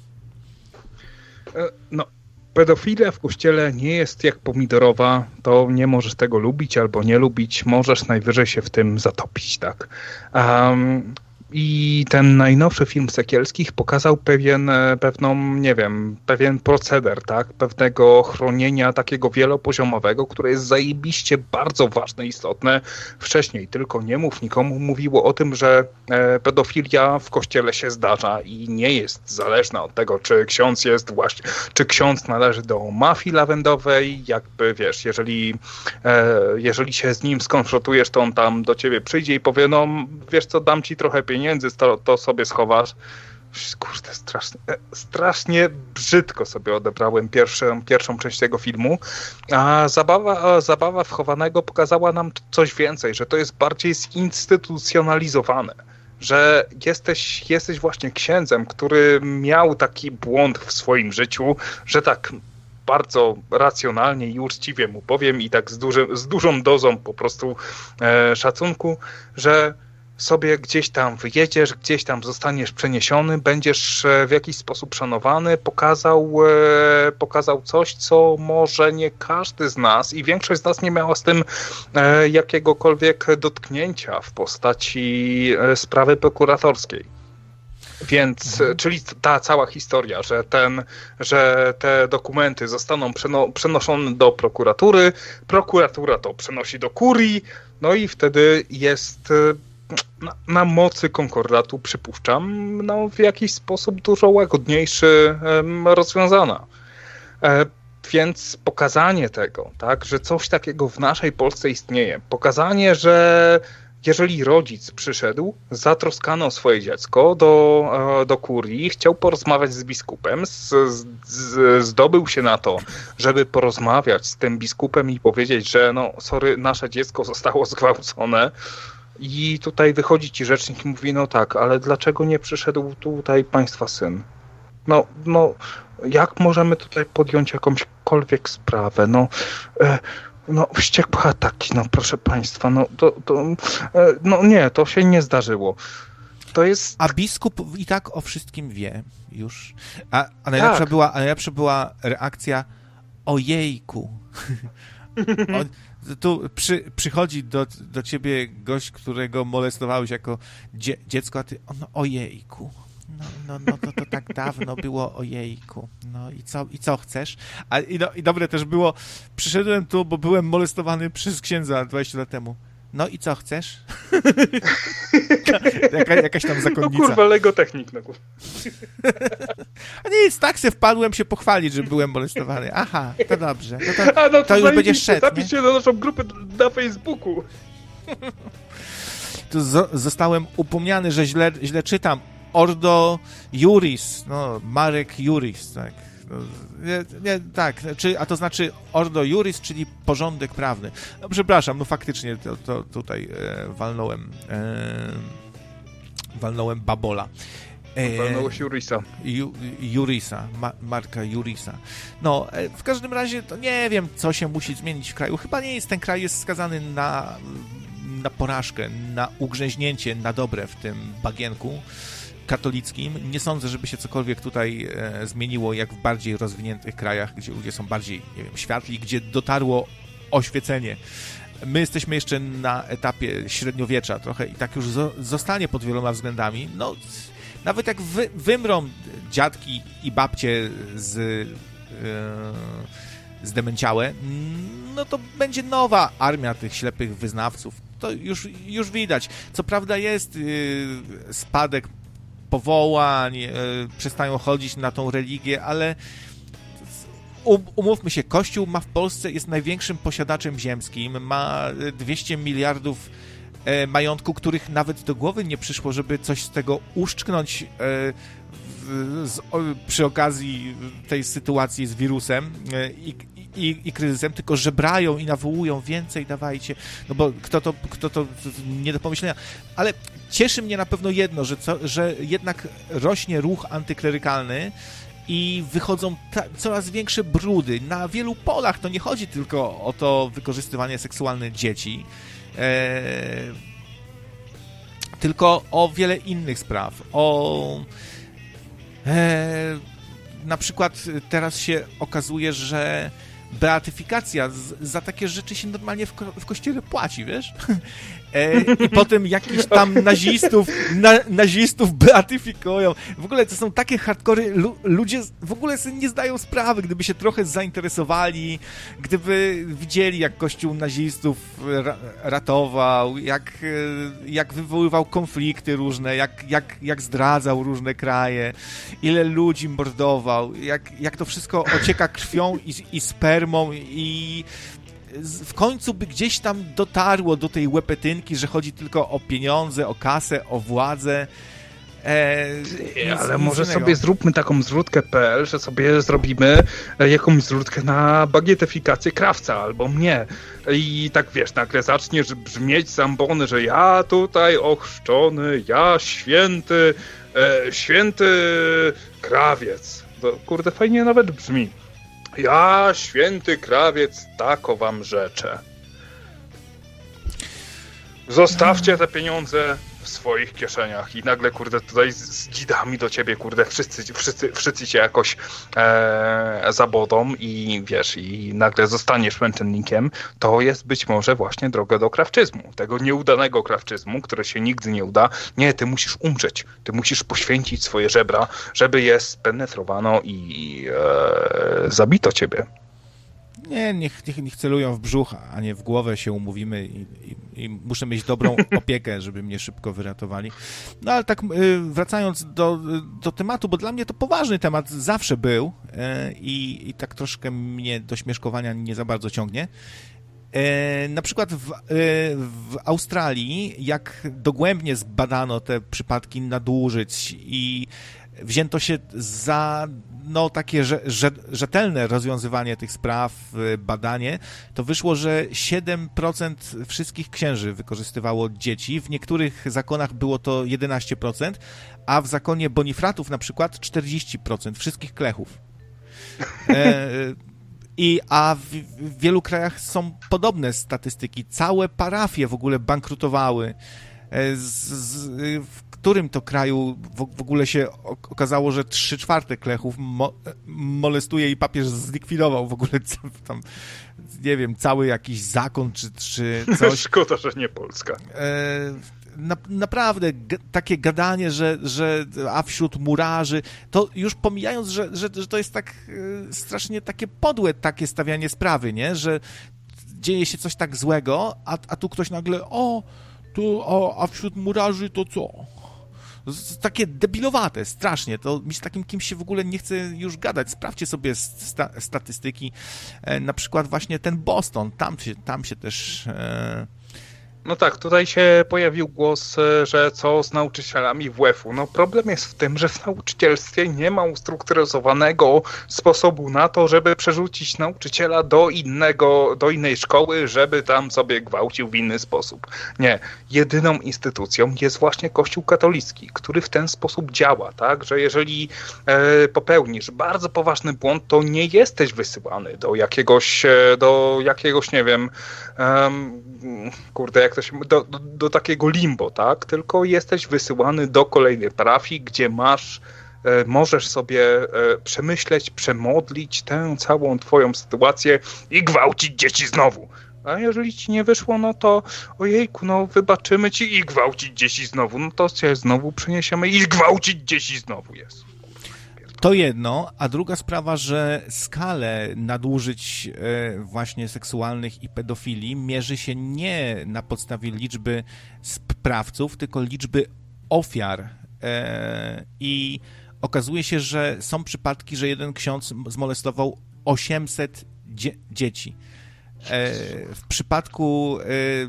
No, pedofilia w kościele nie jest jak pomidorowa, to nie możesz tego lubić albo nie lubić, możesz najwyżej się w tym zatopić, tak. Um, i ten najnowszy film Sekielskich pokazał pewien, e, pewną, nie wiem, pewien proceder, tak? Pewnego chronienia takiego wielopoziomowego, które jest zajebiście bardzo ważne, istotne. Wcześniej tylko nie mów nikomu mówiło o tym, że e, pedofilia w kościele się zdarza i nie jest zależna od tego, czy ksiądz jest właśnie, czy ksiądz należy do mafii lawendowej, jakby wiesz, jeżeli, e, jeżeli się z nim skonfrontujesz, to on tam do ciebie przyjdzie i powie, no wiesz co, dam ci trochę pieniędzy, pieniędzy, to, to sobie schowasz. Kurde, strasznie, strasznie brzydko sobie odebrałem pierwszą, pierwszą część tego filmu, a zabawa, zabawa wchowanego pokazała nam coś więcej, że to jest bardziej zinstytucjonalizowane, że jesteś, jesteś właśnie księdzem, który miał taki błąd w swoim życiu, że tak bardzo racjonalnie i uczciwie mu powiem i tak z, duży, z dużą dozą po prostu e, szacunku, że sobie gdzieś tam wyjedziesz, gdzieś tam zostaniesz przeniesiony, będziesz e, w jakiś sposób szanowany, pokazał, e, pokazał coś, co może nie każdy z nas i większość z nas nie miała z tym e, jakiegokolwiek dotknięcia w postaci sprawy prokuratorskiej. Więc, mhm. czyli ta cała historia, że, ten, że te dokumenty zostaną przeno, przenoszone do prokuratury, prokuratura to przenosi do kurii, no i wtedy jest na, na, mocy konkordatu, przypuszczam, no, w jakiś sposób dużo łagodniejszy rozwiązana. E, więc pokazanie tego, tak, że coś takiego w naszej Polsce istnieje, pokazanie, że jeżeli rodzic przyszedł, zatroskano o swoje dziecko do, e, do kurii, chciał porozmawiać z biskupem, z, z, zdobył się na to, żeby porozmawiać z tym biskupem i powiedzieć, że no sorry, nasze dziecko zostało zgwałcone, i tutaj wychodzi ci rzecznik i mówi, no tak, ale dlaczego nie przyszedł tutaj państwa syn? No, no, jak możemy tutaj podjąć jakąśkolwiek sprawę? No, e, no, wściekłe ataki, no proszę państwa, no, to, to e, no nie, to się nie zdarzyło. To jest... A biskup i tak o wszystkim wie już. A, a najlepsza, tak. była, a najlepsza była reakcja ojejku. o, tu przy, przychodzi do, do ciebie gość, którego molestowałeś jako dzie, dziecko, a ty, no ojejku, no, no, no to, to tak dawno było ojejku, no i co, i co chcesz? A, i, no, I dobre też było, przyszedłem tu, bo byłem molestowany przez księdza 20 lat temu. No i co chcesz? Jaka, jakaś tam zakonnica. No kurwa, Lego Technik. No kurwa. A nic, tak se wpadłem się pochwalić, że byłem molestowany. Aha, to dobrze. No to, A no to, to już będzie szedł. Zapisz się na naszą grupę na Facebooku. Tu zostałem upomniany, że źle, źle czytam. Ordo Juris, no, Marek Juris, tak. No, nie, nie, tak, czy, a to znaczy Ordo Juris, czyli porządek prawny. No, przepraszam, no faktycznie to, to tutaj e, walnąłem e, walnąłem babola. Walnąłeś Jurisa. Ju, Jurisa, Ma, Marka Jurisa. No, e, w każdym razie to nie wiem, co się musi zmienić w kraju. Chyba nie jest, ten kraj jest skazany na, na porażkę, na ugrzęźnięcie na dobre w tym bagienku katolickim. Nie sądzę, żeby się cokolwiek tutaj e, zmieniło, jak w bardziej rozwiniętych krajach, gdzie ludzie są bardziej, nie wiem, światli, gdzie dotarło oświecenie. My jesteśmy jeszcze na etapie średniowiecza trochę i tak już zostanie pod wieloma względami. No, nawet jak wy, wymrą dziadki i babcie z, yy, no to będzie nowa armia tych ślepych wyznawców. To już, już widać. Co prawda jest yy, spadek powołań, e, przestają chodzić na tą religię, ale umówmy się, Kościół ma w Polsce, jest największym posiadaczem ziemskim, ma 200 miliardów e, majątku, których nawet do głowy nie przyszło, żeby coś z tego uszczknąć e, przy okazji tej sytuacji z wirusem i, i, kryzysem, tylko żebrają i nawołują więcej, dawajcie, no bo kto to, kto to nie do pomyślenia. Ale cieszy mnie na pewno jedno, że, co, że jednak rośnie ruch antyklerykalny i wychodzą coraz większe brudy. Na wielu polach to nie chodzi tylko o to wykorzystywanie seksualne dzieci, e, tylko o wiele innych spraw. O. E, na przykład teraz się okazuje, że beatyfikacja za takie rzeczy się normalnie w, w kościele płaci, wiesz? E, I potem jakiś tam nazistów, na, nazistów beatyfikują. W ogóle to są takie hardkory, lu, ludzie w ogóle sobie nie zdają sprawy, gdyby się trochę zainteresowali, gdyby widzieli, jak kościół nazistów ra, ratował, jak, e, jak wywoływał konflikty różne, jak, jak, jak zdradzał różne kraje, ile ludzi mordował, jak, jak to wszystko ocieka krwią i, i spermą i w końcu by gdzieś tam dotarło do tej łepetynki, że chodzi tylko o pieniądze, o kasę, o władzę. E, nic, ale nic może innego. sobie zróbmy taką zrzutkę.pl, że sobie zrobimy jakąś zrzutkę na bagietyfikację krawca albo mnie. I tak wiesz, nagle zaczniesz brzmieć zambony, że ja tutaj ochrzczony, ja święty, e, święty krawiec. To, kurde, fajnie nawet brzmi. Ja, święty krawiec, tako wam rzeczę. Zostawcie te pieniądze w swoich kieszeniach i nagle, kurde, tutaj z dzidami do ciebie, kurde, wszyscy, wszyscy, wszyscy cię jakoś e, zabodą i wiesz, i nagle zostaniesz męczennikiem, to jest być może właśnie droga do krawczyzmu, tego nieudanego krawczyzmu, które się nigdy nie uda. Nie, ty musisz umrzeć, ty musisz poświęcić swoje żebra, żeby je spenetrowano i e, zabito ciebie. Nie, niech, niech, niech celują w brzuch, a nie w głowę się umówimy i, i, i muszę mieć dobrą opiekę, żeby mnie szybko wyratowali. No ale tak y, wracając do, do tematu, bo dla mnie to poważny temat zawsze był y, i, i tak troszkę mnie do śmieszkowania nie za bardzo ciągnie. Y, na przykład w, w Australii, jak dogłębnie zbadano te przypadki nadużyć i wzięto się za no, takie rzetelne rozwiązywanie tych spraw, y, badanie, to wyszło, że 7% wszystkich księży wykorzystywało dzieci. W niektórych zakonach było to 11%, a w zakonie Bonifratów na przykład 40% wszystkich klechów. E, i, a w, w, wielu krajach są podobne statystyki. Całe parafie w ogóle bankrutowały. E, z, z, w którym to kraju w, ogóle się okazało, że trzy czwarte klechów mo, molestuje i papież zlikwidował w ogóle tam, nie wiem, cały jakiś zakon czy, czy coś. Szkoda, że nie Polska. E, na, naprawdę takie gadanie, że, że a wśród murarzy, to już pomijając, że, że, że to jest tak e, strasznie takie podłe takie stawianie sprawy, nie? Że dzieje się coś tak złego, a, a tu ktoś nagle, o, tu, o, a wśród murarzy to co? Takie debilowate, strasznie. To mi z takim kimś się w ogóle nie chce już gadać. Sprawdźcie sobie sta statystyki. E, na przykład właśnie ten Boston, tam się, tam się też e, no tak, tutaj się pojawił głos, e, że co z nauczycielami WF-u. No problem jest w tym, że w nauczycielstwie nie ma ustrukturyzowanego sposobu na to, żeby przerzucić nauczyciela do innego, do innej szkoły, żeby tam sobie gwałcił w inny sposób. Nie. Jedyną instytucją jest właśnie Kościół katolicki, który w ten sposób działa, tak, że jeżeli e, popełnisz bardzo poważny błąd, to nie jesteś wysyłany do jakiegoś, e, do jakiegoś, nie wiem, um, kurde, jak to się, do, do, do, takiego limbo, tak? Tylko jesteś wysyłany do kolejnej parafii, gdzie masz, e, możesz sobie e, przemyśleć, przemodlić tę całą twoją sytuację i gwałcić dzieci znowu. A jeżeli ci nie wyszło, no to ojejku, no wybaczymy ci i gwałcić dzieci znowu. No to się znowu przeniesiemy i gwałcić dzieci znowu jest. To jedno, a druga sprawa, że skalę nadużyć e, właśnie seksualnych i pedofilii mierzy się nie na podstawie liczby sprawców, tylko liczby ofiar. E, I okazuje się, że są przypadki, że jeden ksiądz zmolestował 800 dzie dzieci. E, w przypadku e,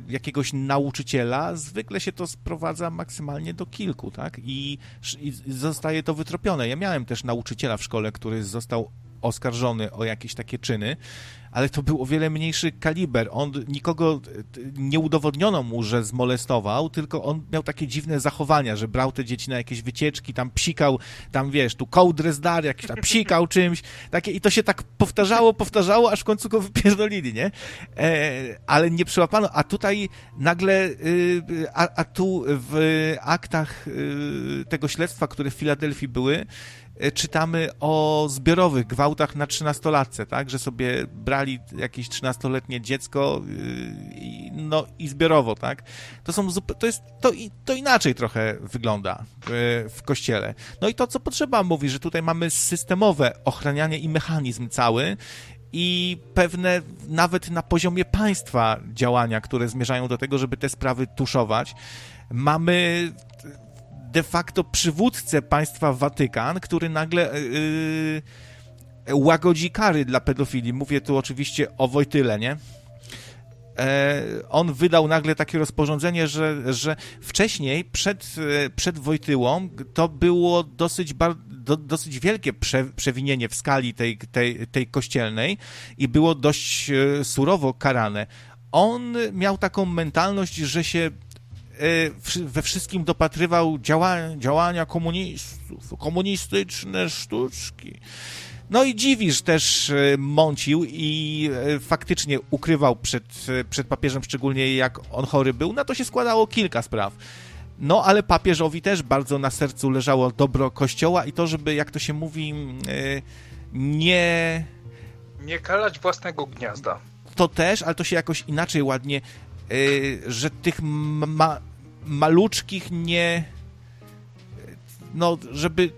jakiegoś nauczyciela zwykle się to sprowadza maksymalnie do kilku, tak? I, I, zostaje to wytropione. Ja miałem też nauczyciela w szkole, który został oskarżony o jakieś takie czyny, ale to był o wiele mniejszy kaliber. On nikogo nie udowodniono mu, że zmolestował, tylko on miał takie dziwne zachowania, że brał te dzieci na jakieś wycieczki, tam psikał, tam wiesz, tu kołdrę zdar, jakiś tam psikał czymś, takie i to się tak powtarzało, powtarzało, aż w końcu go wypierdolili, nie? E, ale nie przyłapano, a tutaj nagle, y, a, a tu w aktach y, tego śledztwa, które w Filadelfii były, czytamy o zbiorowych gwałtach na trzynastolatce, tak, że sobie brali jakieś trzynastoletnie dziecko yy, no i zbiorowo, tak. To są to jest to, to inaczej trochę wygląda w, w kościele. No i to co potrzeba mówi, że tutaj mamy systemowe ochranianie i mechanizm cały i pewne nawet na poziomie państwa działania, które zmierzają do tego, żeby te sprawy tuszować. Mamy de facto przywódcę państwa Watykan, który nagle yy, łagodzi kary dla pedofilii. Mówię tu oczywiście o Wojtyle, nie? E, on wydał nagle takie rozporządzenie, że, że wcześniej, przed, przed Wojtyłą, to było dosyć, bar, do, dosyć wielkie prze, przewinienie w skali tej, tej, tej kościelnej i było dość surowo karane. On miał taką mentalność, że się we wszystkim dopatrywał działania, działania komunistów, komunistyczne sztuczki. No i dziwisz też y, mącił i y, faktycznie ukrywał przed, przed papieżem, szczególnie jak on chory był. Na to się składało kilka spraw. No, ale papieżowi też bardzo na sercu leżało dobro Kościoła i to, żeby, jak to się mówi, nie... Nie kalać własnego gniazda. To też, ale to się jakoś inaczej ładnie że tych ma maluczkich nie no, żeby,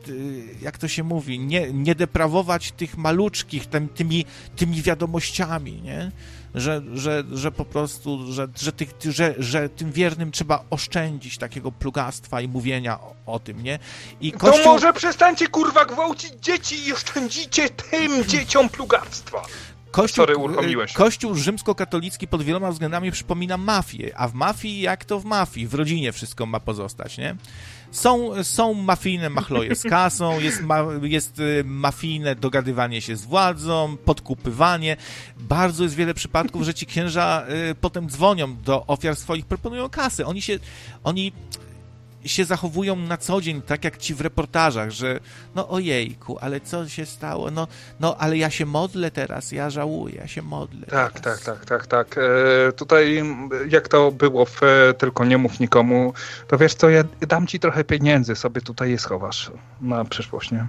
jak to się mówi, nie, nie deprawować tych maluczkich tym, tymi, tymi wiadomościami, nie? Że, że, że po prostu, że, że, tych, że, że tym wiernym trzeba oszczędzić takiego plugastwa i mówienia o, o tym, nie? I Kościół... To może przestańcie kurwa gwałcić dzieci i oszczędzicie tym dzieciom plugastwa. Kościół, Sorry, uruchomiłeś. Kościół rzymskokatolicki pod wieloma względami przypomina mafię, a w mafii, jak to w mafii, w rodzinie wszystko ma pozostać, nie? Są, są mafijne machloje z kasą, jest, ma, jest y, mafijne dogadywanie się z władzą, podkupywanie. Bardzo jest wiele przypadków, że ci księża y, potem dzwonią do ofiar swoich, proponują kasy. Oni się, oni się zachowują na co dzień, tak jak ci w reportażach, że no ojejku, ale co się stało? No, no ale ja się modlę teraz, ja żałuję, ja się modlę. Tak, teraz. tak, tak, tak, tak. E, tutaj jak to było w e, Tylko nie mów nikomu, to wiesz co, ja dam ci trochę pieniędzy, sobie tutaj je schowasz na przyszłość, nie?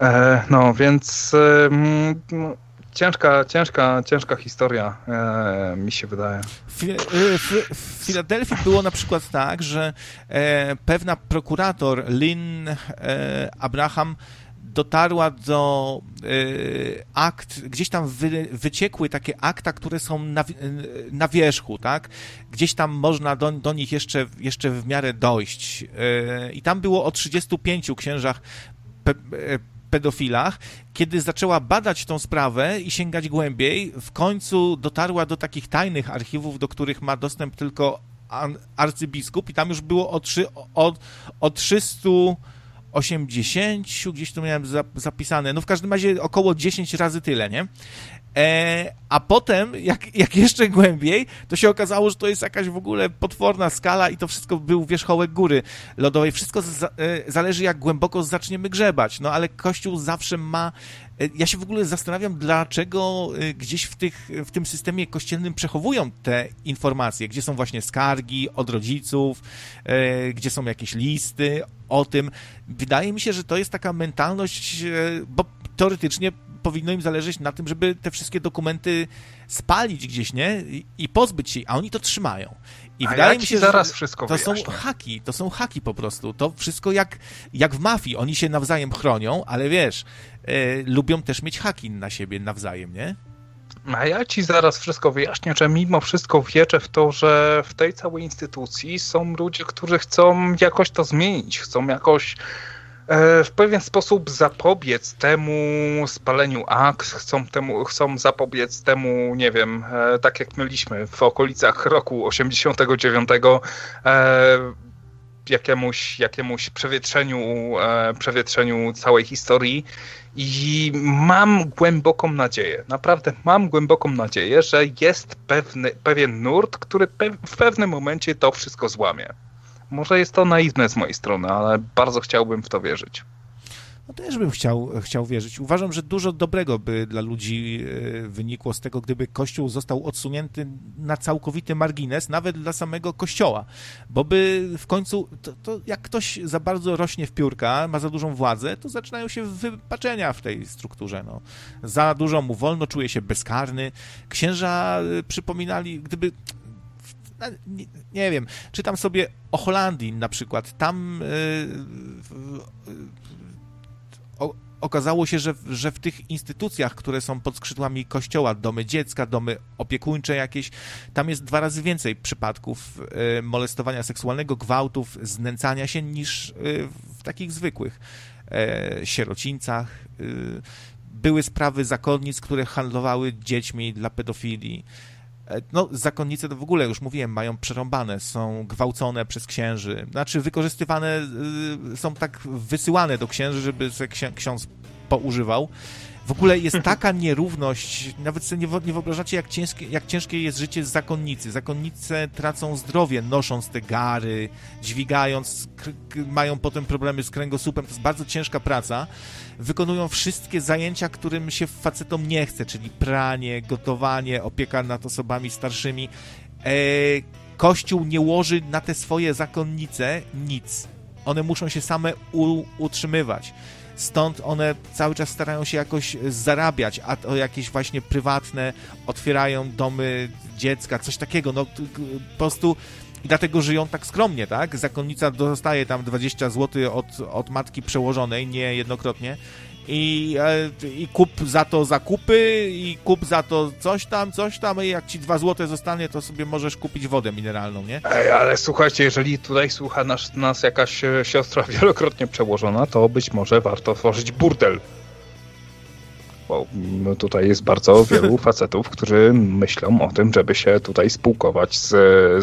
E, no, więc e, ciężka, ciężka, ciężka historia, e, mi się wydaje. W, e, w, w, Filadelfii było na przykład tak, że e, pewna prokurator Lynn e, Abraham dotarła do e, akt, gdzieś tam wy, wyciekły takie akta, które są na, na wierzchu, tak? Gdzieś tam można do, do nich jeszcze, jeszcze w miarę dojść. E, I tam było o 35 księżach pe, pedofilach, kiedy zaczęła badać tą sprawę i sięgać głębiej, w końcu dotarła do takich tajnych archiwów, do których ma dostęp tylko arcybiskup i tam już było o, trzy, o, o 380, gdzieś tu miałem zapisane, no w każdym razie około 10 razy tyle, nie? E, a potem, jak, jak jeszcze głębiej, to się okazało, że to jest jakaś w ogóle potworna skala i to wszystko był wierzchołek góry lodowej. Wszystko za, e, zależy, jak głęboko zaczniemy grzebać. No ale Kościół zawsze ma. E, ja się w ogóle zastanawiam, dlaczego e, gdzieś w, tych, w tym systemie kościelnym przechowują te informacje, gdzie są właśnie skargi od rodziców, e, gdzie są jakieś listy o tym. Wydaje mi się, że to jest taka mentalność, bo teoretycznie powinno im zależeć na tym, żeby te wszystkie dokumenty spalić gdzieś, nie? I, i pozbyć się, a oni to trzymają. I a wydaje mi się, zaraz że wszystko to wyjaśnię. są haki, to są haki po prostu. To wszystko jak, jak w mafii. Oni się nawzajem chronią, ale wiesz, e, lubią też mieć haki na siebie nawzajem, nie? A ja ci zaraz wszystko wyjaśnię, że mimo wszystko wierzę w to, że w tej całej instytucji są ludzie, którzy chcą jakoś to zmienić, chcą jakoś w pewien sposób zapobiec temu spaleniu akt, chcą, temu, chcą zapobiec temu, nie wiem, e, tak jak mieliśmy w okolicach roku 89, e, jakiemuś, jakiemuś przewietrzeniu, e, przewietrzeniu całej historii i mam głęboką nadzieję, naprawdę mam głęboką nadzieję, że jest pewny, pewien nurt, który pe w pewnym momencie to wszystko złamie. Może jest to naiwne z mojej strony, ale bardzo chciałbym w to wierzyć. No też bym chciał, chciał wierzyć. Uważam, że dużo dobrego by dla ludzi e, wynikło z tego, gdyby Kościół został odsunięty na całkowity margines, nawet dla samego Kościoła, bo by w końcu, to, to jak ktoś za bardzo rośnie w piórka, ma za dużą władzę, to zaczynają się wypaczenia w tej strukturze. No. Za dużo mu wolno, czuje się bezkarny. Księża e, przypominali, gdyby nie, nie, wiem, czytam sobie o Holandii na przykład. Tam yy, okazało się, że, że w tych instytucjach, które są pod skrzydłami kościoła, domy dziecka, domy opiekuńcze jakieś, tam jest dwa razy więcej przypadków y, molestowania seksualnego, gwałtów, znęcania się niż y, w takich zwykłych y, sierocińcach. Były sprawy zakonnic, które handlowały dziećmi dla pedofilii. E, no, zakonnice to w ogóle, już mówiłem, mają przerąbane, są gwałcone przez księży, znaczy wykorzystywane, y, są tak wysyłane do księży, żeby ksiądz poużywał. W ogóle jest taka nierówność, nawet sobie nie wyobrażacie, jak ciężkie, jak ciężkie jest życie zakonnicy. Zakonnice tracą zdrowie, nosząc te gary, dźwigając, mają potem problemy z kręgosłupem. To jest bardzo ciężka praca. Wykonują wszystkie zajęcia, którym się facetom nie chce, czyli pranie, gotowanie, opieka nad osobami starszymi. E, kościół nie łoży na te swoje zakonnice nic. One muszą się same utrzymywać stąd one cały czas starają się jakoś zarabiać, a to jakieś właśnie prywatne otwierają domy dziecka, coś takiego, no po prostu i dlatego żyją tak skromnie, tak? Zakonnica dostaje tam 20 zł od, od matki przełożonej, nie jednokrotnie, i, e, i kup za to zakupy i kup za to coś tam, coś tam i jak ci dwa złote zostanie, to sobie możesz kupić wodę mineralną, nie? Ej, ale słuchajcie, jeżeli tutaj słucha nas, nas jakaś e, siostra wielokrotnie przełożona, to być może warto tworzyć burdel bo no, tutaj jest bardzo wielu facetów, którzy myślą o tym, żeby się tutaj spółkować z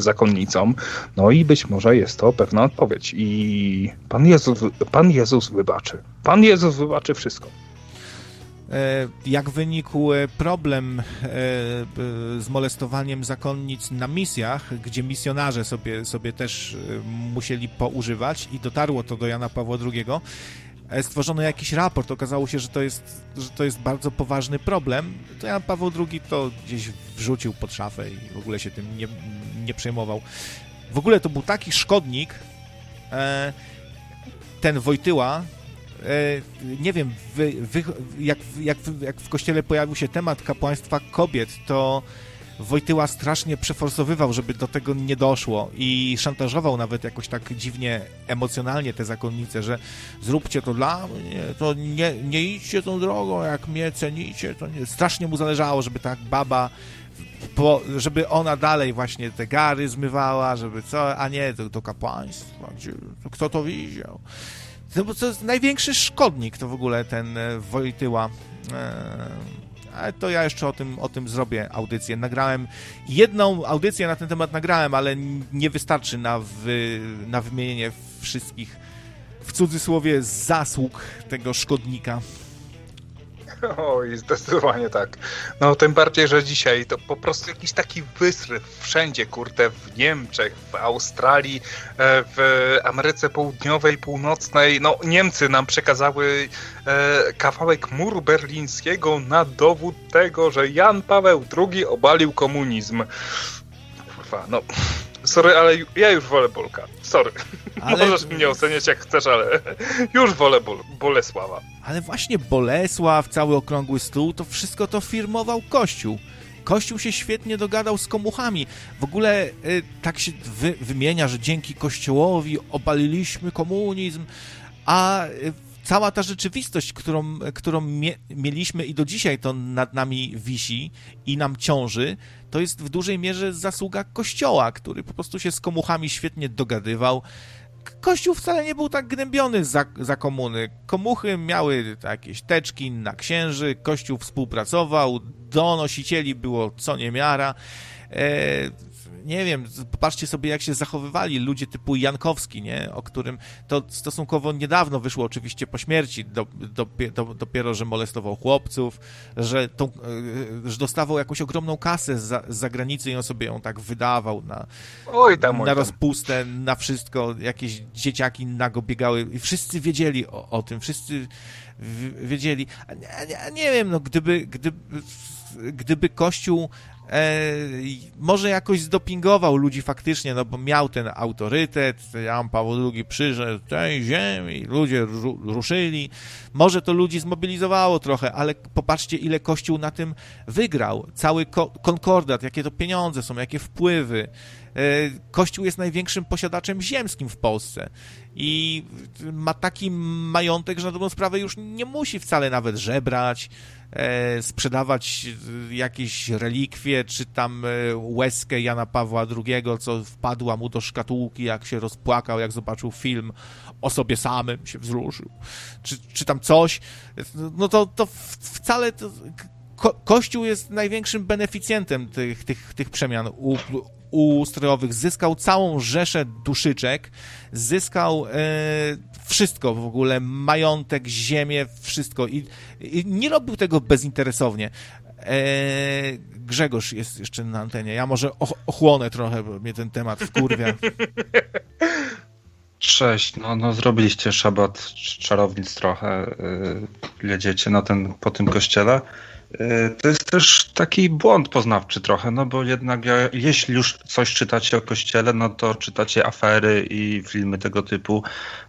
zakonnicą. No i być może jest to pewna odpowiedź. I Pan Jezus, Pan Jezus wybaczy. Pan Jezus wybaczy wszystko. E, jak wynikł e, problem e, z molestowaniem zakonnic na misjach, gdzie misjonarze sobie, sobie też musieli poużywać i dotarło to do Jana Pawła II, stworzono jakiś raport, okazało się, że to jest, że to jest bardzo poważny problem, to Jan Paweł II to gdzieś wrzucił pod szafę i w ogóle się tym nie, nie przejmował. W ogóle to był taki szkodnik, e, ten Wojtyła, e, nie wiem, wy, wy, jak, jak, jak w kościele pojawił się temat kapłaństwa kobiet, to Wojtyła strasznie przeforsowywał, żeby do tego nie doszło i szantażował nawet jakoś tak dziwnie emocjonalnie te zakonnice, że zróbcie to dla mnie, to nie, nie idźcie tą drogą, jak mnie cenicie, to nie. Strasznie mu zależało, żeby tak baba po, żeby ona dalej właśnie te gary zmywała, żeby co, a nie do, do kapłaństwa, gdzie, kto to widział. Bo to jest największy szkodnik to w ogóle ten e, Wojtyła. E, ale to ja jeszcze o tym, o tym zrobię audycję. Nagrałem jedną audycję na ten temat nagrałem, ale nie wystarczy na, na wymienienie wszystkich w cudzysłowie zasług tego szkodnika. Oj, zdecydowanie tak. No tym bardziej, że dzisiaj to po prostu jakiś taki wysryw wszędzie, kurde, w Niemczech, w Australii, e, w Ameryce Południowej, Północnej. No Niemcy nam przekazały e, kawałek muru berlińskiego na dowód tego, że Jan Paweł II obalił komunizm. Kurwa, no Sorry, ale ja już wolę Bolka. Sorry. Ale... Możesz mnie oceniać jak chcesz, ale już wolę Bol Bolesława. Ale właśnie Bolesław, cały okrągły stół, to wszystko to firmował Kościół. Kościół się świetnie dogadał z komuchami. W ogóle y, tak się wy, wymienia, że dzięki Kościołowi obaliliśmy komunizm, a y, cała ta rzeczywistość, którą, którą mie mieliśmy i do dzisiaj to nad nami wisi i nam ciąży, to jest w dużej mierze zasługa Kościoła, który po prostu się z komuchami świetnie dogadywał. Kościół wcale nie był tak gnębiony za, za komuny. Komuchy miały jakieś teczki na księży, Kościół współpracował, donosicieli było co niemiara. E, nie wiem, popatrzcie sobie, jak się zachowywali ludzie typu Jankowski, nie? O którym to stosunkowo niedawno wyszło oczywiście po śmierci, do, do, do, dopiero, że molestował chłopców, że, tą, e, że dostawał jakąś ogromną kasę z, z zagranicy i on sobie ją tak wydawał na, oj tam, oj na tam. rozpustę, na wszystko, jakieś dzieciaki nago biegały i wszyscy wiedzieli o, o tym, wszyscy wiedzieli. Nie, nie, nie wiem, no gdyby, gdyby, gdyby Kościół może jakoś zdopingował ludzi faktycznie, no bo miał ten autorytet, Jan Paweł II przyszedł tej ziemi, ludzie ru, ruszyli, może to ludzi zmobilizowało trochę, ale popatrzcie, ile Kościół na tym wygrał. Cały ko konkordat, jakie to pieniądze są, jakie wpływy. E, Kościół jest największym posiadaczem ziemskim w Polsce i ma taki majątek, że na dobrą sprawę już nie musi wcale nawet żebrać, e, sprzedawać jakieś relikwie, czy tam e, łezkę Jana Pawła II, co wpadła mu do szkatułki, jak się rozpłakał, jak zobaczył film o sobie samym, się wzruszył, czy, czy tam coś, no to, to wcale to, ko Kościół jest największym beneficjentem tych, tych, tych przemian u, ustrojowych. Zyskał całą rzeszę duszyczek, zyskał e, wszystko w ogóle, majątek, ziemię, wszystko i, i nie robił tego bezinteresownie. E, Grzegorz jest jeszcze na antenie. Ja może ochłonę trochę, bo mnie ten temat wkurwia. Cześć, no, no zrobiliście szabat czarownic trochę, yy, jedziecie na ten, po tym kościele. E, to jest też taki błąd poznawczy trochę, no bo jednak jeśli już coś czytacie o kościele, no to czytacie afery i filmy tego typu,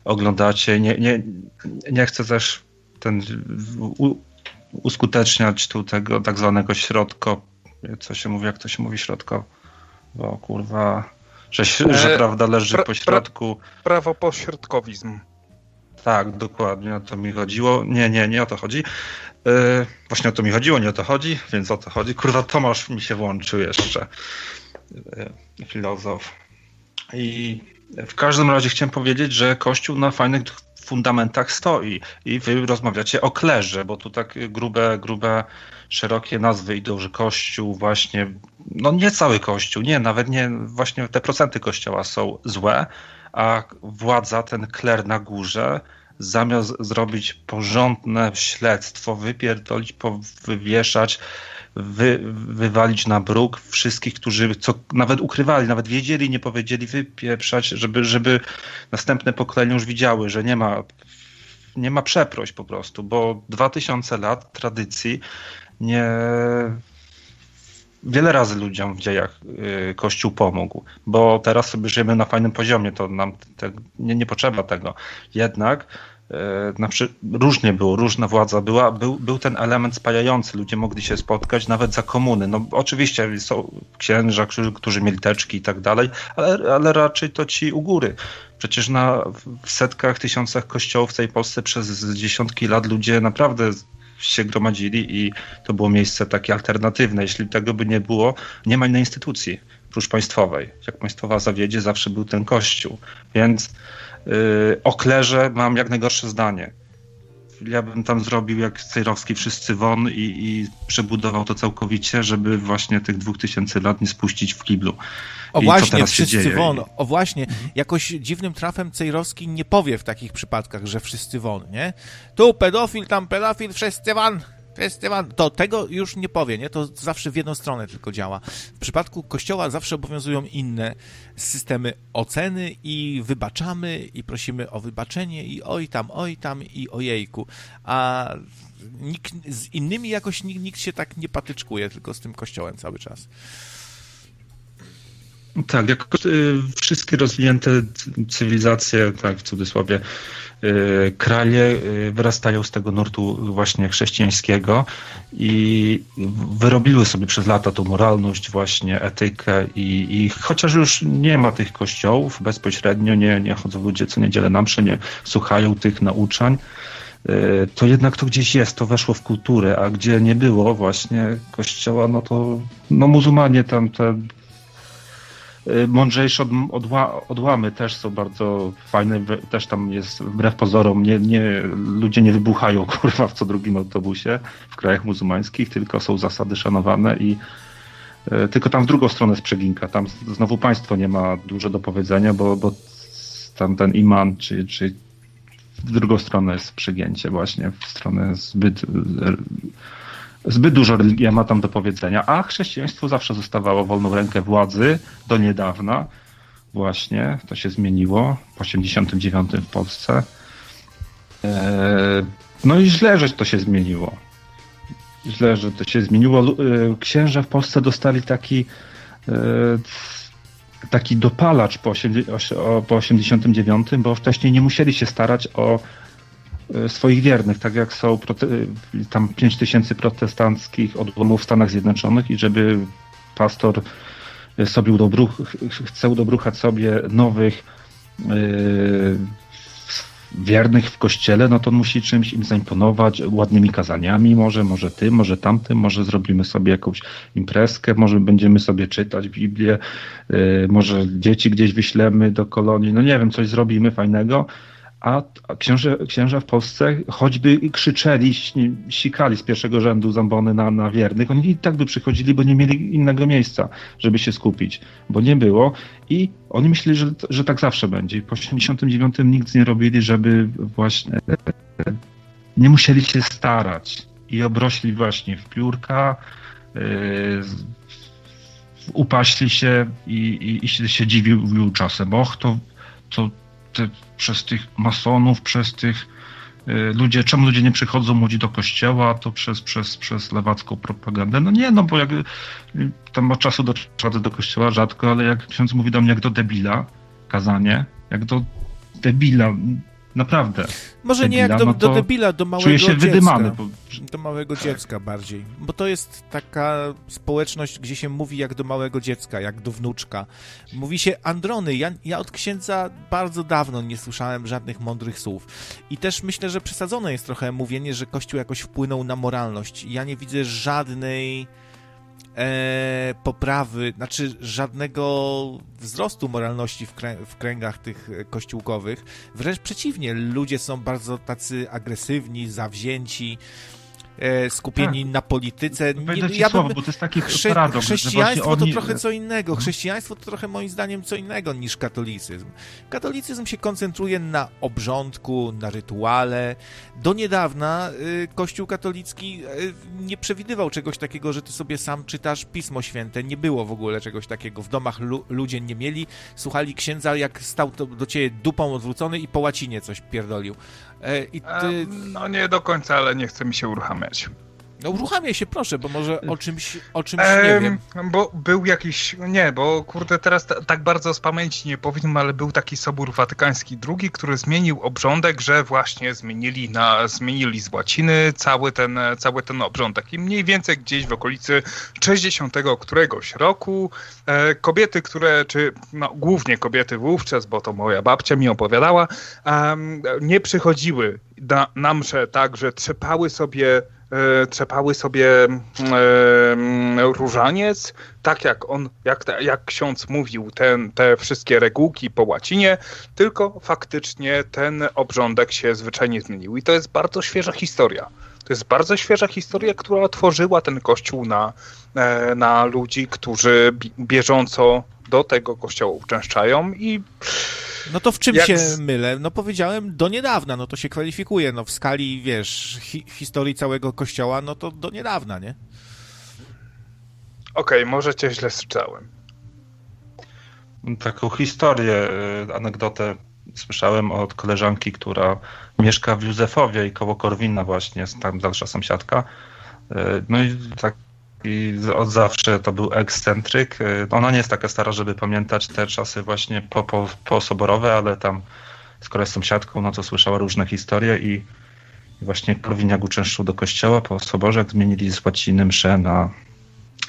oglądacie. Nie, nie, nie chcę też ten u, uskuteczniać tu tego tak zwanego środko, co się mówi, jak to się mówi środko, bo kurwa, że, że e, prawda leży pra, po środku. Pra, prawo pośrodkowizm. Tak, dokładnie o to mi chodziło. Nie, nie, nie o to chodzi. Yy, właśnie o to mi chodziło, nie o to chodzi, więc o to chodzi. Kurwa, Tomasz mi się włączył jeszcze. Yy, filozof. I w każdym razie chciałem powiedzieć, że Kościół na fajnych fundamentach stoi i wy rozmawiacie o klerze, bo tu tak grube, grube, szerokie nazwy idą, że Kościół właśnie, no nie cały Kościół, nie, nawet nie, właśnie te procenty Kościoła są złe, a władza, ten kler na górze zamiast zrobić porządne śledztwo, wypierdolić, wywieszać, wy, wywalić na bruk wszystkich, którzy co nawet ukrywali, nawet wiedzieli, nie powiedzieli, wypieprzać, żeby, żeby następne pokolenia już widziały, że nie ma, nie ma przeproś po prostu, bo 2000 lat tradycji nie wiele razy ludziom w dziejach y, Kościół pomógł, bo teraz sobie żyjemy na fajnym poziomie, to nam te, nie, nie potrzeba tego. Jednak na różnie było, różna władza była, był, był ten element spajający, ludzie mogli się spotkać nawet za komuny. No oczywiście są księża, którzy, którzy mieli teczki i tak dalej, ale, ale raczej to ci u góry. Przecież na w setkach, tysiącach kościołów w tej Polsce przez dziesiątki lat ludzie naprawdę się gromadzili i to było miejsce takie alternatywne. Jeśli tego by nie było, nie ma innej instytucji prócz państwowej. Jak państwowa zawiedzie, zawsze był ten kościół. Więc yy, o klerze mam jak najgorsze zdanie. Ja bym tam zrobił jak Cejrowski wszyscy won i, i przebudował to całkowicie, żeby właśnie tych dwóch tysięcy lat nie spuścić w kiblu. O właśnie, wszyscy won. O właśnie, mhm. jakoś dziwnym trafem Cejrowski nie powie w takich przypadkach, że wszyscy won, nie? Tu pedofil, tam pedofil, wszyscy won. To tego już nie powie, nie? To zawsze w jedną stronę tylko działa. W przypadku kościoła zawsze obowiązują inne systemy oceny i wybaczamy i prosimy o wybaczenie i oj tam, oj tam i ojejku. A nikt, z innymi jakoś nikt, nikt się tak nie patyczkuje, tylko z tym kościołem cały czas. Tak, jak y, wszystkie rozwinięte cywilizacje, tak w cudzysłowie, y, kraje y, wyrastają z tego nurtu właśnie chrześcijańskiego i wyrobiły sobie przez lata tą moralność, właśnie etykę i, i chociaż już nie ma tych kościołów bezpośrednio, nie, nie chodzą ludzie co niedzielę na msze, nie słuchają tych nauczań, to jednak to gdzieś jest, to weszło w kulturę, a gdzie nie było właśnie kościoła, no to no muzułmanie tam te mądrzejsze od, odła, odłamy też są bardzo fajne, też tam jest wbrew pozorom, nie, nie, ludzie nie wybuchają kurwa w co drugim autobusie w krajach muzułmańskich, tylko są zasady szanowane i E, tylko tam w drugą stronę jest przeginka. Tam znowu państwo nie ma dużo do powiedzenia, bo, bo tam ten iman, czy, czy w drugą stronę jest przegięcie właśnie, w stronę zbyt zbyt dużo religia ma tam do powiedzenia, a chrześcijaństwo zawsze zostawało wolną rękę władzy do niedawna. Właśnie, to się zmieniło w 89 w Polsce. E, no i źle, że to się zmieniło. Źle, że to się zmieniło. E, księża w Polsce dostali taki e, taki dopalacz po, 89, bo wcześniej nie musieli się starać o swoich wiernych, tak jak są tam 5 tysięcy protestanckich odłamów w Stanach Zjednoczonych i żeby pastor sobie udobruch, chce udobruchać sobie nowych yy, wiernych w kościele, no to musi czymś im zaimponować, ładnymi kazaniami, może, może tym, może tamtym, może zrobimy sobie jakąś imprezkę, może będziemy sobie czytać Biblię, yy, może dzieci gdzieś wyślemy do kolonii, no nie wiem, coś zrobimy fajnego, a księże, księża w Polsce choćby krzyczeli, sikali z pierwszego rzędu zambony na, na wiernych, oni i tak by przychodzili, bo nie mieli innego miejsca, żeby się skupić, bo nie było i oni myśleli, że, że tak zawsze będzie. Po 89 nic nie robili, żeby właśnie nie musieli się starać i obrośli właśnie w piórka, yy, upaśli się i, i, i się, się dziwił czasem, och, to, to te, przez tych masonów, przez tych y, ludzie, czemu ludzie nie przychodzą młodzi do kościoła, to przez, przez, przez lewacką propagandę. No nie, no bo jak y, tam ma czasu do czady do kościoła rzadko, ale jak ksiądz mówi do mnie jak do debila, kazanie, jak do debila, Naprawdę. Może debila, nie jak do, no do debila, do małego czuję się dziecka. Wydymany, bo... Do małego dziecka bardziej. Bo to jest taka społeczność, gdzie się mówi jak do małego dziecka, jak do wnuczka. Mówi się Androny. Ja, ja od księdza bardzo dawno nie słyszałem żadnych mądrych słów. I też myślę, że przesadzone jest trochę mówienie, że Kościół jakoś wpłynął na moralność. Ja nie widzę żadnej e, poprawy, znaczy żadnego wzrostu moralności w, krę w kręgach tych kościółkowych. Wręcz przeciwnie, ludzie są bardzo tacy agresywni, zawzięci e, skupieni tak. na polityce. Nie, ja słowo, bo to jest taki chrze paradoks, Chrześcijaństwo oni... to trochę co innego. Mhm. Chrześcijaństwo to trochę moim zdaniem co innego niż katolicyzm. Katolicyzm się koncentruje na obrządku, na rytuale. Do niedawna y, Kościół katolicki y, nie przewidywał czegoś takiego, że ty sobie sam czytasz Pismo Święte. Nie było w ogóle czegoś takiego. W domach lu ludzie nie mieli. Słuchali księdza, jak stał do ciebie dupą odwrócony i po łacinie coś pierdolił. E, I ty... No nie do końca, ale nie chce mi się uruchamiać. No uruchamiaj się proszę, bo może o czymś, o czymś nie wiem. Bo był jakiś, nie, bo kurde teraz tak bardzo z pamięci nie powiem, ale był taki Sobór Watykański II, który zmienił obrządek, że właśnie zmienili na, zmienili z łaciny cały ten, cały ten obrządek. I mniej więcej gdzieś w okolicy 60 któregoś roku e, kobiety, które, czy no, głównie kobiety wówczas, bo to moja babcia mi opowiadała, nie przychodziły na, na mszę tak, że trzepały sobie trzepały sobie e, różaniec, tak jak on, jak, jak ksiądz mówił, ten, te wszystkie regułki po łacinie, tylko faktycznie ten obrządek się zwyczajnie zmienił. I to jest bardzo świeża historia. To jest bardzo świeża historia, która otworzyła ten kościół na, e, na ludzi, którzy bieżąco do tego kościoła uczęszczają i no to w czym Jak... się mylę? No powiedziałem do niedawna, no to się kwalifikuje, no w skali, wiesz, hi historii całego kościoła, no to do niedawna, nie? Okej, okay, może cię źle słyszałem. Taką historię, y, anegdotę słyszałem od koleżanki, która mieszka w Józefowie i koło Korwina właśnie, tam dalsza sąsiadka. Y, no i tak i od zawsze to był ekscentryk. Y, ona nie jest taka stara, żeby pamiętać te czasy właśnie po, po, ale tam skoro jest sąsiadką, no to słyszała różne historie i, właśnie Korwiniak uczęszczył do kościoła po soborze, jak zmienili z łaciny msze na,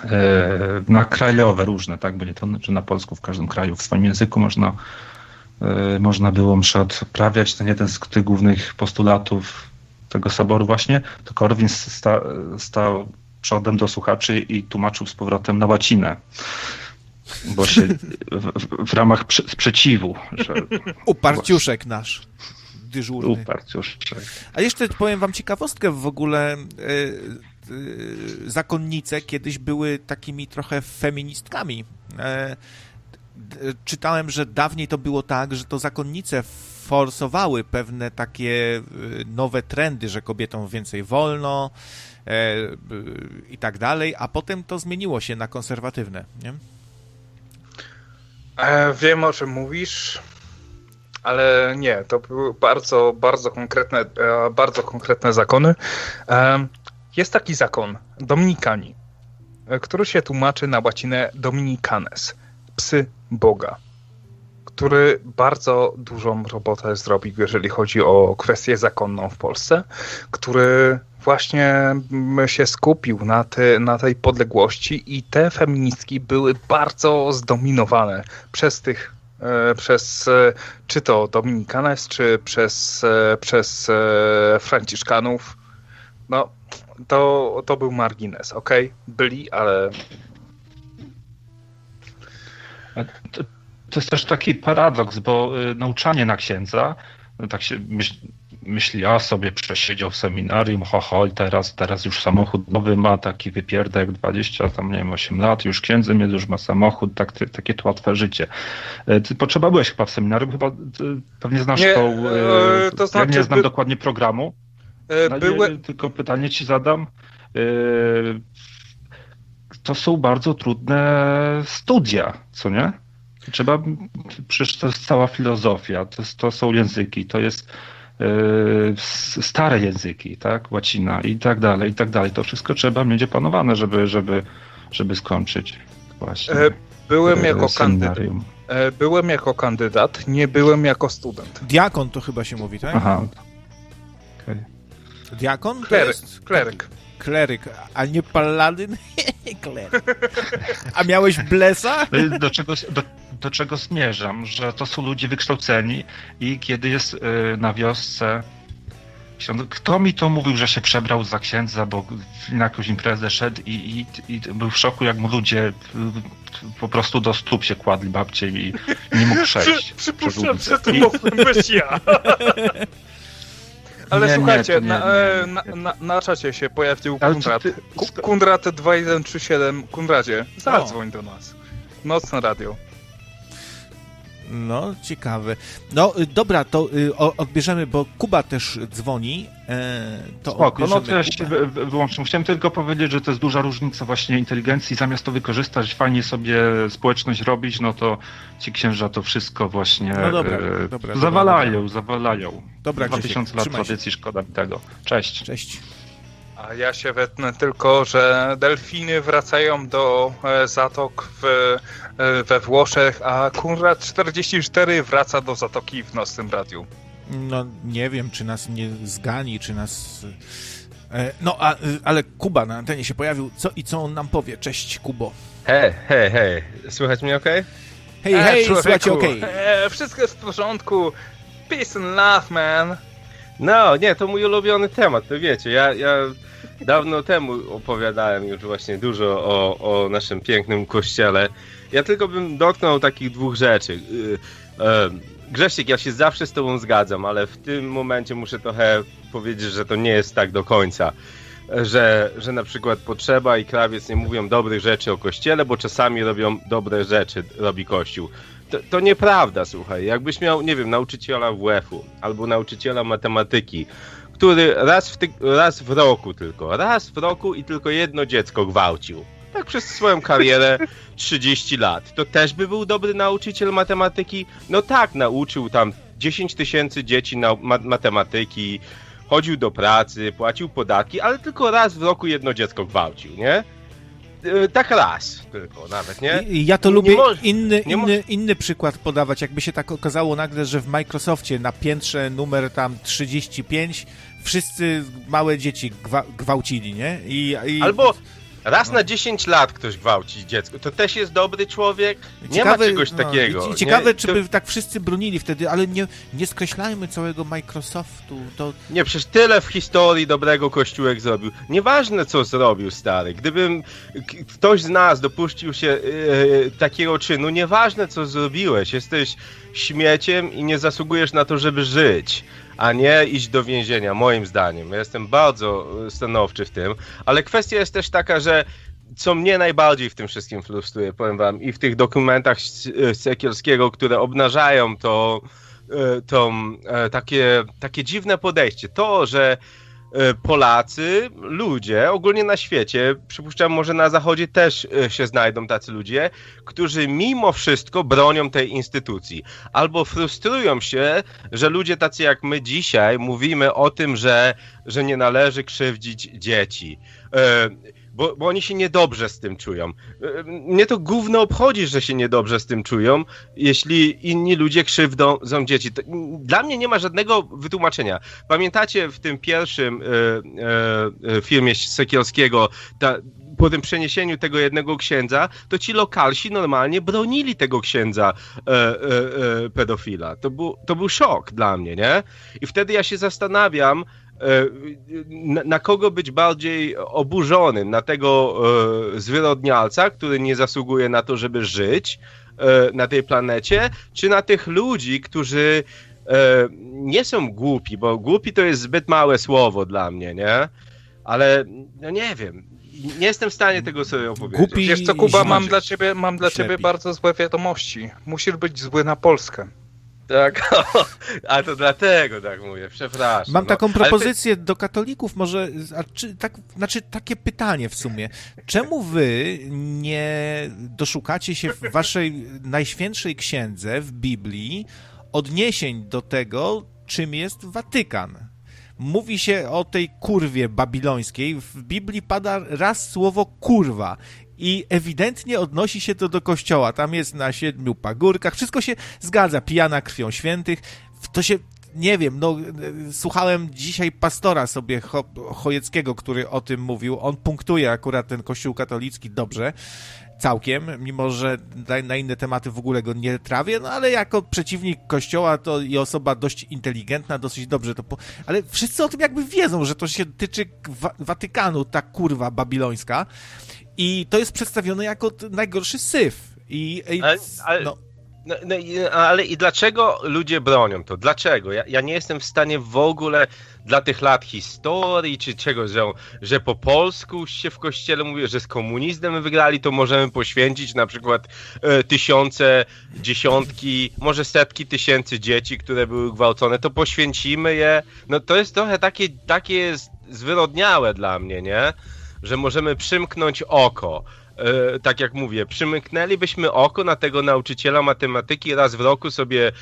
e, na krajowe różne, tak, nie to, że na polsku w każdym kraju w swoim języku można, e, można było msze odprawiać. Ten jeden z tych głównych postulatów tego soboru właśnie, to Korwin sta, stał przodem do słuchaczy i tłumaczył z powrotem na łacinę. Bo się w, w ramach sprzeciwu. Że Uparciuszek nasz. Dyżurny. Uparciuszek. A jeszcze powiem wam ciekawostkę w ogóle. E, y, zakonnice kiedyś były takimi trochę feministkami. E, czytałem, że dawniej to było tak, że to zakonnice forsowały pewne takie nowe trendy, że kobietom więcej wolno i tak dalej, a potem to zmieniło się na konserwatywne. Nie? wiem o czym mówisz ale nie, to były bardzo, bardzo konkretne, e, bardzo konkretne zakony. Jest taki zakon, Dominikani, e, który się tłumaczy na łacinę Dominicanes, psy Boga, który bardzo dużą robotę zrobił, jeżeli chodzi o kwestię zakonną w Polsce, który właśnie się skupił na, te, na tej podległości i te feministki były bardzo zdominowane przez tych E, przez e, czy to Dominikanes, czy przez, e, przez Franciszkanów. No, to, to był margines, ok? Byli, ale. To, jest też taki paradoks, bo nauczanie na księdza, no tak się myśl, myśli, a sobie przesiedział w seminarium, ho, ho, i teraz, teraz już samochód nowy ma, taki wypierdek 20, tam nie wiem, 8 lat, już księdzem jest, już ma samochód, tak, takie to łatwe życie. E, ty potrzeba byłeś chyba w seminarium, chyba pewnie znasz nie, tą, e, to znaczy, ja nie znam by... dokładnie programu. E. Tylko pytanie ci zadam. E, to są bardzo trudne studia, co nie? Trzeba, przecież to jest cała filozofia, to, to są języki, to jest E, stare języki, tak, łacina i tak dalej, i tak dalej. To wszystko trzeba mieć opanowane, żeby, żeby, żeby skończyć właśnie. E, byłem e, jako kandydat. Byłem jako kandydat, nie byłem jako student. Diakon to chyba się mówi, tak? Aha. Okay. Diakon? Kleryk. Kleryk. Kleryk, a nie paladyn? Kleryk. A miałeś blesa? Do czego, do, do czego zmierzam? Że to są ludzie wykształceni i kiedy jest y, na wiosce kto mi to mówił, że się przebrał za księdza, bo na jakąś imprezę szedł i, i, i był w szoku, jak mu ludzie y, po prostu do stóp się kładli babcie i nie mógł przejść. Przypuszczam, że to mógłbym być ja. Ale nie, słuchajcie, nie, nie, na, na, na, na, czacie się pojawił Kundrat. Ty... Kundrat 2137. Kundradzie, zadzwoń do nas. Nocne radio. No, ciekawe. No, y, dobra, to y, odbierzemy, bo Kuba też dzwoni. E, to Spoko, no to ja się wyłączę. Chciałem tylko powiedzieć, że to jest duża różnica właśnie inteligencji. Zamiast to wykorzystać, fajnie sobie społeczność robić, no to ci księża to wszystko właśnie no dobra, e, dobra, zawalają, dobra. zawalają. Dobra, 2000 lat tradycji, szkoda mi tego. Cześć. Cześć. A ja się wetnę tylko, że delfiny wracają do e, zatok w, we Włoszech, a Kunrad 44 wraca do zatoki w nocnym radiu. No nie wiem, czy nas nie zgani, czy nas... E, no, a, ale Kuba na antenie się pojawił. Co i co on nam powie? Cześć, Kubo. Hej, hej, hej. Słychać mnie ok? Hej, hej, słuchajcie ok. wszystko jest w porządku. Peace and love, man. No, nie, to mój ulubiony temat, to wiecie, ja, ja dawno temu opowiadałem już właśnie dużo o, o naszym pięknym kościele. Ja tylko bym dotknął takich dwóch rzeczy. Yy, Grzesiek, ja się zawsze z tobą zgadzam, ale w tym momencie muszę trochę powiedzieć, że to nie jest tak do końca. Że, że na przykład potrzeba i krawiec nie mówią dobrych rzeczy o kościele, bo czasami robią dobre rzeczy, robi kościół. To, to nieprawda, słuchaj. Jakbyś miał, nie wiem, nauczyciela WF-u albo nauczyciela matematyki, który raz w, ty- raz w roku tylko, raz w roku i tylko jedno dziecko gwałcił. Tak przez swoją karierę 30 lat. To też by był dobry nauczyciel matematyki? No tak, nauczył tam 10 tysięcy dzieci na matematyki, chodził do pracy, płacił podatki, ale tylko raz w roku jedno dziecko gwałcił, nie? E, tak raz tylko nawet, nie? Ja to lubię może, inny, inny, inny przykład podawać. Jakby się tak okazało nagle, że w Microsoftie na piętrze numer tam 35 wszyscy małe dzieci gwa gwałcili, nie? I, i... Albo raz no. na 10 lat ktoś gwałci dziecko. To też jest dobry człowiek? Nie ciekawe, ma czegoś no, takiego. Ciekawe, nie? czy by to... tak wszyscy bronili wtedy, ale nie, nie skreślajmy całego Microsoftu. To... Nie, przecież tyle w historii dobrego kościółek zrobił. Nieważne, co zrobił, stary. Gdybym ktoś z nas dopuścił się yy, takiego czynu, nieważne, co zrobiłeś. Jesteś śmieciem i nie zasługujesz na to, żeby żyć a nie iść do więzienia, moim zdaniem. Ja jestem bardzo stanowczy w tym, ale kwestia jest też taka, że co mnie najbardziej w tym wszystkim frustruje, powiem wam, i w tych dokumentach Sekielskiego, które obnażają to, to takie, takie dziwne podejście. To, że E, Polacy, ludzie, ogólnie na świecie, przypuszczam, może na zachodzie też e, się znajdą tacy ludzie, którzy mimo wszystko bronią tej instytucji. Albo frustrują się, że ludzie tacy jak my dzisiaj mówimy o tym, że, że nie należy krzywdzić dzieci. Bo, bo oni się niedobrze z tym czują. E, mnie to gówno obchodzi, że się niedobrze z tym czują, jeśli inni ludzie krzywdzą dzieci. To, dla mnie nie ma żadnego wytłumaczenia. Pamiętacie w tym pierwszym e, e, filmie Sekielskiego, ta, po tym przeniesieniu tego jednego księdza, to ci lokalsi normalnie bronili tego księdza e, e, e, pedofila. To był, to był szok dla mnie, nie? I wtedy ja się zastanawiam, na, na, kogo być bardziej oburzonym? Na tego e, zwyrodnialca, który nie zasługuje na to, żeby żyć e, na tej planecie, czy na tych ludzi, którzy e, nie są głupi, bo głupi to jest zbyt małe słowo dla mnie, nie? Ale no nie wiem. Nie jestem w stanie tego sobie opowiedzieć. Głupi Wiesz co, Kuba, mam dla ciebie, mam dla ciebie bardzo złe wiadomości. Musisz być zły na Polskę. Tak, a to dlatego tak mówię, przepraszam. Mam no. taką propozycję ty... do katolików, może, a czy, tak, znaczy takie pytanie w sumie. Czemu wy nie doszukacie się w waszej najświętszej księdze, w Biblii, odniesień do tego, czym jest Watykan? mówi się o tej kurwie babilońskiej. W Biblii pada raz słowo kurwa i ewidentnie odnosi się to do kościoła. Tam jest na siedmiu pagórkach, wszystko się zgadza, pijana krwią świętych. To się, nie wiem, no, słuchałem dzisiaj pastora sobie Cho Chojeckiego, który o tym mówił. On punktuje akurat ten kościół katolicki dobrze całkiem, mimo że na inne tematy w ogóle go nie trawię, no ale jako przeciwnik kościoła to i osoba dość inteligentna, dosyć dobrze to... Po... Ale wszyscy o tym jakby wiedzą, że to się tyczy Wa Watykanu, ta kurwa babilońska i to jest przedstawione jako najgorszy syf. I, i ale, ale, no. No, no, ale i dlaczego ludzie bronią to? Dlaczego? Ja, ja, nie jestem w stanie w ogóle dla tych lat historii czy czegoś, że, że po polsku się w kościele mówi, że z komunizmem wygrali, to możemy poświęcić na przykład e, tysiące, dziesiątki, może setki tysięcy dzieci, które były gwałcone, to poświęcimy je. No to jest trochę takie, takie zwyrodniałe dla mnie, nie? Że możemy przymknąć oko. E, tak jak mówię, przymknęlibyśmy oko na tego nauczyciela matematyki, raz w roku sobie e,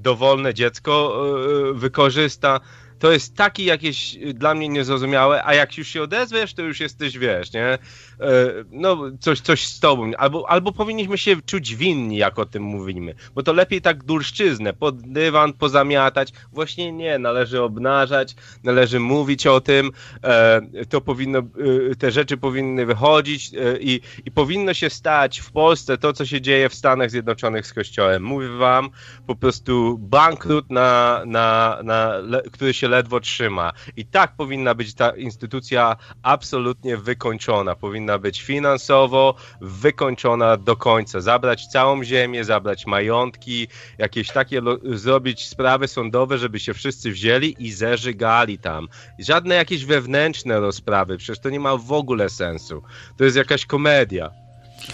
dowolne dziecko e, wykorzysta to jest taki jakieś dla mnie niezrozumiałe, a jak już się odezwiesz, to już jesteś, wiesz, nie? E, no, coś, coś z tobą. Albo, albo powinniśmy się czuć winni, jak o tym mówimy. Bo to lepiej tak dulszczyznę, pod dywan pozamiatać. Właśnie nie, należy obnażać, należy mówić o tym. E, to powinno, e, te rzeczy powinny wychodzić i, i powinno się stać w Polsce to, co się dzieje w Stanach Zjednoczonych z Kościołem. Mówię wam, po prostu bankrut, na, na, na, który się ledwo trzyma. I tak powinna być ta instytucja absolutnie wykończona. Powinna być finansowo wykończona do końca. Zabrać całą ziemię, zabrać majątki, jakieś takie zrobić sprawy sądowe, żeby się wszyscy wzięli i zeżygali tam. Żadne jakieś wewnętrzne rozprawy, przecież to nie ma w ogóle sensu. To jest jakaś komedia.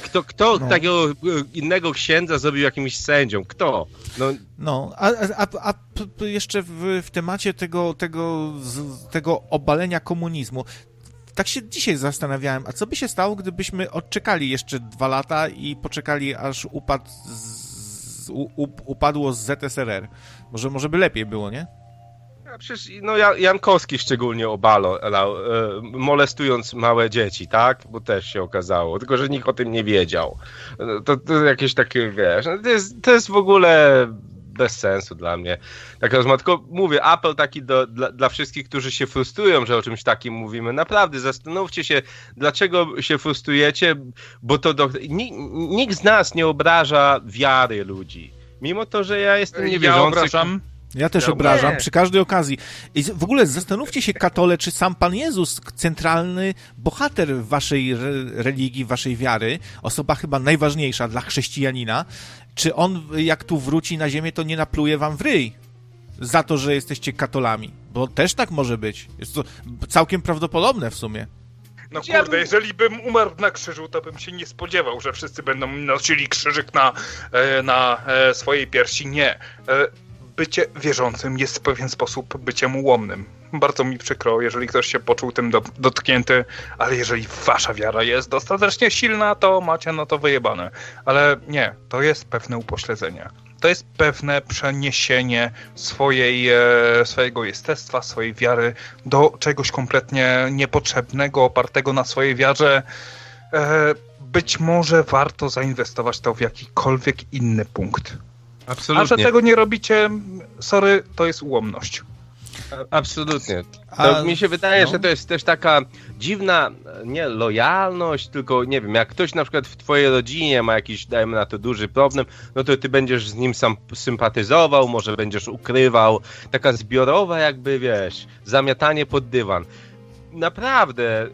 Kto, kto no. takiego e, innego księdza zrobił jakimś sędzią? Kto? No, no a, a, a jeszcze w, w temacie tego, tego, tego obalenia komunizmu, tak się dzisiaj zastanawiałem, a co by się stało, gdybyśmy odczekali jeszcze dwa lata i poczekali, aż upadł z, u, upadło z ZSRR? Może, może by lepiej było, nie? A przecież no, Jankowski szczególnie obalał, e, molestując małe dzieci, tak? Bo też się okazało, tylko że nikt o tym nie wiedział. To, to jakieś takie, wiesz, no, to, jest, to jest w ogóle bez sensu dla mnie. Tak rozmowa, tylko mówię, apel taki do, dla, dla wszystkich, którzy się frustrują, że o czymś takim mówimy. Naprawdę, zastanówcie się, dlaczego się frustrujecie, bo to do, nikt z nas nie obraża wiary ludzi. Mimo to, że ja jestem niewierzący. Ja obrażam ja też no obrażam nie. przy każdej okazji. I w ogóle zastanówcie się, katole, czy sam Pan Jezus, centralny bohater waszej religii, waszej wiary, osoba chyba najważniejsza dla chrześcijanina, czy on, jak tu wróci na ziemię, to nie napluje wam w ryj? za to, że jesteście katolami. Bo też tak może być. Jest to całkiem prawdopodobne w sumie. No kurde, jeżeli bym umarł na krzyżu, to bym się nie spodziewał, że wszyscy będą nosili krzyżyk na, e, na e, swojej piersi. Nie. Bycie wierzącym jest w pewien sposób byciem ułomnym. Bardzo mi przykro, jeżeli ktoś się poczuł tym do, dotknięty, ale jeżeli wasza wiara jest dostatecznie silna, to macie na to wyjebane. Ale nie, to jest pewne upośledzenie. To jest pewne przeniesienie swojej, e, swojego jestestwa, swojej wiary do czegoś kompletnie niepotrzebnego, opartego na swojej wiarze. E, być może warto zainwestować to w jakikolwiek inny punkt. Absolutnie. A że tego nie robicie, sorry, to jest ułomność. Absolutnie. To A- mi się wydaje, no. że to jest też taka dziwna, nie lojalność, tylko nie wiem, jak ktoś na przykład w twojej rodzinie ma jakiś, dajmy na to, duży problem, no to ty będziesz z nim sam sympatyzował, może będziesz ukrywał. Taka zbiorowa jakby, wiesz, zamiatanie pod dywan. Naprawdę,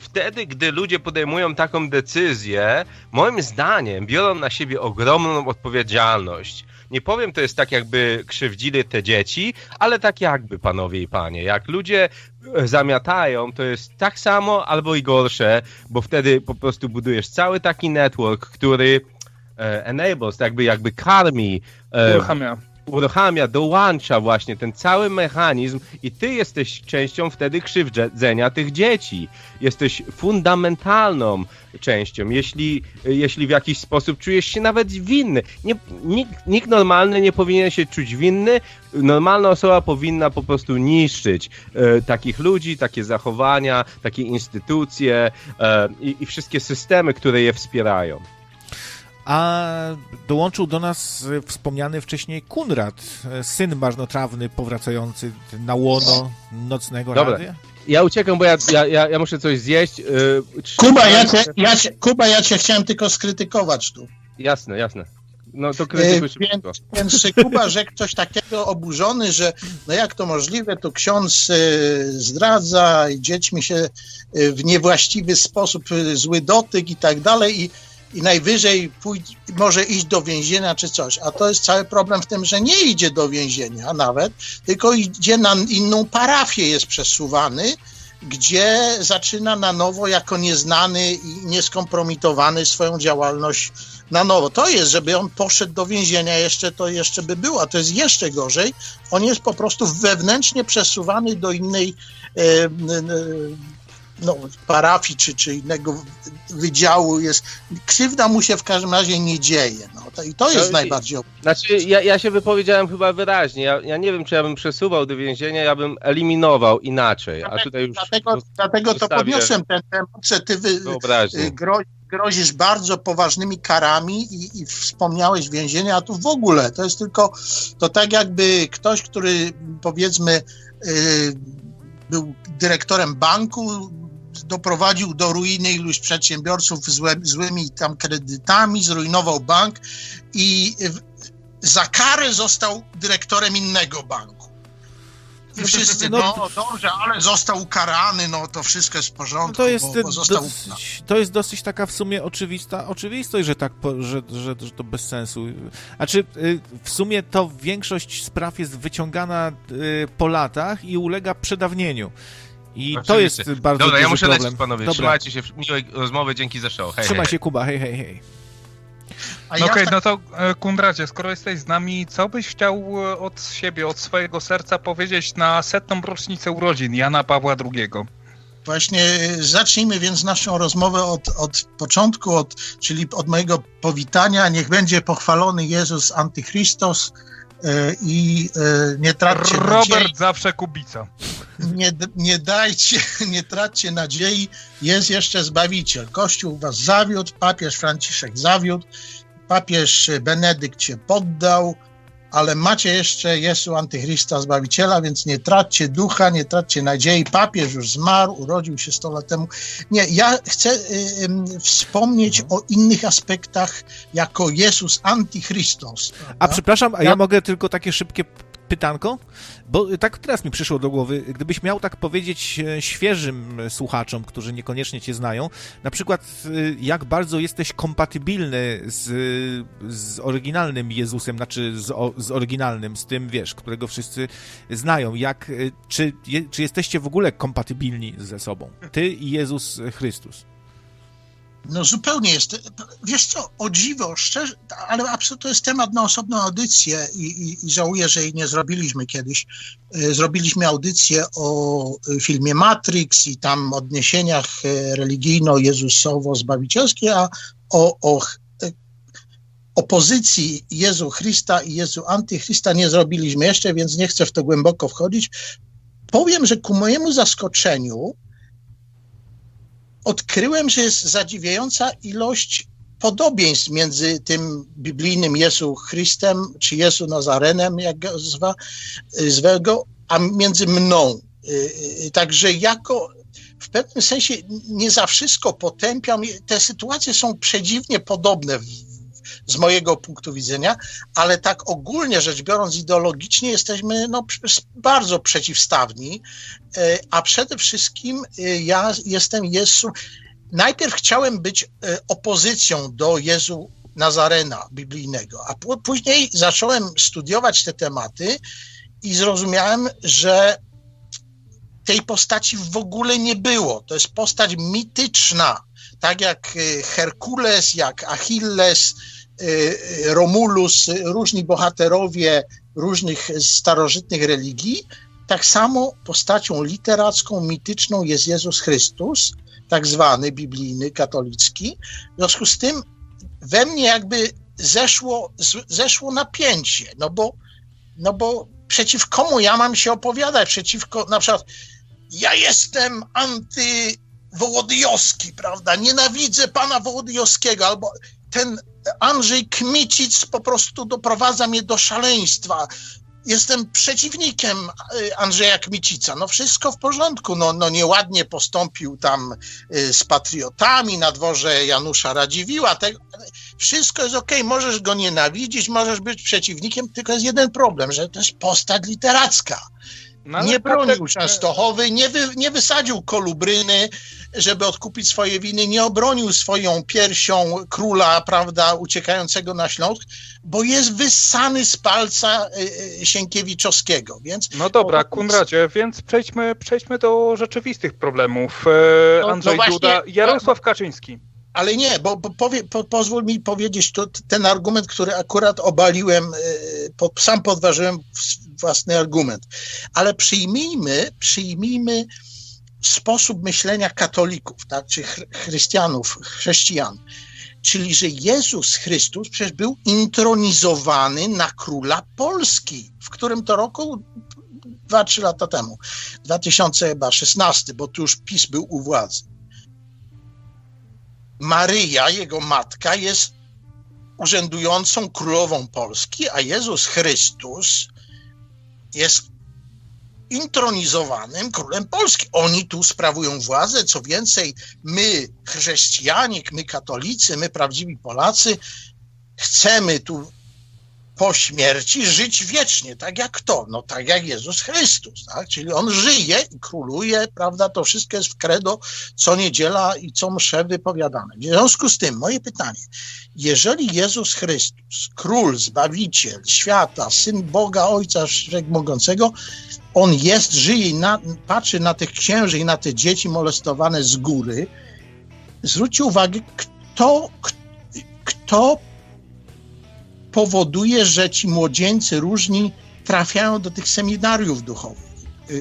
wtedy, gdy ludzie podejmują taką decyzję, moim zdaniem biorą na siebie ogromną odpowiedzialność. Nie powiem, to jest tak, jakby krzywdzili te dzieci, ale tak jakby, panowie i panie. Jak ludzie e, zamiatają, to jest tak samo albo i gorsze, bo wtedy po prostu budujesz cały taki network, który e, enables, jakby, jakby karmi e, Uruchamia. Uruchamia, dołącza właśnie ten cały mechanizm i ty jesteś częścią wtedy krzywdzenia tych dzieci. Jesteś fundamentalną częścią. Jeśli, jeśli w jakiś sposób czujesz się nawet winny. Nie, nikt, nikt normalny nie powinien się czuć winny. Normalna osoba powinna po prostu niszczyć e, takich ludzi, takie zachowania, takie instytucje e, i, i wszystkie systemy, które je wspierają. A dołączył do nas e, wspomniany wcześniej Kunrad, e, syn marnotrawny powracający na łono nocnego Dobra. radia. Ja uciekam, bo ja, ja, ja, ja muszę coś zjeść. Yy, Kuba, ja cię, ja, cię, Kuba, ja cię chciałem tylko skrytykować tu. Jasne, jasne. No to krytykuj E, szybko. więc, więc Kuba rzekł coś takiego oburzony, że no jak to możliwe, to ksiądz e, zdradza i dziećmi się e, w niewłaściwy sposób, e, zły dotyk i tak dalej i, i najwyżej pójdzie, może iść do więzienia czy coś. A to jest cały problem w tym, że nie idzie do więzienia nawet, tylko idzie na inną parafię, jest przesuwany, gdzie zaczyna na nowo jako nieznany i nieskompromitowany swoją działalność na nowo. To jest, żeby on poszedł do więzienia jeszcze, to jeszcze by było, a to jest jeszcze gorzej. On jest po prostu wewnętrznie przesuwany do innej e, e, no, parafii czy, czy innego wydziału. Jest, krzywda mu się w każdym razie nie dzieje. No, to, I to jest No najbardziej Znaczy, ja, ja się wypowiedziałem chyba wyraźnie. Ja, ja nie wiem, czy ja bym przesuwał do więzienia, ja bym eliminował inaczej. A tutaj już Dlatego, dlatego to podniosłem ten temat, że ty wy, y, gro, grozisz bardzo poważnymi karami i, i wspomniałeś więzienie, a tu w ogóle to jest tylko, to tak jakby ktoś, który powiedzmy y, był dyrektorem banku, doprowadził do ruiny iluś przedsiębiorców złe, złymi tam kredytami, zrujnował bank i za karę został dyrektorem innego banku. I wszyscy, No, no dobrze, ale został ukarany, no to wszystko jest w porządku, No to jest, bo, bo został dosyć, to jest dosyć taka w sumie oczywista oczywistość, że tak, że, że, że to bez sensu. Znaczy, y, w sumie to większość spraw jest wyciągana y, po latach i ulega przedawnieniu. I to Oczywiście. jest bardzo Dobra, duży ja muszę problem. lecieć, panowie. Dobra. Trzymajcie się. Miłej rozmowy, dzięki za show. Hej, Trzymaj hej. się, Kuba, hej, hej, hej. No ja okej, tak- no to e, Kundradzie, skoro jesteś z nami, co byś chciał e, od siebie, od swojego serca powiedzieć na setną rocznicę urodzin Jana Pawła II? Właśnie y, zacznijmy więc naszą rozmowę od, od początku, od, czyli od mojego powitania. Niech będzie pochwalony Jezus Antychrystos y, i y, nie traćcie nadziei. Robert zawsze Kubica. Nie, nie dajcie, nie traćcie nadziei, jest jeszcze Zbawiciel. Kościół was zawiódł, papież Franciszek zawiódł, papież Benedykt się poddał, ale macie jeszcze Jezu Antychrysta Zbawiciela, więc nie traćcie ducha, nie traćcie nadziei. Papież już zmarł, urodził się 100 lat temu. Nie, ja chcę y, wspomnieć o innych aspektach jako Jezus Antychrystos. A przepraszam, a ja Ja- mogę tylko takie szybkie pytanko, bo tak teraz mi przyszło do głowy, gdybyś miał tak powiedzieć e, świeżym słuchaczom, którzy niekoniecznie cię znają, na przykład e, jak bardzo jesteś kompatybilny z, z oryginalnym Jezusem, znaczy z, z oryginalnym, z tym, wiesz, którego wszyscy znają, jak, czy, czy jesteście w ogóle kompatybilni ze sobą, ty i Jezus Chrystus? No zupełnie jest. Wiesz co, o dziwo, szczerze, ale absolutnie to jest temat na osobną audycję i, i, i żałuję, że jej nie zrobiliśmy kiedyś. E, zrobiliśmy audycję o filmie Matrix i tam odniesieniach e, religijno-jezusowo-zbawicielskich, a o, o e, opozycji Jezu Chrysta i Jezu Antychrysta nie zrobiliśmy jeszcze, więc nie chcę w to głęboko wchodzić. Powiem, że ku mojemu zaskoczeniu odkryłem, że jest zadziwiająca ilość podobieństw między tym biblijnym Jezu Chrystem, czy Jezu Nazarenem, jak go zwa, a między mną. Y, y, także jako w pewnym sensie nie za wszystko potępiam. Te sytuacje są przedziwnie podobne z mojego punktu widzenia, ale tak ogólnie rzecz biorąc, ideologicznie jesteśmy no, bardzo przeciwstawni, e, a przede wszystkim e, ja jestem Jezu. Najpierw chciałem być e, opozycją do Jezu Nazarena biblijnego, a później zacząłem studiować te tematy i zrozumiałem, że tej postaci w ogóle nie było. To jest postać mityczna, tak jak Herkules, jak Achilles, Romulus, różni bohaterowie różnych starożytnych religii, tak samo postacią literacką, mityczną jest Jezus Chrystus, tak zwany biblijny, katolicki. W związku z tym we mnie jakby zeszło, zeszło napięcie, no bo, no bo przeciw komu ja mam się opowiadać? Przeciwko, na przykład, ja jestem antywołodyjowski, prawda? Nienawidzę pana Wołodyjowskiego, albo ten Andrzej Kmicic po prostu doprowadza mnie do szaleństwa. Jestem przeciwnikiem y, Andrzeja Kmicica. No wszystko w porządku. No, no nieładnie postąpił tam y, z patriotami na dworze Janusza Radziwiła. Wszystko jest ok, możesz go nienawidzić, możesz być przeciwnikiem, tylko jest jeden problem, że to jest postać literacka. No, nie bronił Częstochowy, nie, wy, nie wysadził kolubryny, żeby odkupić swoje winy, nie obronił swoją piersią króla, prawda, uciekającego na Śląsk, bo jest wyssany z palca y, y, Sienkiewiczowskiego, więc... No dobra, Kunradzie, więc przejdźmy, przejdźmy do rzeczywistych problemów. E, no, Andrzej no właśnie, Duda, Jarosław Kaczyński. Ale nie, bo, bo powie, po, pozwól mi powiedzieć to, ten argument, który akurat obaliłem, e, po, sam podważyłem własny argument. Ale przyjmijmy, przyjmijmy sposób myślenia katolików, tak, czy chrystianów, chrześcijan. Czyli, że Jezus Chrystus przecież był intronizowany na króla Polski. W którym to roku? Dwa, trzy lata temu. 2016, bo tu już PiS był u władzy. Maryja, jego matka, jest urzędującą królową Polski, a Jezus Chrystus jest intronizowanym królem Polski. Oni tu sprawują władzę. Co więcej, my, chrześcijanie, my katolicy, my prawdziwi Polacy, chcemy tu po śmierci żyć wiecznie, tak jak kto? No tak jak Jezus Chrystus, tak? Czyli On żyje i króluje, prawda? To wszystko jest w credo co niedziela i co msze wypowiadane. W związku z tym moje pytanie, jeżeli Jezus Chrystus, Król, Zbawiciel świata, Syn Boga, Ojca Wszechmogącego, On jest, żyje i na, patrzy na tych księży i na te dzieci molestowane z góry, zwróćcie uwagę, kto, kto powoduje, że ci młodzieńcy różni trafiają do tych seminariów duchowych, y,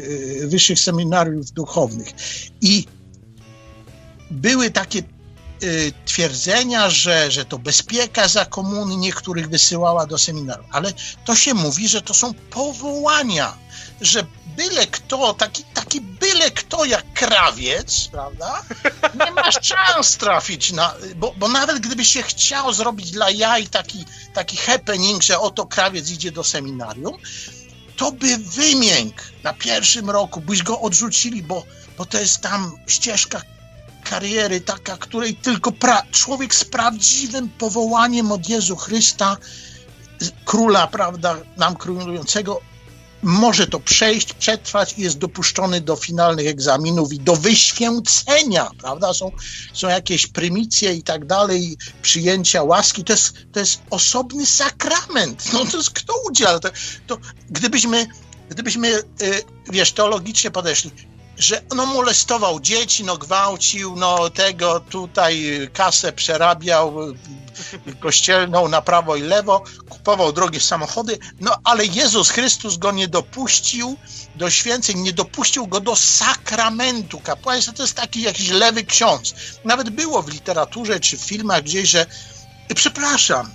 y, wyższych seminariów duchownych. I były takie y, twierdzenia, że, że to bezpieka za komuny niektórych wysyłała do seminarium, ale to się mówi, że to są powołania, że byle kto, taki, taki byle kto jak krawiec, prawda, nie masz szans trafić na, bo, bo nawet gdyby się chciał zrobić dla jaj taki, taki happening, że oto krawiec idzie do seminarium, to by wymiękł na pierwszym roku, byś go odrzucili, bo, bo to jest tam ścieżka kariery taka, której tylko człowiek z prawdziwym powołaniem od Jezu Chrysta, króla, prawda, nam królującego, może to przejść, przetrwać i jest dopuszczony do finalnych egzaminów i do wyświęcenia, prawda? Są, są jakieś prymicje i tak dalej, przyjęcia łaski. To jest, to jest osobny sakrament. No to jest kto udziela? To, to gdybyśmy, gdybyśmy, y, wiesz, teologicznie podeszli, że no molestował dzieci, no gwałcił, no tego tutaj kasę przerabiał kościelną na prawo i lewo, kupował drogie samochody, no ale Jezus Chrystus go nie dopuścił do święceń, nie dopuścił go do sakramentu kapłaństwa, to jest taki jakiś lewy ksiądz. Nawet było w literaturze czy w filmach gdzieś, że przepraszam,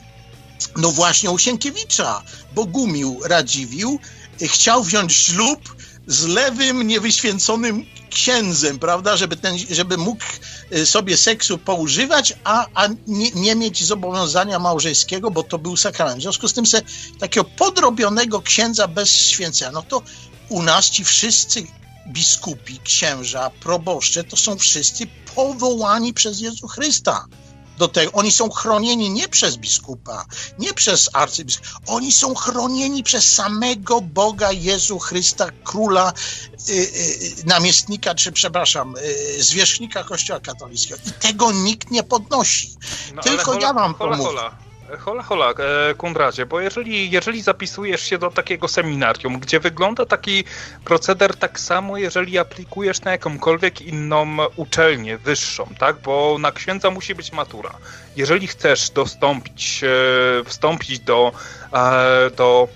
no właśnie u Sienkiewicza Bogumił Radziwił chciał wziąć ślub z lewym, niewyświęconym księdzem, prawda, żeby, ten, żeby mógł y, sobie seksu poużywać, a, a nie, nie, mieć zobowiązania małżeńskiego, bo to był sakrament. W związku z tym se takiego podrobionego księdza bez święcenia, no to u nas ci wszyscy biskupi, księża, proboszcze, to są wszyscy powołani przez Jezu Chrysta do tego. Oni są chronieni nie przez biskupa, nie przez arcybiskupa. Oni są chronieni przez samego Boga Jezu Chrysta, króla, y, y, namiestnika, czy przepraszam, y, zwierzchnika Kościoła katolickiego. I tego nikt nie podnosi. No, Tylko hola, ja wam to mówię. Hola, hola, e, Kondradzie, bo jeżeli, jeżeli zapisujesz się do takiego seminarium, gdzie wygląda taki proceder tak samo, jeżeli aplikujesz na jakąkolwiek inną uczelnię wyższą, tak? Bo na księdza musi być matura. Jeżeli chcesz dostąpić, e, wstąpić do, e, do,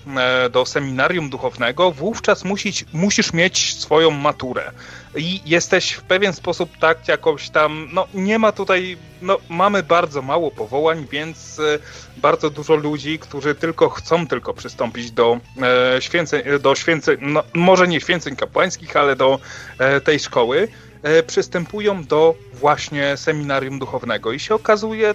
do seminarium duchownego, wówczas musisz, musisz mieć swoją maturę i jesteś w pewien sposób tak jakoś tam, no nie ma tutaj, no mamy bardzo mało powołań, więc e, bardzo dużo ludzi, którzy tylko chcą tylko przystąpić do e, święceń, do święceń, no może nie święceń kapłańskich, ale do e, tej szkoły, e, przystępują do właśnie seminarium duchownego. I się okazuje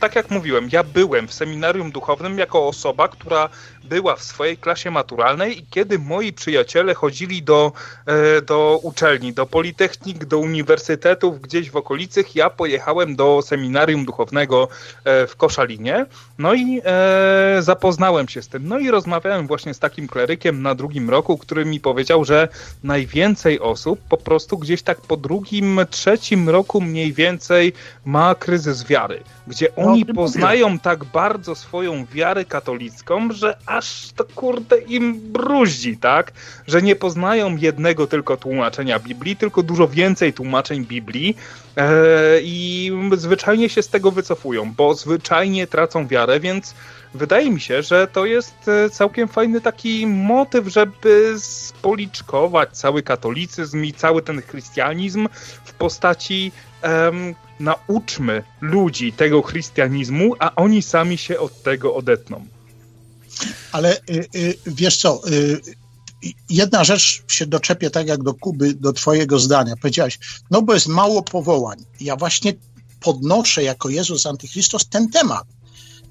tak jak mówiłem, ja byłem w seminarium duchownym jako osoba, która była w swojej klasie maturalnej i kiedy moi przyjaciele chodzili do, e, do uczelni, do politechnik, do uniwersytetów gdzieś w okolicy, ja pojechałem do seminarium duchownego e, w Koszalinie, no i e, zapoznałem się z tym. No i rozmawiałem właśnie z takim klerykiem na drugim roku, który mi powiedział, że najwięcej osób po prostu gdzieś tak po drugim, trzecim roku mniej więcej ma kryzys wiary, gdzie no, oni poznają tak bardzo swoją wiarę katolicką, że aż to kurde im bruździ, tak? Że nie poznają jednego tylko tłumaczenia Biblii, tylko dużo więcej tłumaczeń Biblii e, i zwyczajnie się z tego wycofują, bo zwyczajnie tracą wiarę, więc wydaje mi się, że to jest e, całkiem fajny taki motyw, żeby spoliczkować cały katolicyzm i cały ten chrystianizm w postaci um, nauczmy ludzi tego chrystianizmu, a oni sami się od tego odetną. Ale y, y, wiesz co, y, jedna rzecz się doczepię tak jak do Kuby, do twojego zdania. Powiedziałaś, no bo jest mało powołań. Ja właśnie podnoszę jako Jezus Antychrystus ten temat.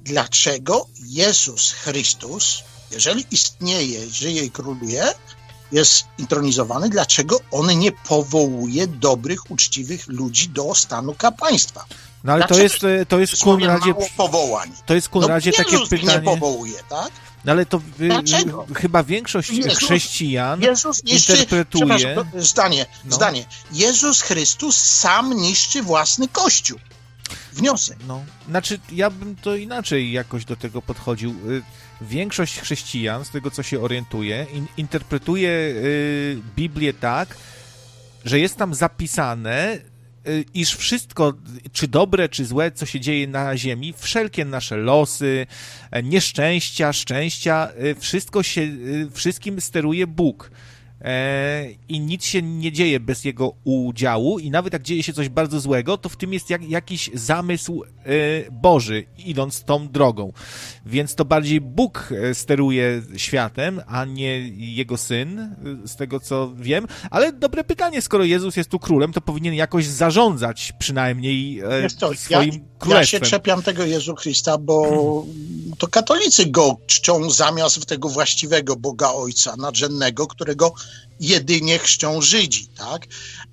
Dlaczego Jezus Chrystus, jeżeli istnieje, żyje i króluje, jest intronizowany, dlaczego on nie powołuje dobrych, uczciwych ludzi do stanu kapłaństwa? No ale to jest, to jest ku Radzie... powołań. To jest ku Radzie no, takie pytanie... nie powołuje, tak? No ale to y, chyba większość Jezus, chrześcijan Jezus niszczy, interpretuje... Zdanie, no. zdanie. Jezus Chrystus sam niszczy własny Kościół. Wniosek. No, znaczy ja bym to inaczej jakoś do tego podchodził. Większość chrześcijan, z tego co się orientuje, in, interpretuje y, Biblię tak, że jest tam zapisane, iż wszystko, czy dobre, czy złe, co się dzieje na ziemi, wszelkie nasze losy, e, nieszczęścia, szczęścia, y, wszystko się, y, wszystkim steruje Bóg. E, i nic się nie dzieje bez jego udziału i nawet jak dzieje się coś bardzo złego, to w tym jest jak, jakiś zamysł e, Boży, idąc tą drogą. Więc to bardziej Bóg e, steruje światem, a nie jego syn, z tego co wiem. Ale dobre pytanie, skoro Jezus jest tu królem, to powinien jakoś zarządzać przynajmniej swoim ja, królestwem. Ja się czepiam tego Jezu Chrysta, bo to katolicy go czczą zamiast tego właściwego Boga Ojca nadrzędnego, którego jedynie chrzczą Żydzi, tak?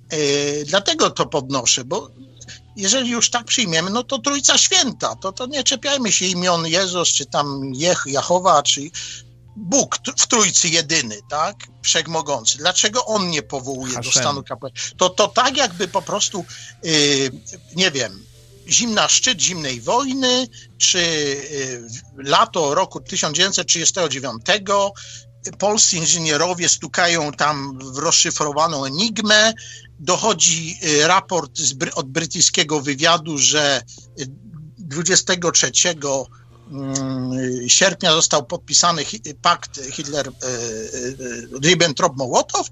E, dlatego to podnoszę, bo jeżeli już tak przyjmiemy, no to Trójca Święta, to, to nie czepiajmy się imion Jezus, czy tam Jeh, Jachowa, czy Bóg w Trójcy jedyny, tak? Wszechmogący. Dlaczego on nie powołuje Hashem. do stanu kapłańskiego? To, to tak jakby po prostu, yy, nie wiem, zimna szczyt zimnej wojny, czy yy, lato roku 1939, polscy inżynierowie stukają tam w rozszyfrowaną enigmę, dochodzi y, raport z, od brytyjskiego wywiadu, że 23 Mm, sierpnia został podpisany pakt Hitler-Ribbentrop-Mołotow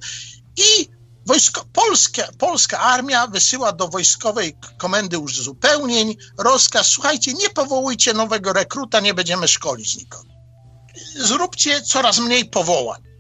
i wojsko, polska, polska armia wysyła do wojskowej komendy uzupełnień rozkaz, słuchajcie, nie powołujcie nowego rekruta, nie będziemy szkolić nikogo. Zróbcie coraz mniej powołań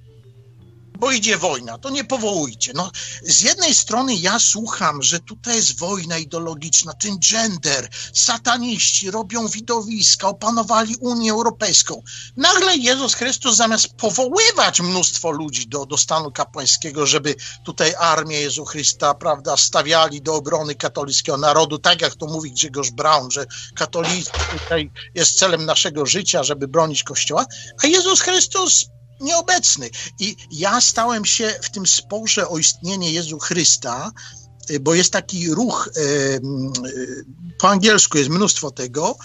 bo idzie wojna, to nie powołujcie. No, z jednej strony ja słucham, że tutaj jest wojna ideologiczna, ten gender, sataniści robią widowiska, opanowali Unię Europejską. Nagle Jezus Chrystus zamiast powoływać mnóstwo ludzi do, do stanu kapłańskiego, żeby tutaj armię Jezu Chrysta, prawda, stawiali do obrony katolickiego narodu, tak jak to mówi Grzegorz Braun, że katolicyzm tutaj jest celem naszego życia, żeby bronić Kościoła, a Jezus Chrystus nieobecny. I ja stałem się w tym sporze o istnienie Jezu Chrysta, y, bo jest taki ruch, y, y, po angielsku jest mnóstwo tego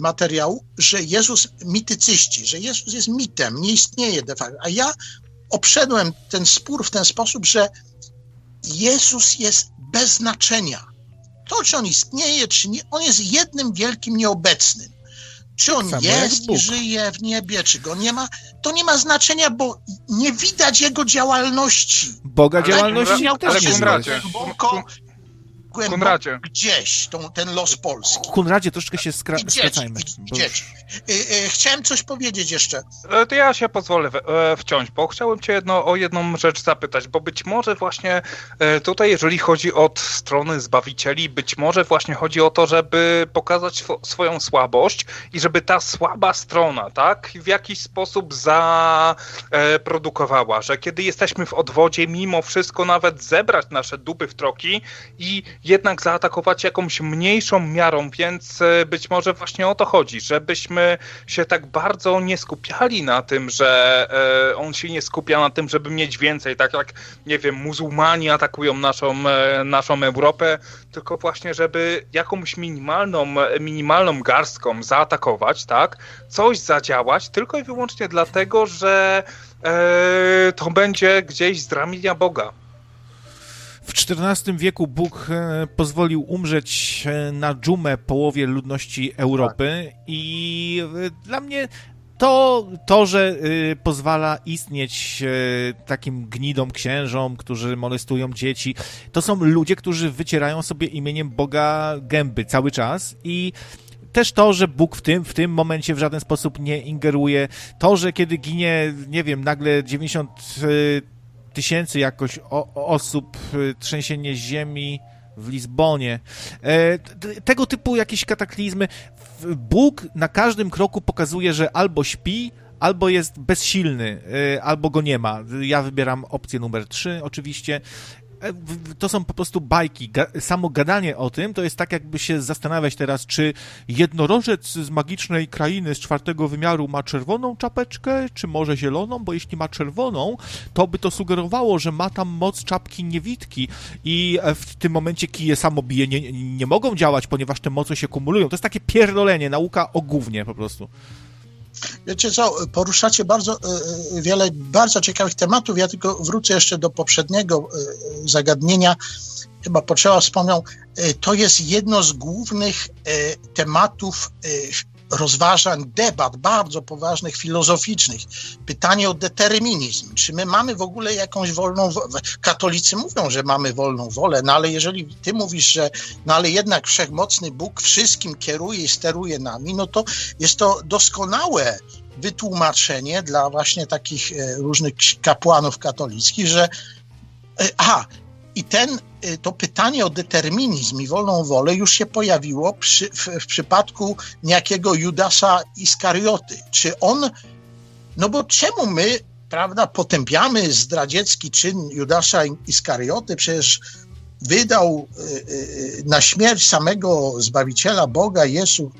materiału, że Jezus mitycyści, że Jezus jest mitem, nie istnieje de facto. A ja obszedłem ten spór w ten sposób, że Jezus jest bez znaczenia. To, czy on istnieje, czy nie, on jest jednym wielkim nieobecnym. Czy on tak jest i żyje w niebie, czy go nie ma, to nie ma znaczenia, bo nie widać jego działalności. Boga działalności ale, ale, ale, ale, Kunradzie. gdzieś tą, ten los Polski. Kunradzie, troszkę się skra skracajmy. Gdzieś. Y, y, chciałem coś powiedzieć jeszcze. E, to ja się pozwolę e, wciąć, bo chciałem cię jedno, o jedną rzecz zapytać, bo być może właśnie e, tutaj, jeżeli chodzi od strony Zbawicieli, być może właśnie chodzi o to, żeby pokazać swoją słabość i żeby ta słaba strona, tak, w jakiś sposób zaprodukowała, że kiedy jesteśmy w odwodzie, mimo wszystko nawet zebrać nasze dupy w troki i jednak zaatakować jakąś mniejszą miarą, więc e, być może właśnie o to chodzi, żebyśmy się tak bardzo nie skupiali na tym, że e, on się nie skupia na tym, żeby mieć więcej, tak jak, nie wiem, muzułmani atakują naszą, e, naszą Europę, tylko właśnie, żeby jakąś minimalną, minimalną garstką zaatakować, tak, coś zadziałać, tylko i wyłącznie dlatego, że to będzie gdzieś z ramienia Boga. W XIV wieku Bóg e, pozwolił umrzeć e, na dżumę połowie ludności Europy tak. i e, dla mnie to, to, że pozwala istnieć takim gnidom księżom, którzy molestują dzieci, to są ludzie, którzy wycierają sobie imieniem Boga gęby cały czas i też to, że Bóg w tym, w tym momencie w żaden sposób nie ingeruje, to, że kiedy ginie, nie wiem, nagle 90 tysięcy jakoś o, osób, y, trzęsienie ziemi w Lizbonie. E, tego typu jakieś kataklizmy. Bóg na każdym kroku pokazuje, że albo śpi, albo jest bezsilny, y, albo go nie ma. Ja wybieram opcję numer 3 oczywiście to są po prostu bajki. Samo gadanie o tym to jest tak, jakby się zastanawiać teraz, czy jednorożec z magicznej krainy z czwartego wymiaru ma czerwoną czapeczkę, czy może zieloną, bo jeśli ma czerwoną, to by to sugerowało, że ma tam moc czapki niewidki i e, w tym momencie kije samo bije nie, nie mogą działać, ponieważ te moce się kumulują. To jest takie pierdolenie, nauka o po prostu. Wiecie co, poruszacie bardzo e, e, wiele bardzo ciekawych tematów. Ja tylko wrócę jeszcze do poprzedniego e, zagadnienia. Chyba potrzeba wspomniał, to jest jedno z głównych tematów rozważań, debat bardzo poważnych, filozoficznych. Pytanie o determinizm. Czy my mamy w ogóle jakąś wolną wolę? Katolicy mówią, że mamy wolną wolę, no ale jeżeli ty mówisz, że no ale jednak wszechmocny Bóg wszystkim kieruje i steruje nami, no to jest to doskonałe wytłumaczenie dla właśnie takich e, różnych kapłanów katolickich, że e, aha, i ten, y, to pytanie o determinizm i wolną wolę już się pojawiło przy, w, w przypadku niejakiego Judasa Iskarioty. Czy on, no bo czemu my, prawda, potępiamy zdradziecki czyn Judasza Iskarioty? Przecież wydał y, y, na śmierć samego Zbawiciela Boga, Jezu,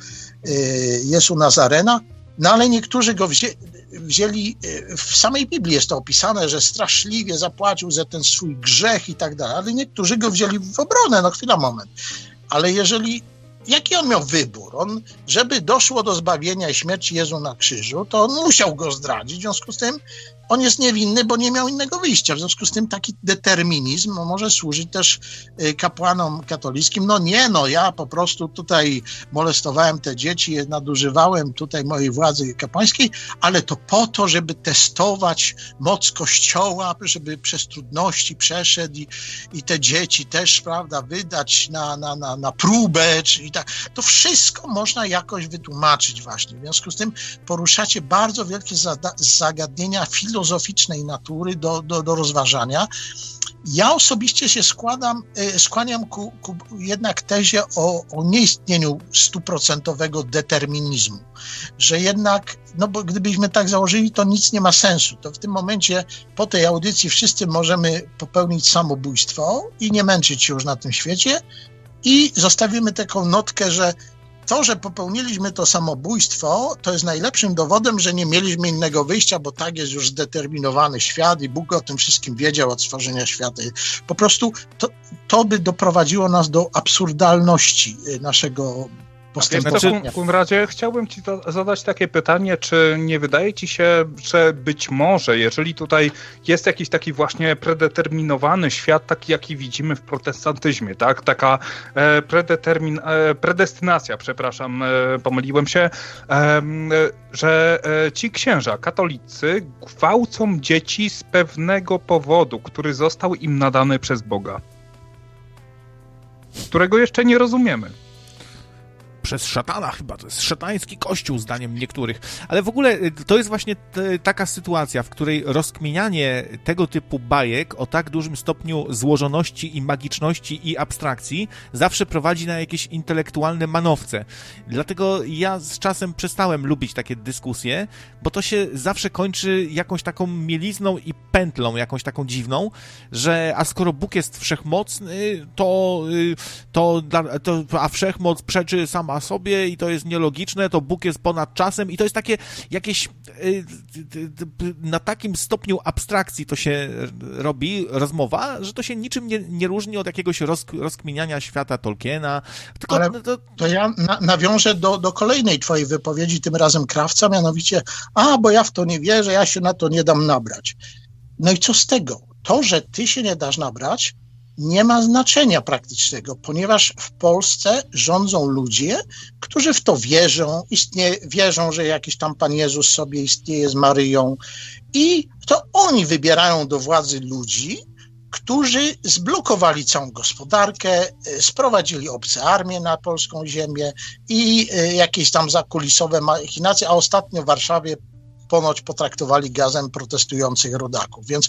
Jezu Nazarena, no ale niektórzy go wzięli, wzięli, w samej Biblii jest to opisane, że straszliwie zapłacił za ten swój grzech i tak dalej, ale niektórzy go wzięli w obronę, no chwila, moment. Ale jeżeli jaki on miał wybór? On, żeby doszło do zbawienia i śmierci Jezu na krzyżu, to on musiał go zdradzić, w związku z tym on jest niewinny, bo nie miał innego wyjścia. W związku z tym taki determinizm może służyć też y, kapłanom katolickim. No nie, no ja po prostu tutaj molestowałem te dzieci, nadużywałem tutaj mojej władzy kapłańskiej, ale to po to, żeby testować moc Kościoła, żeby przez trudności przeszedł i, i te dzieci też, prawda, wydać na, na, na, na próbę, czyli tak. To wszystko można jakoś wytłumaczyć właśnie. W związku z tym poruszacie bardzo wielkie zagadnienia filozoficzne, filozoficznej natury do, do, do rozważania. Ja osobiście się składam, e, skłaniam ku, ku jednak tezie o, o nieistnieniu stuprocentowego determinizmu, że jednak, no bo gdybyśmy tak założyli, to nic nie ma sensu. To w tym momencie po tej audycji wszyscy możemy popełnić samobójstwo i nie męczyć się już na tym świecie i zostawimy taką notkę, że to, że popełniliśmy to samobójstwo, to jest najlepszym dowodem, że nie mieliśmy innego wyjścia, bo tak jest już zdeterminowany świat i Bóg o tym wszystkim wiedział od stworzenia świata. Po prostu to, to by doprowadziło nas do absurdalności naszego postępowania. W takim razie chciałbym Ci zadać takie pytanie, czy nie wydaje Ci się, że być może, jeżeli tutaj jest jakiś taki właśnie predeterminowany świat, taki jaki widzimy w protestantyzmie, tak? Taka e, predetermin, e, predestynacja, przepraszam, e, pomyliłem się, e, że e, ci księża katolicy gwałcą dzieci z pewnego powodu, który został im nadany przez Boga, którego jeszcze nie rozumiemy przez szatana chyba, to jest szatański kościół zdaniem niektórych, ale w ogóle y, to jest właśnie taka sytuacja, w której rozkminianie tego typu bajek o tak dużym stopniu złożoności i magiczności i abstrakcji zawsze prowadzi na jakieś intelektualne manowce. Dlatego ja z czasem przestałem lubić takie dyskusje, bo to się zawsze kończy jakąś taką mielizną i pętlą, jakąś taką dziwną, że a skoro Bóg jest wszechmocny, to, y, to, to a wszechmoc przeczy sama sobie i to jest nielogiczne, to Bóg jest ponad czasem i to jest takie jakieś y, na takim stopniu abstrakcji to się robi, rozmowa, że to się niczym nie, nie różni od jakiegoś roz, rozkminiania świata Tolkiena. Tylko Ale to... to ja na, nawiążę do, do kolejnej twojej wypowiedzi, tym razem Krawca, mianowicie, a, bo ja w to nie wierzę, ja się na to nie dam nabrać. No i co z tego? To, że ty się nie dasz nabrać, nie ma znaczenia praktycznego, ponieważ w Polsce rządzą ludzie, którzy w to wierzą, istnieje, wierzą, że jakiś tam Pan Jezus sobie istnieje z Maryją i to oni wybierają do władzy ludzi, którzy zblokowali całą gospodarkę, e, sprowadzili obce armie na polską ziemię i e, jakieś tam zakulisowe machinacje, a ostatnio w Warszawie ponoć potraktowali gazem protestujących rodaków. Więc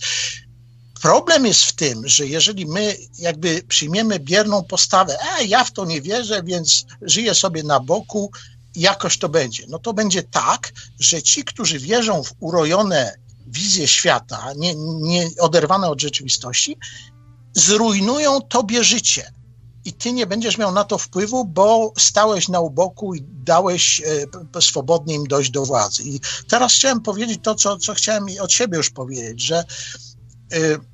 Problem jest w tym, że jeżeli my jakby przyjmiemy bierną postawę, e, ja w to nie wierzę, więc żyję sobie na boku, jakoś to będzie. No to będzie tak, że ci, którzy wierzą w urojone wizje świata, nie, nie oderwane od rzeczywistości, zrujnują tobie życie. I ty nie będziesz miał na to wpływu, bo stałeś na uboku i dałeś e, swobodnie im dojść do władzy. I teraz chciałem powiedzieć to, co, co chciałem od siebie już powiedzieć, że e,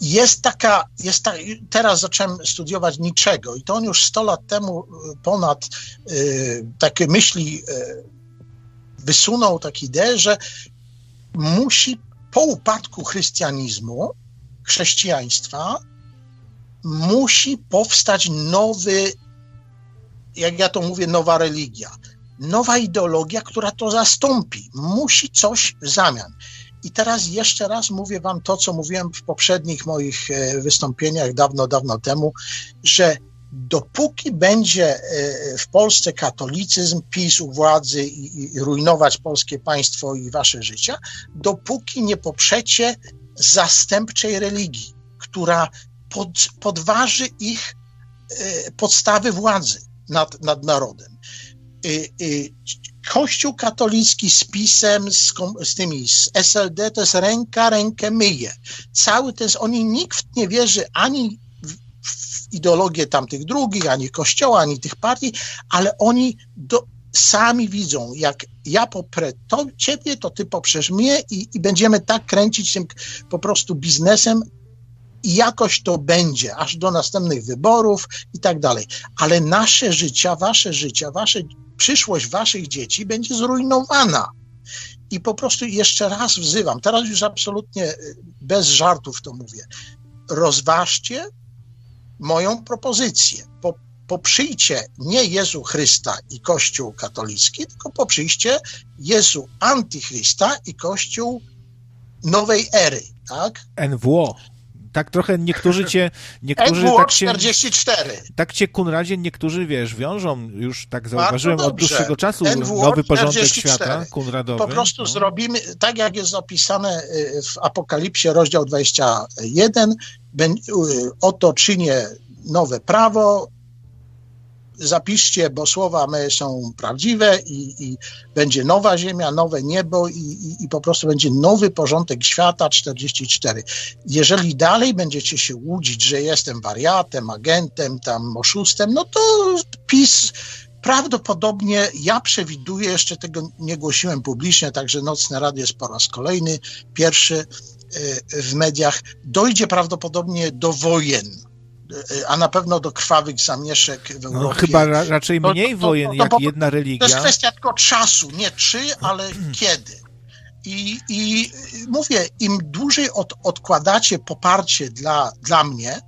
jest taka, jest ta, teraz zacząłem studiować niczego i to on już 100 lat temu y, ponad y, takie myśli y, wysunął taką ideę, że musi po upadku chrystianizmu, chrześcijaństwa, musi powstać nowy, jak ja to mówię, nowa religia, nowa ideologia, która to zastąpi. Musi coś w zamian. I teraz jeszcze raz mówię Wam to, co mówiłem w poprzednich moich e, wystąpieniach dawno, dawno temu, że dopóki będzie e, w Polsce katolicyzm, PiS u władzy i, i rujnować polskie państwo i wasze życia, dopóki nie poprzecie zastępczej religii, która pod, podważy ich e, podstawy władzy nad, nad narodem. Kościół katolicki z PiSem, z, z tymi, z SLD, to jest ręka rękę myje. Cały ten, oni, nikt nie wierzy ani w, ideologię tamtych drugich, ani kościoła, ani tych partii, ale oni do, sami widzą, jak ja poprę to ciebie, to ty poprzesz mnie i, i będziemy tak kręcić tym po prostu biznesem i jakoś to będzie, aż do następnych wyborów i tak dalej. Ale nasze życia, wasze życia, wasze, przyszłość waszych dzieci będzie zrujnowana. I po prostu jeszcze raz wzywam, teraz już absolutnie y, bez żartów to mówię, rozważcie moją propozycję. Po, poprzyjcie nie Jezu Chrysta i Kościół katolicki, tylko poprzyjcie Jezu Antychrysta i Kościół nowej ery, tak? NWO. Tak trochę niektórzy cię... Niektórzy tak cię, 44. tak cię, Kunradzie, niektórzy, wiesz, wiążą, już tak zauważyłem od dłuższego czasu, NWO nowy porządek 44. świata kunradowy. Po prostu No. zrobimy, tak jak jest opisane y, w Apokalipsie, rozdział 21, bę- y, oto czynię nowe prawo, zapiszcie, bo słowa me są prawdziwe i, i będzie nowa ziemia, nowe niebo i, i, i po prostu będzie nowy porządek świata 44. Jeżeli dalej będziecie się łudzić, że jestem wariatem, agentem, tam oszustem, no to PiS prawdopodobnie, ja przewiduję, jeszcze tego nie głosiłem publicznie, także Nocne Radio jest po raz kolejny, pierwszy y, w mediach, dojdzie prawdopodobnie do wojen, a na pewno do krwawych zamieszek w Europie. No, chyba ra, raczej mniej to- to- wojen, to jak po- jedna To jest religia. kwestia tylko czasu, nie czy, ale kiedy. I, I mówię, im dłużej od, odkładacie poparcie dla, dla mnie,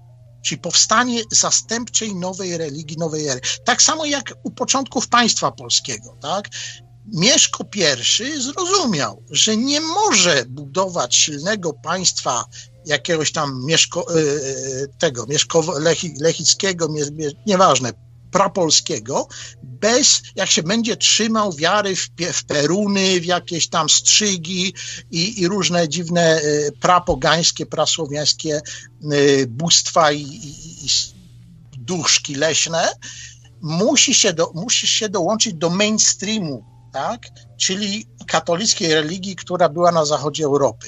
czyli powstanie zastępczej nowej religii, nowej ery. Tak samo jak u początków państwa polskiego, tak? Mieszko I zrozumiał, że nie może budować silnego państwa jakiegoś tam mieszko, e, tego, mieszkowo, lechi, lechickiego, nie, nie, nieważne, prapolskiego, bez, jak się będzie trzymał wiary w, w peruny, w jakieś tam strzygi i, i różne dziwne e, prapogańskie, prasłowiańskie bóstwa i, i, i duszki leśne, musi się, do, musi się dołączyć do mainstreamu, tak? czyli katolickiej religii, która była na zachodzie Europy.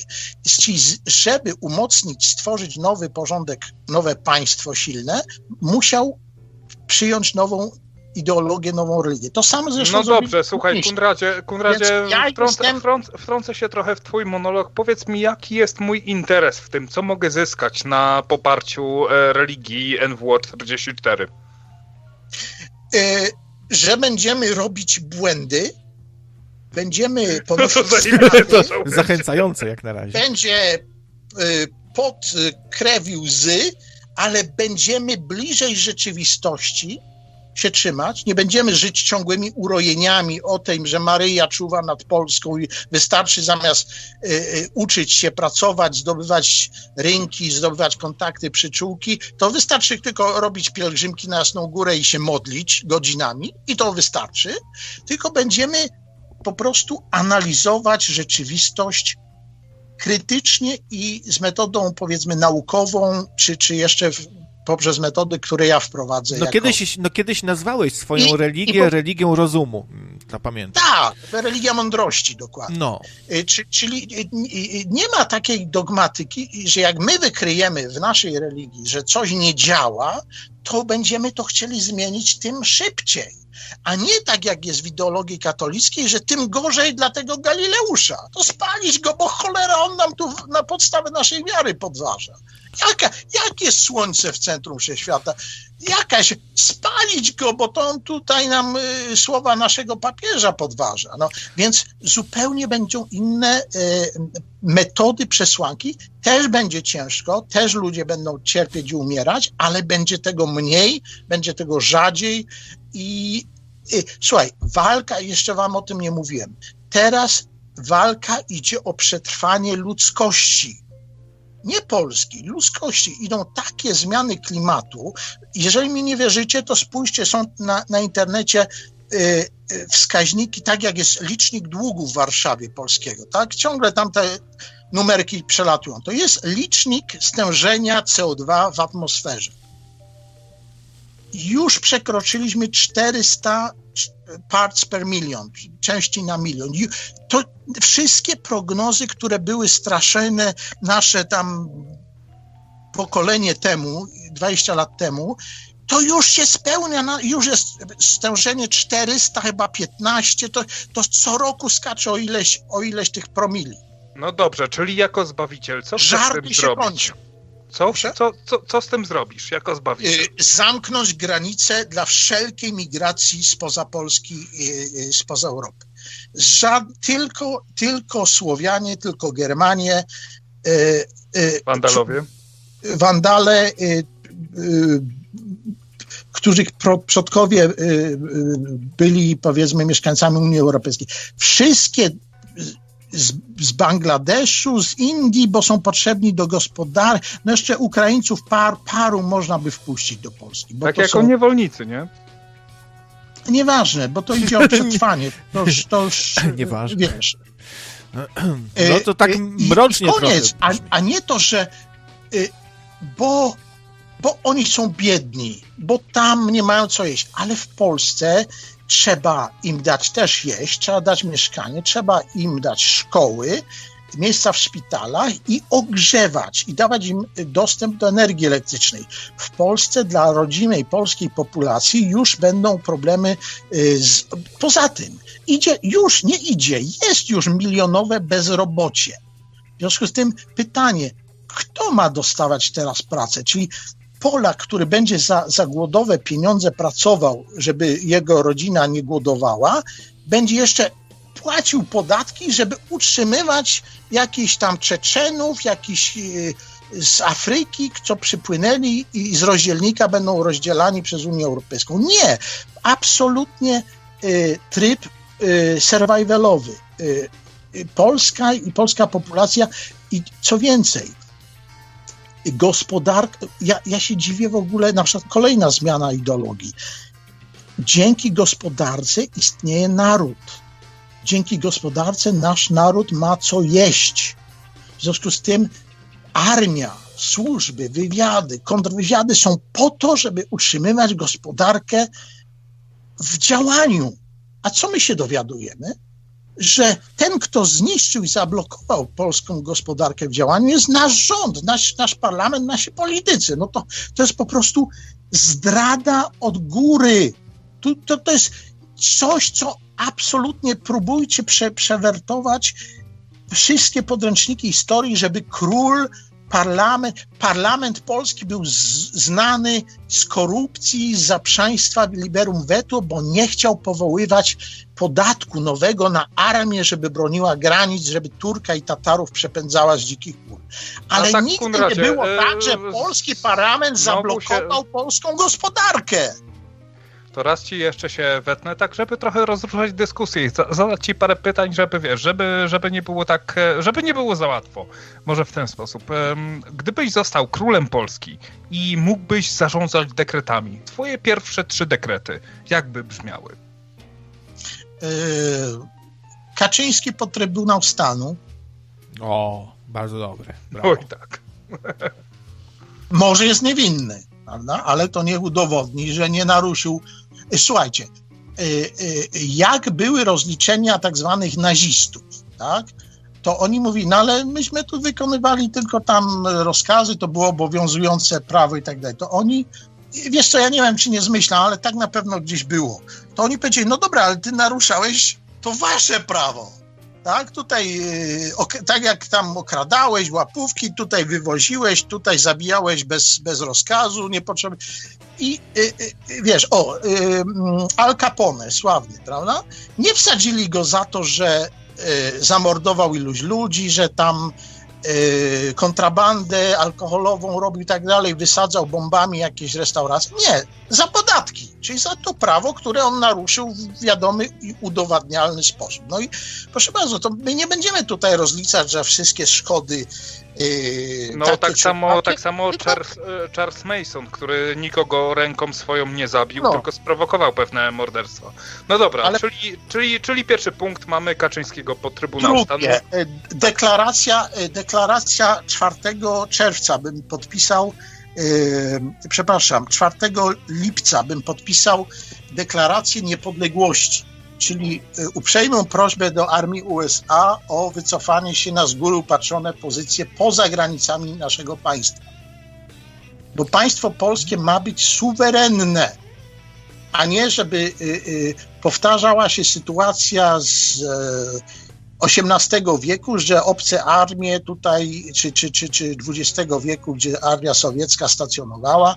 Żeby umocnić, stworzyć nowy porządek, nowe państwo silne, musiał przyjąć nową ideologię, nową religię. To samo zresztą No dobrze, słuchaj. Kunradzie, Kunradzie ja wtrącę, jestem- wtrącę, się trochę w twój monolog. Powiedz mi, jaki jest mój interes w tym, co mogę zyskać na poparciu e, religii NWO 44? Y, że będziemy robić błędy, będziemy No ponosić zajebiste straty, to są. Zachęcające jak na razie. będzie y, pod y, krew i łzy, ale będziemy bliżej rzeczywistości się trzymać. Nie będziemy żyć ciągłymi urojeniami o tym, że Maryja czuwa nad Polską i wystarczy zamiast y, y, uczyć się, pracować, zdobywać rynki, zdobywać kontakty, przyczółki, to wystarczy tylko robić pielgrzymki na Jasną Górę i się modlić godzinami i to wystarczy. Tylko będziemy po prostu analizować rzeczywistość krytycznie i z metodą powiedzmy naukową, czy, czy jeszcze w, poprzez metody, które ja wprowadzę. No jako... kiedyś, no kiedyś nazwałeś swoją I- religię i po- religią rozumu. Mm, To pamiętam. Tak, religia mądrości dokładnie. No. Y, Czy, czyli y, y, nie ma takiej dogmatyki, że jak my wykryjemy w naszej religii, że coś nie działa, to będziemy to chcieli zmienić tym szybciej. A nie tak jak jest w ideologii katolickiej, że tym gorzej dla tego Galileusza. To spalić go, bo cholera on nam tu na podstawę naszej wiary podważa. Jaka, jakie słońce w centrum wszechświata? Jakaś, spalić go, bo to on tutaj nam y, słowa naszego papieża podważa. No, więc zupełnie będą inne y, metody przesłanki. Też będzie ciężko, też ludzie będą cierpieć i umierać, ale będzie tego mniej, będzie tego rzadziej i y, słuchaj, walka, jeszcze wam o tym nie mówiłem. Teraz walka idzie o przetrwanie ludzkości nie Polski, ludzkości. Idą takie zmiany klimatu. Jeżeli mi nie wierzycie, to spójrzcie, są na, na internecie y, y, wskaźniki, tak jak jest licznik długu w Warszawie polskiego, tak? Ciągle tam te numerki przelatują. To jest licznik stężenia CO2 w atmosferze. Już przekroczyliśmy 400 parts per milion, części na milion. To wszystkie prognozy, które były straszone nasze tam pokolenie temu, 20 lat temu, to już się spełnia, już jest stężenie 400, chyba 15, to, to co roku skacze o ileś, o ileś tych promili. No dobrze, czyli jako zbawiciel, co Żarty się zrobić? kończą. Co, co, co, co z tym zrobisz jako zbawiciel? Y, Zamknąć granice dla wszelkiej migracji spoza Polski, y, y, spoza Europy. Żad, tylko, tylko Słowianie, tylko Germanie, Wandalowie? Wandale, których przodkowie byli powiedzmy mieszkańcami Unii Europejskiej. Wszystkie z, z Bangladeszu, z Indii, bo są potrzebni do gospodarki. No jeszcze Ukraińców par, paru można by wpuścić do Polski. Bo Tak to jako są... niewolnicy, nie? Nieważne, bo to idzie o przetrwanie. To już, to już Nieważne. wiesz. No to tak Y, mrocznie i koniec, a, a nie to, że y, bo, bo oni są biedni, bo tam nie mają co jeść, ale w Polsce trzeba im dać też jeść, trzeba dać mieszkanie, trzeba im dać szkoły, miejsca w szpitalach i ogrzewać i dawać im dostęp do energii elektrycznej. W Polsce dla rodzimej polskiej populacji już będą problemy y, z, poza tym. Idzie, już nie idzie, jest już milionowe bezrobocie. W związku z tym pytanie, kto ma dostawać teraz pracę? Czyli Polak, który będzie za, za głodowe pieniądze pracował, żeby jego rodzina nie głodowała, będzie jeszcze płacił podatki, żeby utrzymywać jakichś tam Czeczenów, jakichś y, z Afryki, co przypłynęli i z rozdzielnika będą rozdzielani przez Unię Europejską. Nie, absolutnie y, tryb y, survivalowy. Polska i polska populacja i co więcej, gospodarka, ja, ja się dziwię w ogóle, na przykład kolejna zmiana ideologii. Dzięki gospodarce istnieje naród. Dzięki gospodarce nasz naród ma co jeść. W związku z tym armia, służby, wywiady, kontrwywiady są po to, żeby utrzymywać gospodarkę w działaniu. A co my się dowiadujemy? Że ten, kto zniszczył i zablokował polską gospodarkę w działaniu, jest nasz rząd, nasz, nasz parlament, nasi politycy. No to, to jest po prostu zdrada od góry. To, to, to jest coś, co absolutnie próbujcie prze, przewertować wszystkie podręczniki historii, żeby król, parlament, parlament polski był z, znany z korupcji, z zaprzaństwa liberum veto, bo nie chciał powoływać podatku nowego na armię, żeby broniła granic, żeby Turka i Tatarów przepędzała z dzikich pór. Ale tak, nigdy nie było e, tak, że polski parlament zablokował polską gospodarkę. To raz ci jeszcze się wetnę, tak żeby trochę rozruszać dyskusję i za- zadać ci parę pytań, żeby wiesz, żeby, żeby nie było tak, e, żeby nie było za łatwo. Może w ten sposób. Gdybyś został królem Polski i mógłbyś zarządzać dekretami, twoje pierwsze trzy dekrety, jakby brzmiały? Yy, Kaczyński pod Trybunał Stanu. O, bardzo dobre. Brawo. Oj tak. Może jest niewinny, prawda? ale to niech udowodni, że nie naruszył. Słuchajcie, yy, yy, jak były rozliczenia tak zwanych nazistów, tak? To oni mówili, no ale myśmy tu wykonywali tylko tam rozkazy, to było obowiązujące prawo i tak dalej. To oni, wiesz co, ja nie wiem, czy nie zmyślam, ale tak na pewno gdzieś było. To oni powiedzieli, no dobra, ale ty naruszałeś to wasze prawo. Tak, tutaj, ok, tak jak tam okradałeś łapówki, tutaj wywoziłeś, tutaj zabijałeś bez, bez rozkazu, niepotrzebnie. I yy, yy, wiesz, o, mm, Al Capone, sławny, prawda? Nie wsadzili go za to, że zamordował iluś ludzi, że tam kontrabandę alkoholową robił i tak dalej, wysadzał bombami jakieś restauracje. Nie, za podatki, czyli za to prawo, które on naruszył w wiadomy i udowadnialny sposób. No i proszę bardzo, to my nie będziemy tutaj rozliczać za wszystkie szkody. Yy, No tak czy samo, tak samo Charles, e, Charles Mason, który nikogo ręką swoją nie zabił, No. tylko sprowokował pewne morderstwa. No dobra, Ale- czyli, czyli, czyli pierwszy punkt mamy Kaczyńskiego pod Trybunał Stanu. Drugie, e, deklaracja, e, deklaracja 4 czerwca bym podpisał, e, przepraszam, 4 lipca bym podpisał deklarację niepodległości, czyli e, uprzejmą prośbę do armii USA o wycofanie się na z góry upatrzone pozycje poza granicami naszego państwa. bo państwo polskie ma być suwerenne, a nie żeby y, y, powtarzała się sytuacja z XVIII e, wieku, że obce armie tutaj, czy, czy, czy, czy XX wieku, gdzie armia sowiecka stacjonowała,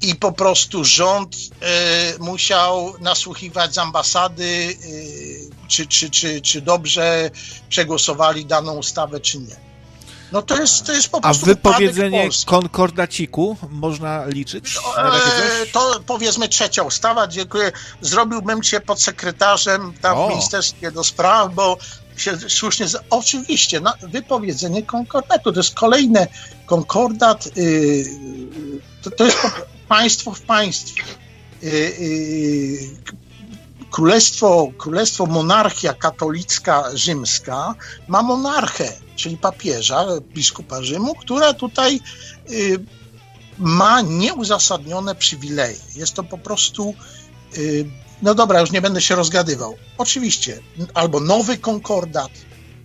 i po prostu rząd y, musiał nasłuchiwać z ambasady, y, czy, czy, czy, czy dobrze przegłosowali daną ustawę, czy nie. No to jest, to jest po prostu. A wypowiedzenie konkordaciku można liczyć? No, e, to powiedzmy trzecia ustawa. Dziękuję. Zrobiłbym cię podsekretarzem tam o. w Ministerstwie do Spraw, bo się słusznie. Z... Oczywiście, no, wypowiedzenie konkordatu to jest kolejne konkordat. Yy, to, to jest państwo w państwie. Yy, yy, Królestwo, Królestwo Monarchia Katolicka Rzymska ma monarchę, czyli papieża, biskupa Rzymu, która tutaj y, ma nieuzasadnione przywileje. Jest to po prostu. Y, no dobra, już nie będę się rozgadywał. Oczywiście, albo nowy konkordat,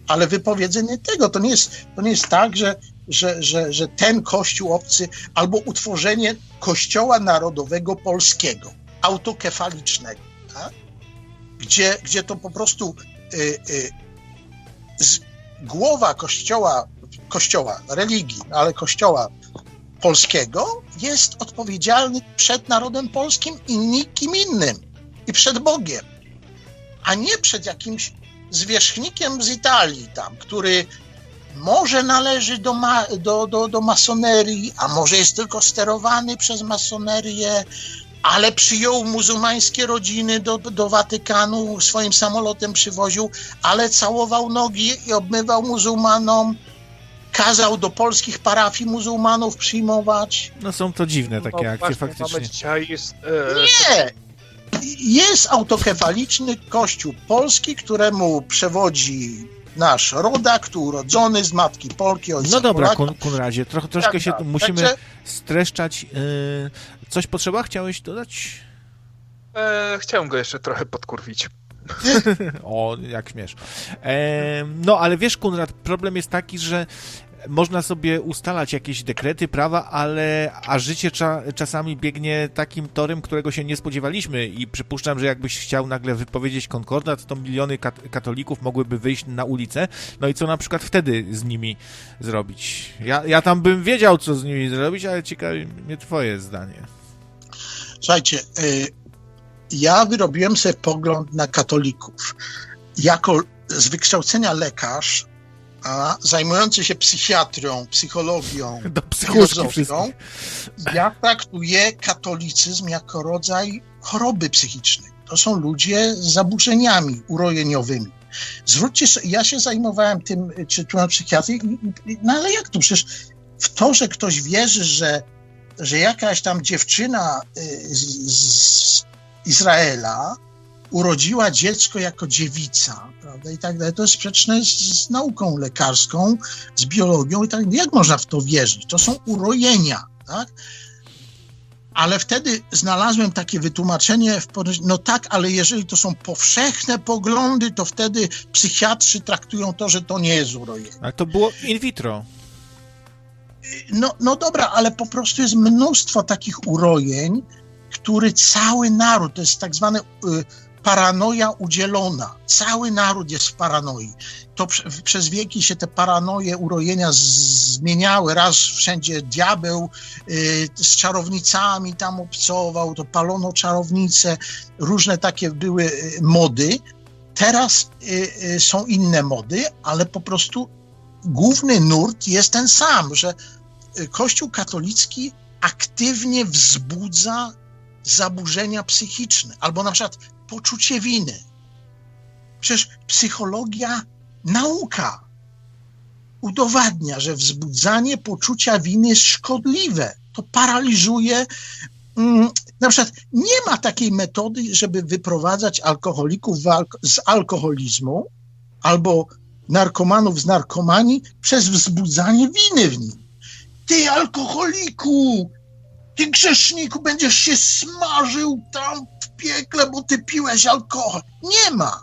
ale wypowiedzenie tego to nie jest, to nie jest tak, że, że, że, że ten kościół obcy, albo utworzenie kościoła narodowego polskiego, autokefalicznego. Tak? gdzie, gdzie to po prostu y, y, z, głowa kościoła, kościoła, religii, ale kościoła polskiego jest odpowiedzialny przed narodem polskim i nikim innym, i przed Bogiem, a nie przed jakimś zwierzchnikiem z Italii tam, który może należy do, ma, do, do, do masonerii, a może jest tylko sterowany przez masonerię, ale przyjął muzułmańskie rodziny do, do Watykanu, swoim samolotem przywoził, ale całował nogi i obmywał muzułmanom, kazał do polskich parafii muzułmanów przyjmować. No są to dziwne takie no, akcje faktycznie. Dzisiaj jest, e... Nie! Jest autokefaliczny kościół polski, któremu przewodzi nasz rodak, tu urodzony z matki Polki, ojca No dobra, Kun, Kunradzie, trochę, troszkę tak, się tak. musimy Także... streszczać. Yy, coś potrzeba? Chciałeś dodać? E, chciałem go jeszcze trochę podkurwić. o, jak śmiesz. E, no, ale wiesz, Kunrad, problem jest taki, że można sobie ustalać jakieś dekrety, prawa, ale a życie cza, czasami biegnie takim torem, którego się nie spodziewaliśmy i przypuszczam, że jakbyś chciał nagle wypowiedzieć konkordat, to miliony kat katolików mogłyby wyjść na ulicę, no i co na przykład wtedy z nimi zrobić? Ja, ja tam bym wiedział, co z nimi zrobić, ale ciekawi mnie twoje zdanie. Słuchajcie, y ja wyrobiłem sobie pogląd na katolików. Jako z wykształcenia lekarz, a zajmujący się psychiatrią, psychologią, filozofią, ja traktuję katolicyzm jako rodzaj choroby psychicznej. To są ludzie z zaburzeniami urojeniowymi. Zwróćcie sobie, ja się zajmowałem tym, czy tu na psychiatrii, no ale jak tu? Przecież w to, że ktoś wierzy, że, że jakaś tam dziewczyna y, z, z Izraela urodziła dziecko jako dziewica, prawda, i tak dalej. To jest sprzeczne z, z nauką lekarską, z biologią i tak dalej. Jak można w to wierzyć? To są urojenia, tak? Ale wtedy znalazłem takie wytłumaczenie, w, no tak, ale jeżeli to są powszechne poglądy, to wtedy psychiatrzy traktują to, że to nie jest urojenie. Ale to było in vitro. No, no dobra, ale po prostu jest mnóstwo takich urojeń, który cały naród, to jest tak zwane y, paranoja udzielona. Cały naród jest w paranoi. To prze, przez wieki się te paranoje, urojenia zmieniały. Raz wszędzie diabeł y, z czarownicami tam obcował, to palono czarownice, różne takie były y, mody. Teraz y, są inne mody, ale po prostu główny nurt jest ten sam, że Kościół katolicki aktywnie wzbudza zaburzenia psychiczne, albo na przykład poczucie winy. Przecież psychologia, nauka udowadnia, że wzbudzanie poczucia winy jest szkodliwe. To paraliżuje. Mm, na przykład nie ma takiej metody, żeby wyprowadzać alkoholików z alkoholizmu albo narkomanów z narkomanii przez wzbudzanie winy w nim. Ty alkoholiku, ty grzeszniku, będziesz się smażył tam piekle, bo ty piłeś alkohol. Nie ma.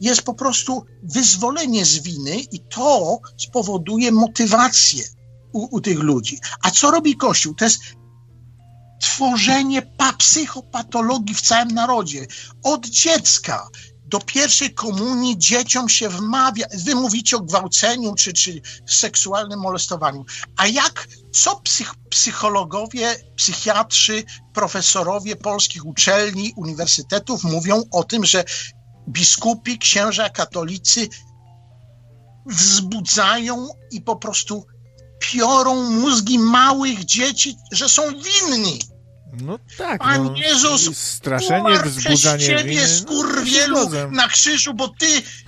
Jest po prostu wyzwolenie z winy i to spowoduje motywację. u, u tych ludzi. A co robi Kościół? To jest tworzenie psychopatologii w całym narodzie. Od dziecka do pierwszej komunii dzieciom się wmawia, wy mówicie o gwałceniu czy, czy seksualnym molestowaniu, a jak, co psych, psychologowie, psychiatrzy, profesorowie polskich uczelni, uniwersytetów mówią o tym, że biskupi, księża katolicy wzbudzają i po prostu piorą mózgi małych dzieci, że są winni. No tak. Pan no, Jezus straszenie, wzbudzanie przez ciebie, winy. skurwielu, No, na krzyżu, bo ty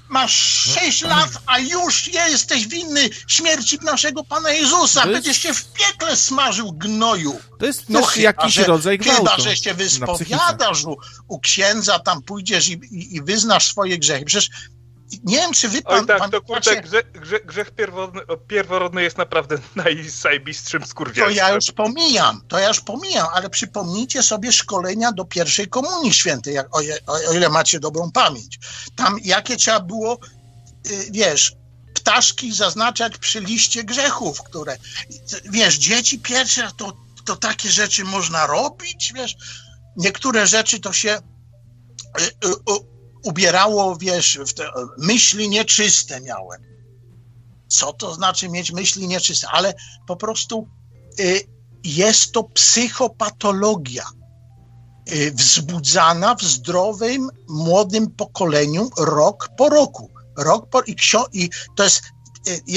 masz sześć lat, a już jesteś winny śmierci naszego Pana Jezusa. Jest- Będziesz się w piekle smażył gnoju. To jest No chyba, jakiś że, rodzaj gwałtu. Chyba, że się wyspowiadasz u, u księdza, tam pójdziesz i, i, i wyznasz swoje grzechy. Przecież nie wiem, czy wy pan, Oj tak, pan to macie- grzech, grzech, grzech pierworodny, pierworodny jest naprawdę najsajbistszym To skurwielstwem. ja już pomijam, to ja już pomijam, ale przypomnijcie sobie szkolenia do pierwszej komunii świętej, jak, o, o, o ile macie dobrą pamięć. Tam jakie trzeba było, y, wiesz, ptaszki zaznaczać przy liście grzechów, które, wiesz, dzieci pierwsze, to, to takie rzeczy można robić, wiesz, niektóre rzeczy to się y, y, ubierało, wiesz, te myśli nieczyste miałem. Co to znaczy mieć myśli nieczyste? Ale po prostu y, jest to psychopatologia y, wzbudzana w zdrowym, młodym pokoleniu rok po roku. Rok po, i, ksio, I to jest,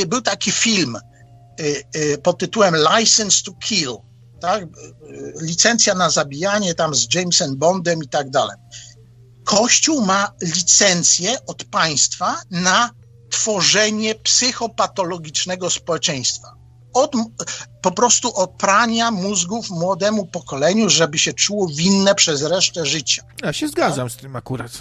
y, był taki film y, y, pod tytułem License to Kill, tak? Y, licencja na zabijanie tam z Jamesem Bondem i tak dalej. Kościół ma licencję od państwa na tworzenie psychopatologicznego społeczeństwa. Od, po prostu od prania mózgów młodemu pokoleniu, żeby się czuło winne przez resztę życia. Ja się zgadzam z tym akurat.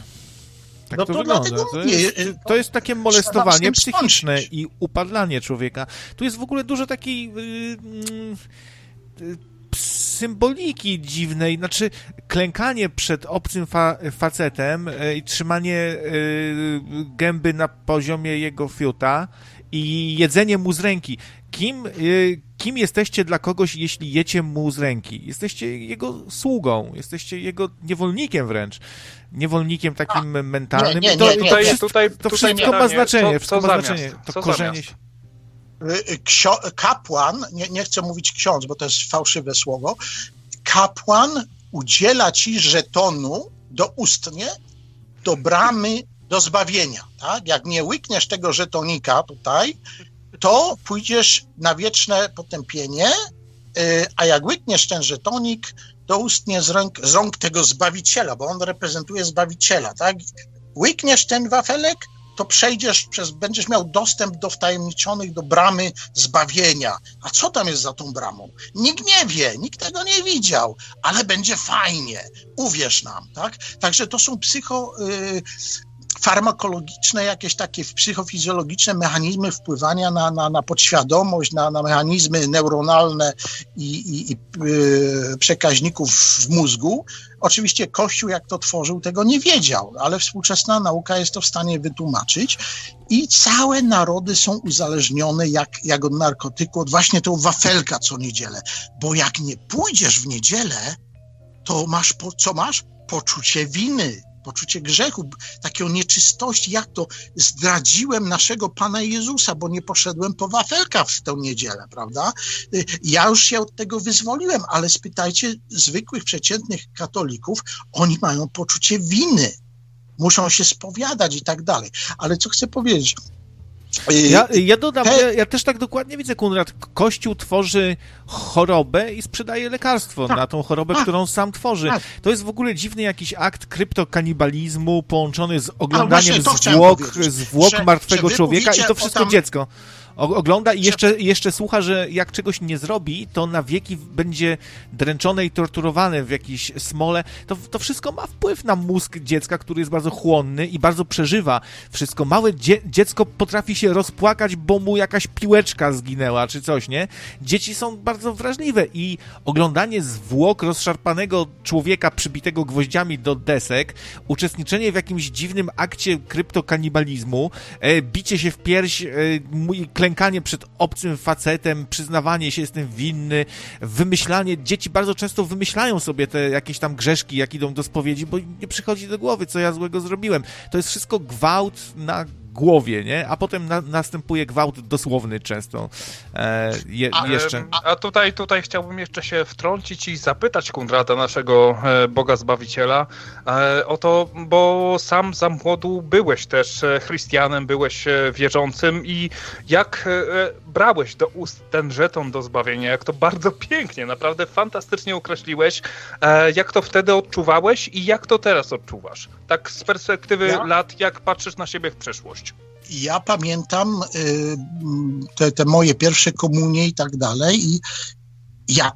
Tak No to, to wygląda. dlatego To jest, to jest takie molestowanie psychiczne skończyć. i upadlanie człowieka. Tu jest w ogóle dużo takiej y, mm, y, symboliki dziwnej, znaczy klękanie przed obcym fa facetem y, i trzymanie y, gęby na poziomie jego fiuta i jedzenie mu z ręki. Kim, y, kim jesteście dla kogoś, jeśli jecie mu z ręki? Jesteście jego sługą, jesteście jego niewolnikiem wręcz. Niewolnikiem takim mentalnym. nie, nie, to, nie, to, Tutaj- wszystko, tutaj- to tutaj wszystko ma znaczenie. co- wszystko co ma zamiast? znaczenie. To Co korzenie zamiast? się. Y, kapłan, nie, nie chcę mówić ksiądz, bo to jest fałszywe słowo, kapłan udziela ci żetonu doustnie do bramy do zbawienia. Tak? Jak nie łykniesz tego żetonika tutaj, to pójdziesz na wieczne potępienie, y, a jak łykniesz ten żetonik, to ustnie z rąk, z rąk tego Zbawiciela, bo on reprezentuje Zbawiciela. Tak? Łykniesz ten wafelek, to przejdziesz przez, będziesz miał dostęp do wtajemniczonych, do bramy zbawienia. A co tam jest za tą bramą? Nikt nie wie, nikt tego nie widział, ale będzie fajnie. Uwierz nam, tak? Także to są psycho... Farmakologiczne, jakieś takie psychofizjologiczne mechanizmy wpływania na, na, na podświadomość, na, na mechanizmy neuronalne i, i, i y, przekaźników w mózgu. Oczywiście Kościół, jak to tworzył, tego nie wiedział, ale współczesna nauka jest to w stanie wytłumaczyć i całe narody są uzależnione jak, jak od narkotyku, od właśnie tego wafelka co niedzielę. Bo jak nie pójdziesz w niedzielę, to masz, po, co masz? Poczucie winy, poczucie grzechu, takiego nieczystości, jak to zdradziłem naszego Pana Jezusa, bo nie poszedłem po wafelka w tę niedzielę, prawda? Ja już się od tego wyzwoliłem, ale spytajcie zwykłych, przeciętnych katolików, oni mają poczucie winy, muszą się spowiadać i tak dalej. Ale co chcę powiedzieć? Ja, ja dodam, ja, ja też tak dokładnie widzę, Konrad. Kościół tworzy chorobę i sprzedaje lekarstwo Tak. na tą chorobę, Tak. którą sam tworzy. Tak. To jest w ogóle dziwny jakiś akt kryptokanibalizmu połączony z oglądaniem zwłok, powiedzieć, zwłok że- martwego że człowieka i to o wszystko tam- dziecko. Ogląda i jeszcze, jeszcze słucha, że jak czegoś nie zrobi, to na wieki będzie dręczone i torturowane w jakiejś smole. To, to wszystko ma wpływ na mózg dziecka, który jest bardzo chłonny i bardzo przeżywa wszystko. Małe dzie dziecko potrafi się rozpłakać, bo mu jakaś piłeczka zginęła, czy coś, nie? Dzieci są bardzo wrażliwe i oglądanie zwłok rozszarpanego człowieka przybitego gwoździami do desek, uczestniczenie w jakimś dziwnym akcie kryptokanibalizmu, e, bicie się w pierś, e, klękanie przed obcym facetem, przyznawanie się, jestem winny, wymyślanie, dzieci bardzo często wymyślają sobie te jakieś tam grzeszki, jak idą do spowiedzi, bo nie przychodzi do głowy, co ja złego zrobiłem. To jest wszystko gwałt na głowie, nie? A potem na, następuje gwałt dosłowny często. E, je, a, jeszcze. A tutaj, tutaj chciałbym jeszcze się wtrącić i zapytać Kundrata, naszego e, Boga Zbawiciela, e, o to, bo sam za młodu byłeś też e, chrześcijanem, byłeś e, wierzącym i jak brałeś do ust ten żeton do zbawienia, jak to bardzo pięknie, naprawdę fantastycznie określiłeś, jak to wtedy odczuwałeś i jak to teraz odczuwasz? Tak z perspektywy ja? lat, jak patrzysz na siebie w przeszłość. Ja pamiętam y, te, te moje pierwsze komunie i tak dalej i ja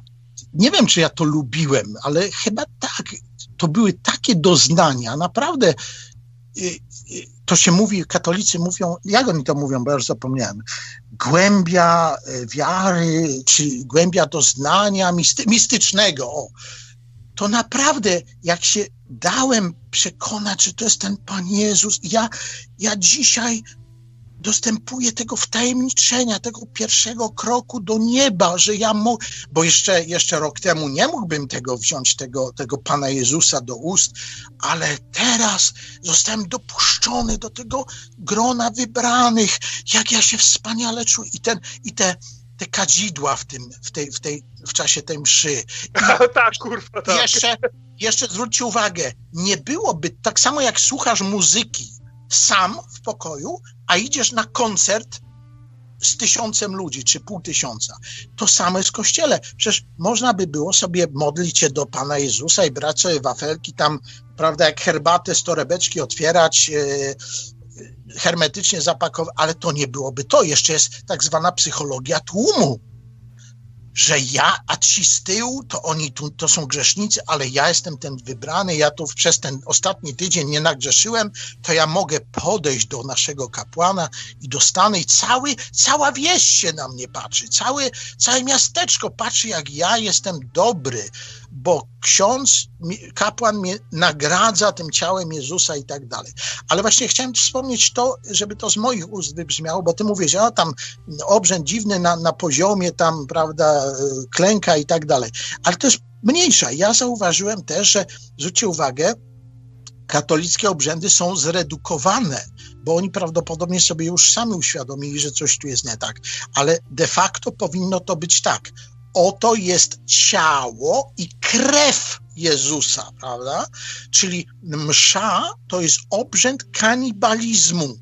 nie wiem, czy ja to lubiłem, ale chyba tak. To były takie doznania, naprawdę. To się mówi, katolicy mówią, jak oni to mówią, bo ja już zapomniałem, głębia wiary, czy głębia doznania misty, mistycznego. O. To naprawdę, jak się dałem przekonać, że to jest ten Pan Jezus. Ja, ja dzisiaj dostępuję tego wtajemniczenia, tego pierwszego kroku do nieba, że ja mo, bo jeszcze, jeszcze rok temu nie mógłbym tego wziąć, tego, tego Pana Jezusa do ust, ale teraz zostałem dopuszczony do tego grona wybranych, jak ja się wspaniale czuję i ten, i te, te kadzidła w tym, w tej, w tej, w czasie tej mszy. I tak, kurwa, tak. Jeszcze, jeszcze zwróćcie uwagę, nie byłoby tak samo jak słuchasz muzyki sam w pokoju, a idziesz na koncert z tysiącem ludzi, czy pół tysiąca. To samo jest w kościele. Przecież można by było sobie modlić się do Pana Jezusa i brać sobie wafelki tam, prawda, jak herbatę z torebeczki otwierać, yy, hermetycznie zapakować, ale to nie byłoby to. Jeszcze jest tak zwana psychologia tłumu że ja, a ci z tyłu, to oni tu, to są grzesznicy, ale ja jestem ten wybrany, ja tu przez ten ostatni tydzień nie nagrzeszyłem, to ja mogę podejść do naszego kapłana i dostanę i cały, cała wieś się na mnie patrzy, całe, całe miasteczko patrzy, jak ja jestem dobry, bo ksiądz, kapłan mnie nagradza tym ciałem Jezusa i tak dalej. Ale właśnie chciałem wspomnieć to, żeby to z moich ust wybrzmiało, bo ty mówisz, a tam obrzęd dziwny na, na poziomie tam, prawda, klęka i tak dalej. Ale to jest mniejsza. Ja zauważyłem też, że zwróćcie uwagę, katolickie obrzędy są zredukowane, bo oni prawdopodobnie sobie już sami uświadomili, że coś tu jest nie tak. Ale de facto powinno to być tak oto jest ciało i krew Jezusa, prawda? Czyli msza to jest obrzęd kanibalizmu,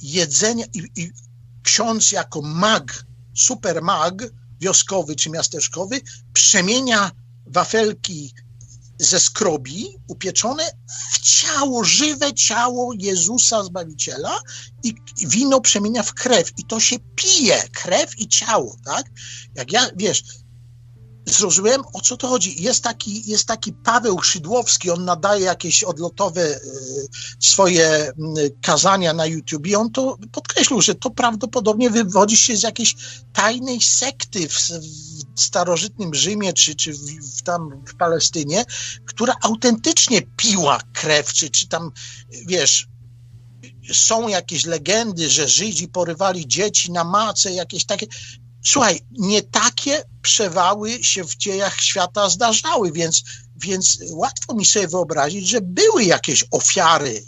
jedzenia i, i ksiądz jako mag, super mag wioskowy czy miasteczkowy przemienia wafelki ze skrobi upieczone w ciało, żywe ciało Jezusa Zbawiciela i wino przemienia w krew i to się pije, krew i ciało, tak? Jak ja, wiesz, zrozumiałem, o co to chodzi. Jest taki, jest taki Paweł Szydłowski, on nadaje jakieś odlotowe e, swoje kazania na YouTube i on to podkreślił, że to prawdopodobnie wywodzi się z jakiejś tajnej sekty w, w starożytnym Rzymie czy, czy w, w, tam w Palestynie, która autentycznie piła krew, czy, czy tam, wiesz, są jakieś legendy, że Żydzi porywali dzieci na macę, jakieś takie. Słuchaj, nie takie przewały się w dziejach świata zdarzały, więc, więc łatwo mi sobie wyobrazić, że były jakieś ofiary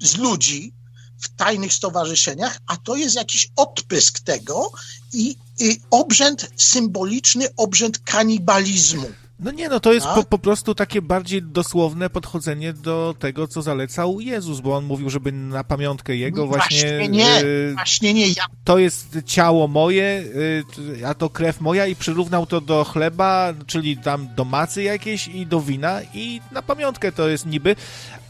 z ludzi w tajnych stowarzyszeniach, a to jest jakiś odpysk tego i, i obrzęd symboliczny, obrzęd kanibalizmu. No nie, no to jest po, po, prostu takie bardziej dosłowne podchodzenie do tego, co zalecał Jezus, bo on mówił, żeby na pamiątkę Jego właśnie... Właśnie nie, y, właśnie nie. Ja... To jest ciało moje, y, a to krew moja i przyrównał to do chleba, czyli tam do macy jakiejś i do wina i na pamiątkę to jest niby,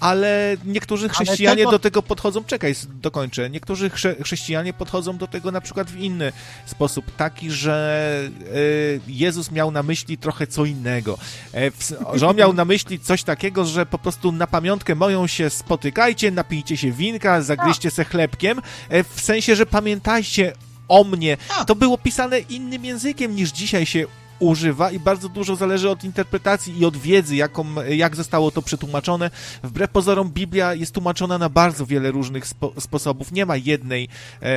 ale niektórzy chrześcijanie tego... do tego podchodzą, czekaj, dokończę, niektórzy chrze chrześcijanie podchodzą do tego na przykład w inny sposób, taki, że y, Jezus miał na myśli trochę co innego, e, że on miał na myśli coś takiego, że po prostu na pamiątkę moją się spotykajcie, napijcie się winka, zagryźcie se chlebkiem, e, w sensie, że pamiętajcie o mnie. To było pisane innym językiem niż dzisiaj się używa i bardzo dużo zależy od interpretacji i od wiedzy, jaką, jak zostało to przetłumaczone. Wbrew pozorom Biblia jest tłumaczona na bardzo wiele różnych spo, sposobów. Nie ma jednej e,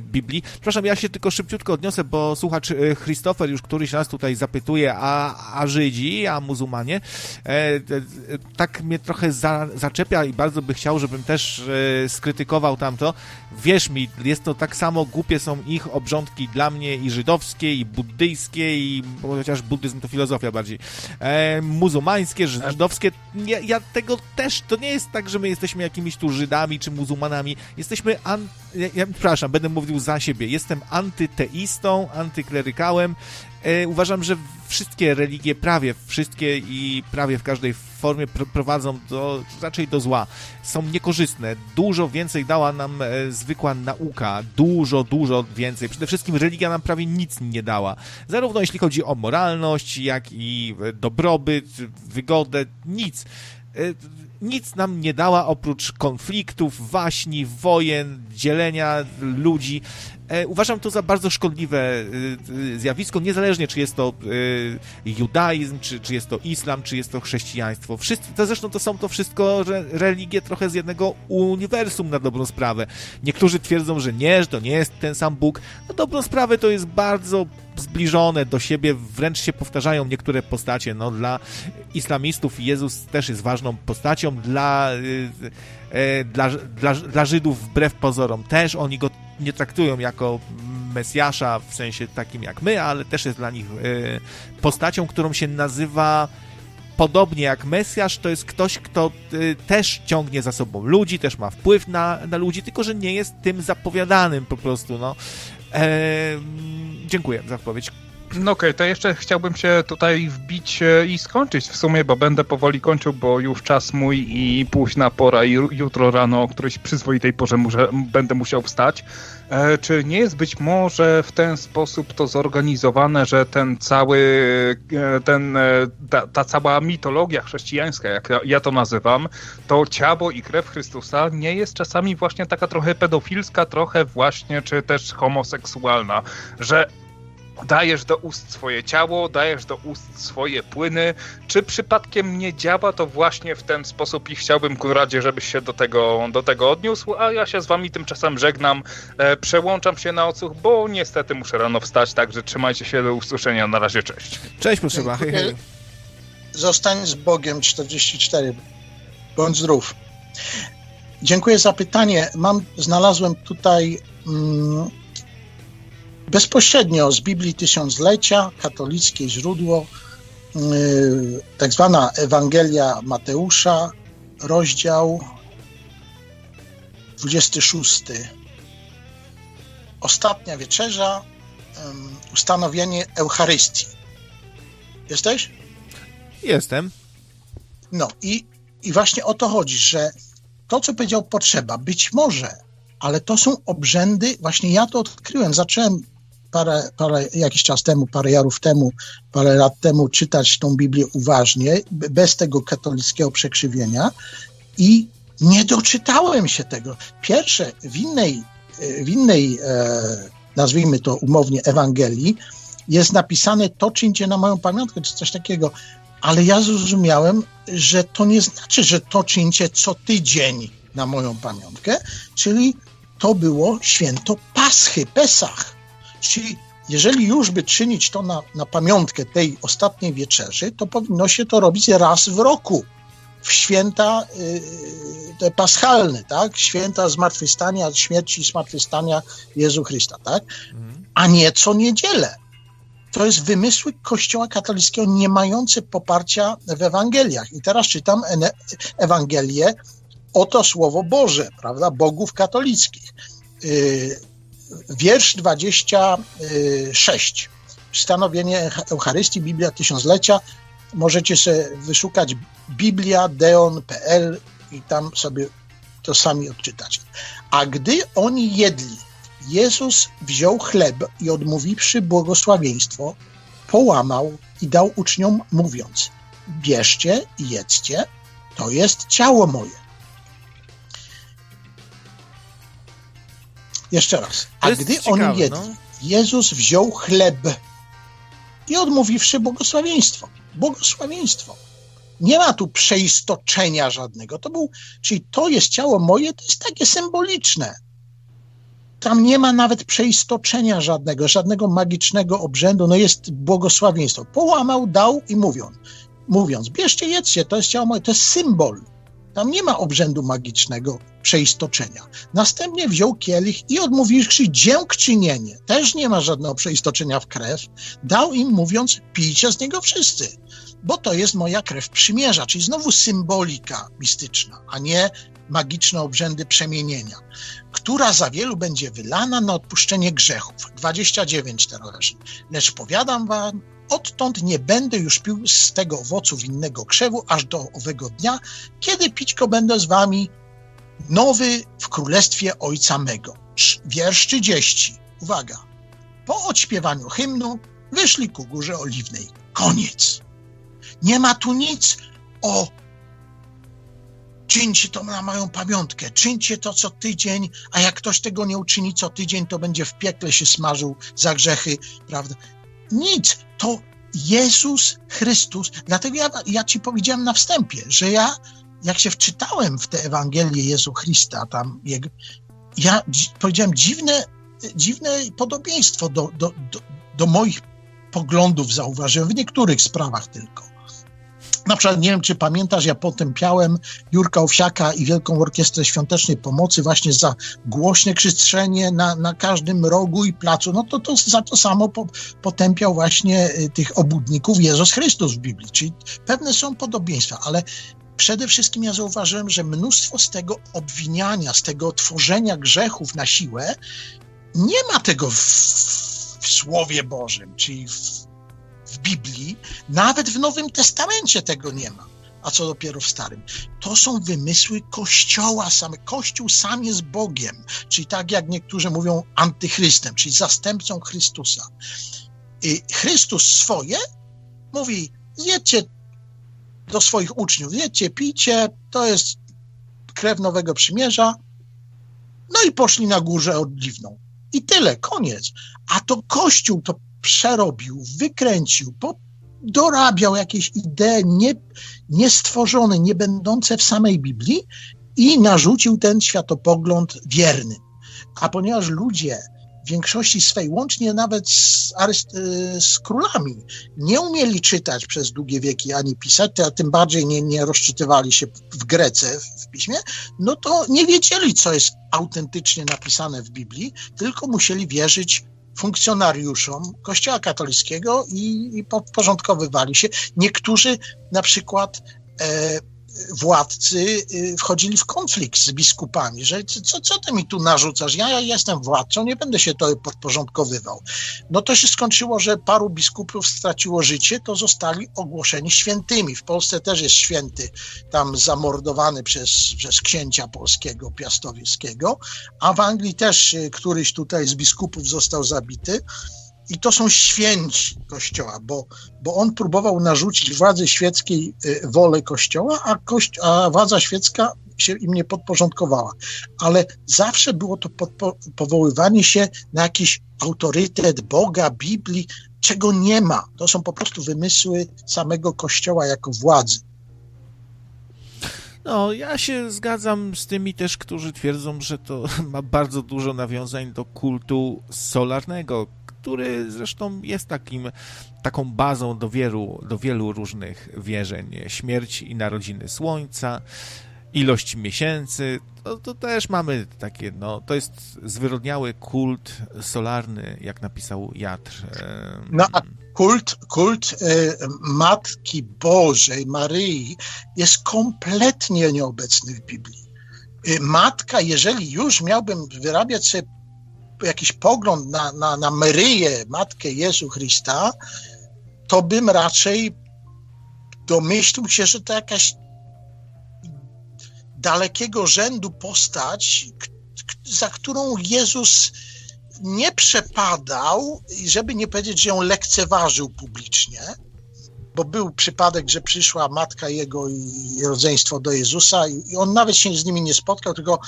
Biblii. Przepraszam, ja się tylko szybciutko odniosę, bo słuchacz e, Christopher już któryś raz tutaj zapytuje, a, a Żydzi, a muzułmanie. E, e, tak mnie trochę za, zaczepia i bardzo by chciał, żebym też e, skrytykował tamto. Wierz mi, jest to tak samo głupie są ich obrządki dla mnie i żydowskie, i buddyjskie, i chociaż buddyzm to filozofia bardziej, e, muzułmańskie, żydowskie. Ja, ja, tego też, to nie jest tak, że my jesteśmy jakimiś tu Żydami czy muzułmanami. Jesteśmy, an, ja, ja, przepraszam, będę mówił za siebie. Jestem antyteistą, antyklerykałem. E, uważam, że wszystkie religie, prawie wszystkie i prawie w każdej formie pr prowadzą do, raczej do zła. Są niekorzystne. Dużo więcej dała nam e, zwykła nauka. Dużo, dużo więcej. Przede wszystkim religia nam prawie nic nie dała. Zarówno jeśli chodzi o moralność, jak i e, dobrobyt, wygodę, nic. E, nic nam nie dała oprócz konfliktów, waśni, wojen, dzielenia ludzi. E, uważam to za bardzo szkodliwe e, e, zjawisko, niezależnie czy jest to judaizm, czy, czy jest to islam, czy jest to chrześcijaństwo. Wszyscy, to zresztą to są to wszystko religie trochę z jednego uniwersum na dobrą sprawę. Niektórzy twierdzą, że nie, że to nie jest ten sam Bóg. Na dobrą sprawę to jest bardzo zbliżone do siebie, wręcz się powtarzają niektóre postacie. No, dla islamistów Jezus też jest ważną postacią, dla, dla, dla, dla Żydów wbrew pozorom też oni go nie traktują jako Mesjasza w sensie takim jak my, ale też jest dla nich e, postacią, którą się nazywa podobnie jak Mesjasz, to jest ktoś, kto e, też ciągnie za sobą ludzi, też ma wpływ na, na ludzi, tylko że nie jest tym zapowiadanym po prostu, no. Eee, dziękuję za odpowiedź. No okej, okay, to jeszcze chciałbym się tutaj wbić e, i skończyć w sumie, bo będę powoli kończył, bo już czas mój i późna pora i jutro rano o którejś przyzwoitej porze muszę, będę musiał wstać. E, czy nie jest być może w ten sposób to zorganizowane, że ten cały, e, ten, e, ta, ta cała mitologia chrześcijańska, jak ja, ja to nazywam, to ciało i krew Chrystusa nie jest czasami właśnie taka trochę pedofilska, trochę właśnie, czy też homoseksualna, że dajesz do ust swoje ciało, dajesz do ust swoje płyny. Czy przypadkiem nie działa to właśnie w ten sposób i chciałbym, Konradzie, żebyś się do tego, do tego odniósł, a ja się z wami tymczasem żegnam, e, przełączam się na odsłuch, bo niestety muszę rano wstać, także trzymajcie się, do usłyszenia, na razie, cześć. Cześć, proszę hej, hej. Zostań z Bogiem 44, bądź zdrów. Dziękuję za pytanie. Mam, znalazłem tutaj... Mm, bezpośrednio z Biblii Tysiąclecia, katolickie źródło, yy, tak zwana Ewangelia Mateusza, rozdział 26. Ostatnia wieczerza, ustanowienie Eucharystii. Jesteś? Jestem. No i, i właśnie o to chodzi, że to, co powiedział potrzeba, być może, ale to są obrzędy, właśnie ja to odkryłem, zacząłem parę, parę, jakiś czas temu, parę jarów temu, parę lat temu czytać tą Biblię uważnie, bez tego katolickiego przekrzywienia i nie doczytałem się tego. Pierwsze, w innej, w innej e, nazwijmy to umownie, Ewangelii, jest napisane to czyńcie na moją pamiątkę, czy coś takiego, ale ja zrozumiałem, że to nie znaczy, że to czyńcie co tydzień na moją pamiątkę, czyli to było święto Paschy, Pesach. Czyli jeżeli już by czynić to na, na pamiątkę tej ostatniej wieczerzy, to powinno się to robić raz w roku, w święta y, te paschalne, tak? Święta zmartwychwstania, śmierci i zmartwychwstania Jezu Chrysta, tak? A nie co niedzielę. To jest wymysły Kościoła katolickiego nie mające poparcia w Ewangeliach. I teraz czytam Ewangelię, oto Słowo Boże, prawda? Bogów katolickich. Wiersz 26. Stanowienie Eucharystii, Biblia Tysiąclecia. Możecie sobie wyszukać bibliadeon.pl i tam sobie to sami odczytać. A gdy oni jedli, Jezus wziął chleb i odmówiwszy błogosławieństwo, połamał i dał uczniom, mówiąc: Bierzcie i jedzcie, to jest ciało moje Jeszcze raz. A gdy ciekawe, oni jedli, no? Jezus wziął chleb i odmówiwszy błogosławieństwo. Błogosławieństwo. Nie ma tu przeistoczenia żadnego. To był, czyli to jest ciało moje, to jest takie symboliczne. Tam nie ma nawet przeistoczenia żadnego, żadnego magicznego obrzędu, no jest błogosławieństwo. Połamał, dał i mówią, mówiąc, bierzcie, jedzcie, to jest ciało moje, to jest symbol. Tam nie ma obrzędu magicznego przeistoczenia. Następnie wziął kielich i odmówiwszy dziękczynienie, też nie ma żadnego przeistoczenia w krew, dał im mówiąc, pijcie z niego wszyscy, bo to jest moja krew przymierza, czyli znowu symbolika mistyczna, a nie magiczne obrzędy przemienienia, która za wielu będzie wylana na odpuszczenie grzechów. 29 teraz. Lecz powiadam wam, odtąd nie będę już pił z tego owocu winnego krzewu, aż do owego dnia, kiedy pić go będę z wami nowy w królestwie Ojca mego. Wiersz 30. Uwaga. Po odśpiewaniu hymnu wyszli ku górze oliwnej. Koniec. Nie ma tu nic o czyńcie to na moją pamiątkę, czyńcie to co tydzień, a jak ktoś tego nie uczyni co tydzień, to będzie w piekle się smażył za grzechy, prawda? Nic. To Jezus Chrystus. Dlatego ja, ja ci powiedziałem na wstępie, że ja, jak się wczytałem w tę Ewangelię Jezu Chrysta, tam jego, ja powiedziałem dziwne, dziwne podobieństwo do, do, do, do moich poglądów zauważyłem, w niektórych sprawach tylko. Na przykład, nie wiem, czy pamiętasz, ja potępiałem Jurka Owsiaka i Wielką Orkiestrę Świątecznej Pomocy właśnie za głośne krzyczenie na, na każdym rogu i placu. No to, to za to samo po, potępiał właśnie y, tych obudników Jezus Chrystus w Biblii. Czyli pewne są podobieństwa, ale przede wszystkim ja zauważyłem, że mnóstwo z tego obwiniania, z tego tworzenia grzechów na siłę, nie ma tego w, w Słowie Bożym, czyli w Biblii, nawet w Nowym Testamencie tego nie ma. A co dopiero w Starym? To są wymysły Kościoła same. Kościół sam jest Bogiem, czyli tak jak niektórzy mówią antychrystem, czyli zastępcą Chrystusa. I Chrystus swoje mówi, zjedźcie do swoich uczniów, zjedźcie, pijcie, to jest krew Nowego Przymierza, no i poszli na górze oliwną. I tyle, koniec. A to Kościół to przerobił, wykręcił, dorabiał jakieś idee nie, niestworzone, nie będące w samej Biblii i narzucił ten światopogląd wierny. A ponieważ ludzie w większości swej, łącznie nawet z, y, z, królami, nie umieli czytać przez długie wieki ani pisać, a tym bardziej nie, nie rozczytywali się w Grece w piśmie, no to nie wiedzieli, co jest autentycznie napisane w Biblii, tylko musieli wierzyć funkcjonariuszom Kościoła katolickiego i, i podporządkowywali się. Niektórzy na przykład e, władcy y, wchodzili w konflikt z biskupami, że co, co ty mi tu narzucasz? Ja, ja jestem władcą, nie będę się to podporządkowywał. No to się skończyło, że paru biskupów straciło życie, to zostali ogłoszeni świętymi. W Polsce też jest święty tam zamordowany przez, przez księcia polskiego, piastowieckiego, a w Anglii też y, któryś tutaj z biskupów został zabity. I to są święci Kościoła, bo, bo on próbował narzucić władzy świeckiej y, wolę Kościoła, a, a władza świecka się im nie podporządkowała. Ale zawsze było to powoływanie się na jakiś autorytet Boga, Biblii, czego nie ma. To są po prostu wymysły samego Kościoła jako władzy. No, ja się zgadzam z tymi też, którzy twierdzą, że to ma bardzo dużo nawiązań do kultu solarnego, który zresztą jest takim, taką bazą do wielu, do wielu różnych wierzeń. Śmierć i narodziny Słońca, ilość miesięcy, to, to, też mamy takie, no, to jest zwyrodniały kult solarny, jak napisał Jatr. No, a kult, kult y, Matki Bożej, Maryi jest kompletnie nieobecny w Biblii. Y, matka, jeżeli już miałbym wyrabiać sobie jakiś pogląd na, na, na Maryję, Matkę Jezu Chrysta, to bym raczej domyślił się, że to jakaś dalekiego rzędu postać, za którą Jezus nie przepadał, żeby nie powiedzieć, że ją lekceważył publicznie, bo był przypadek, że przyszła matka jego i rodzeństwo do Jezusa i on nawet się z nimi nie spotkał, tylko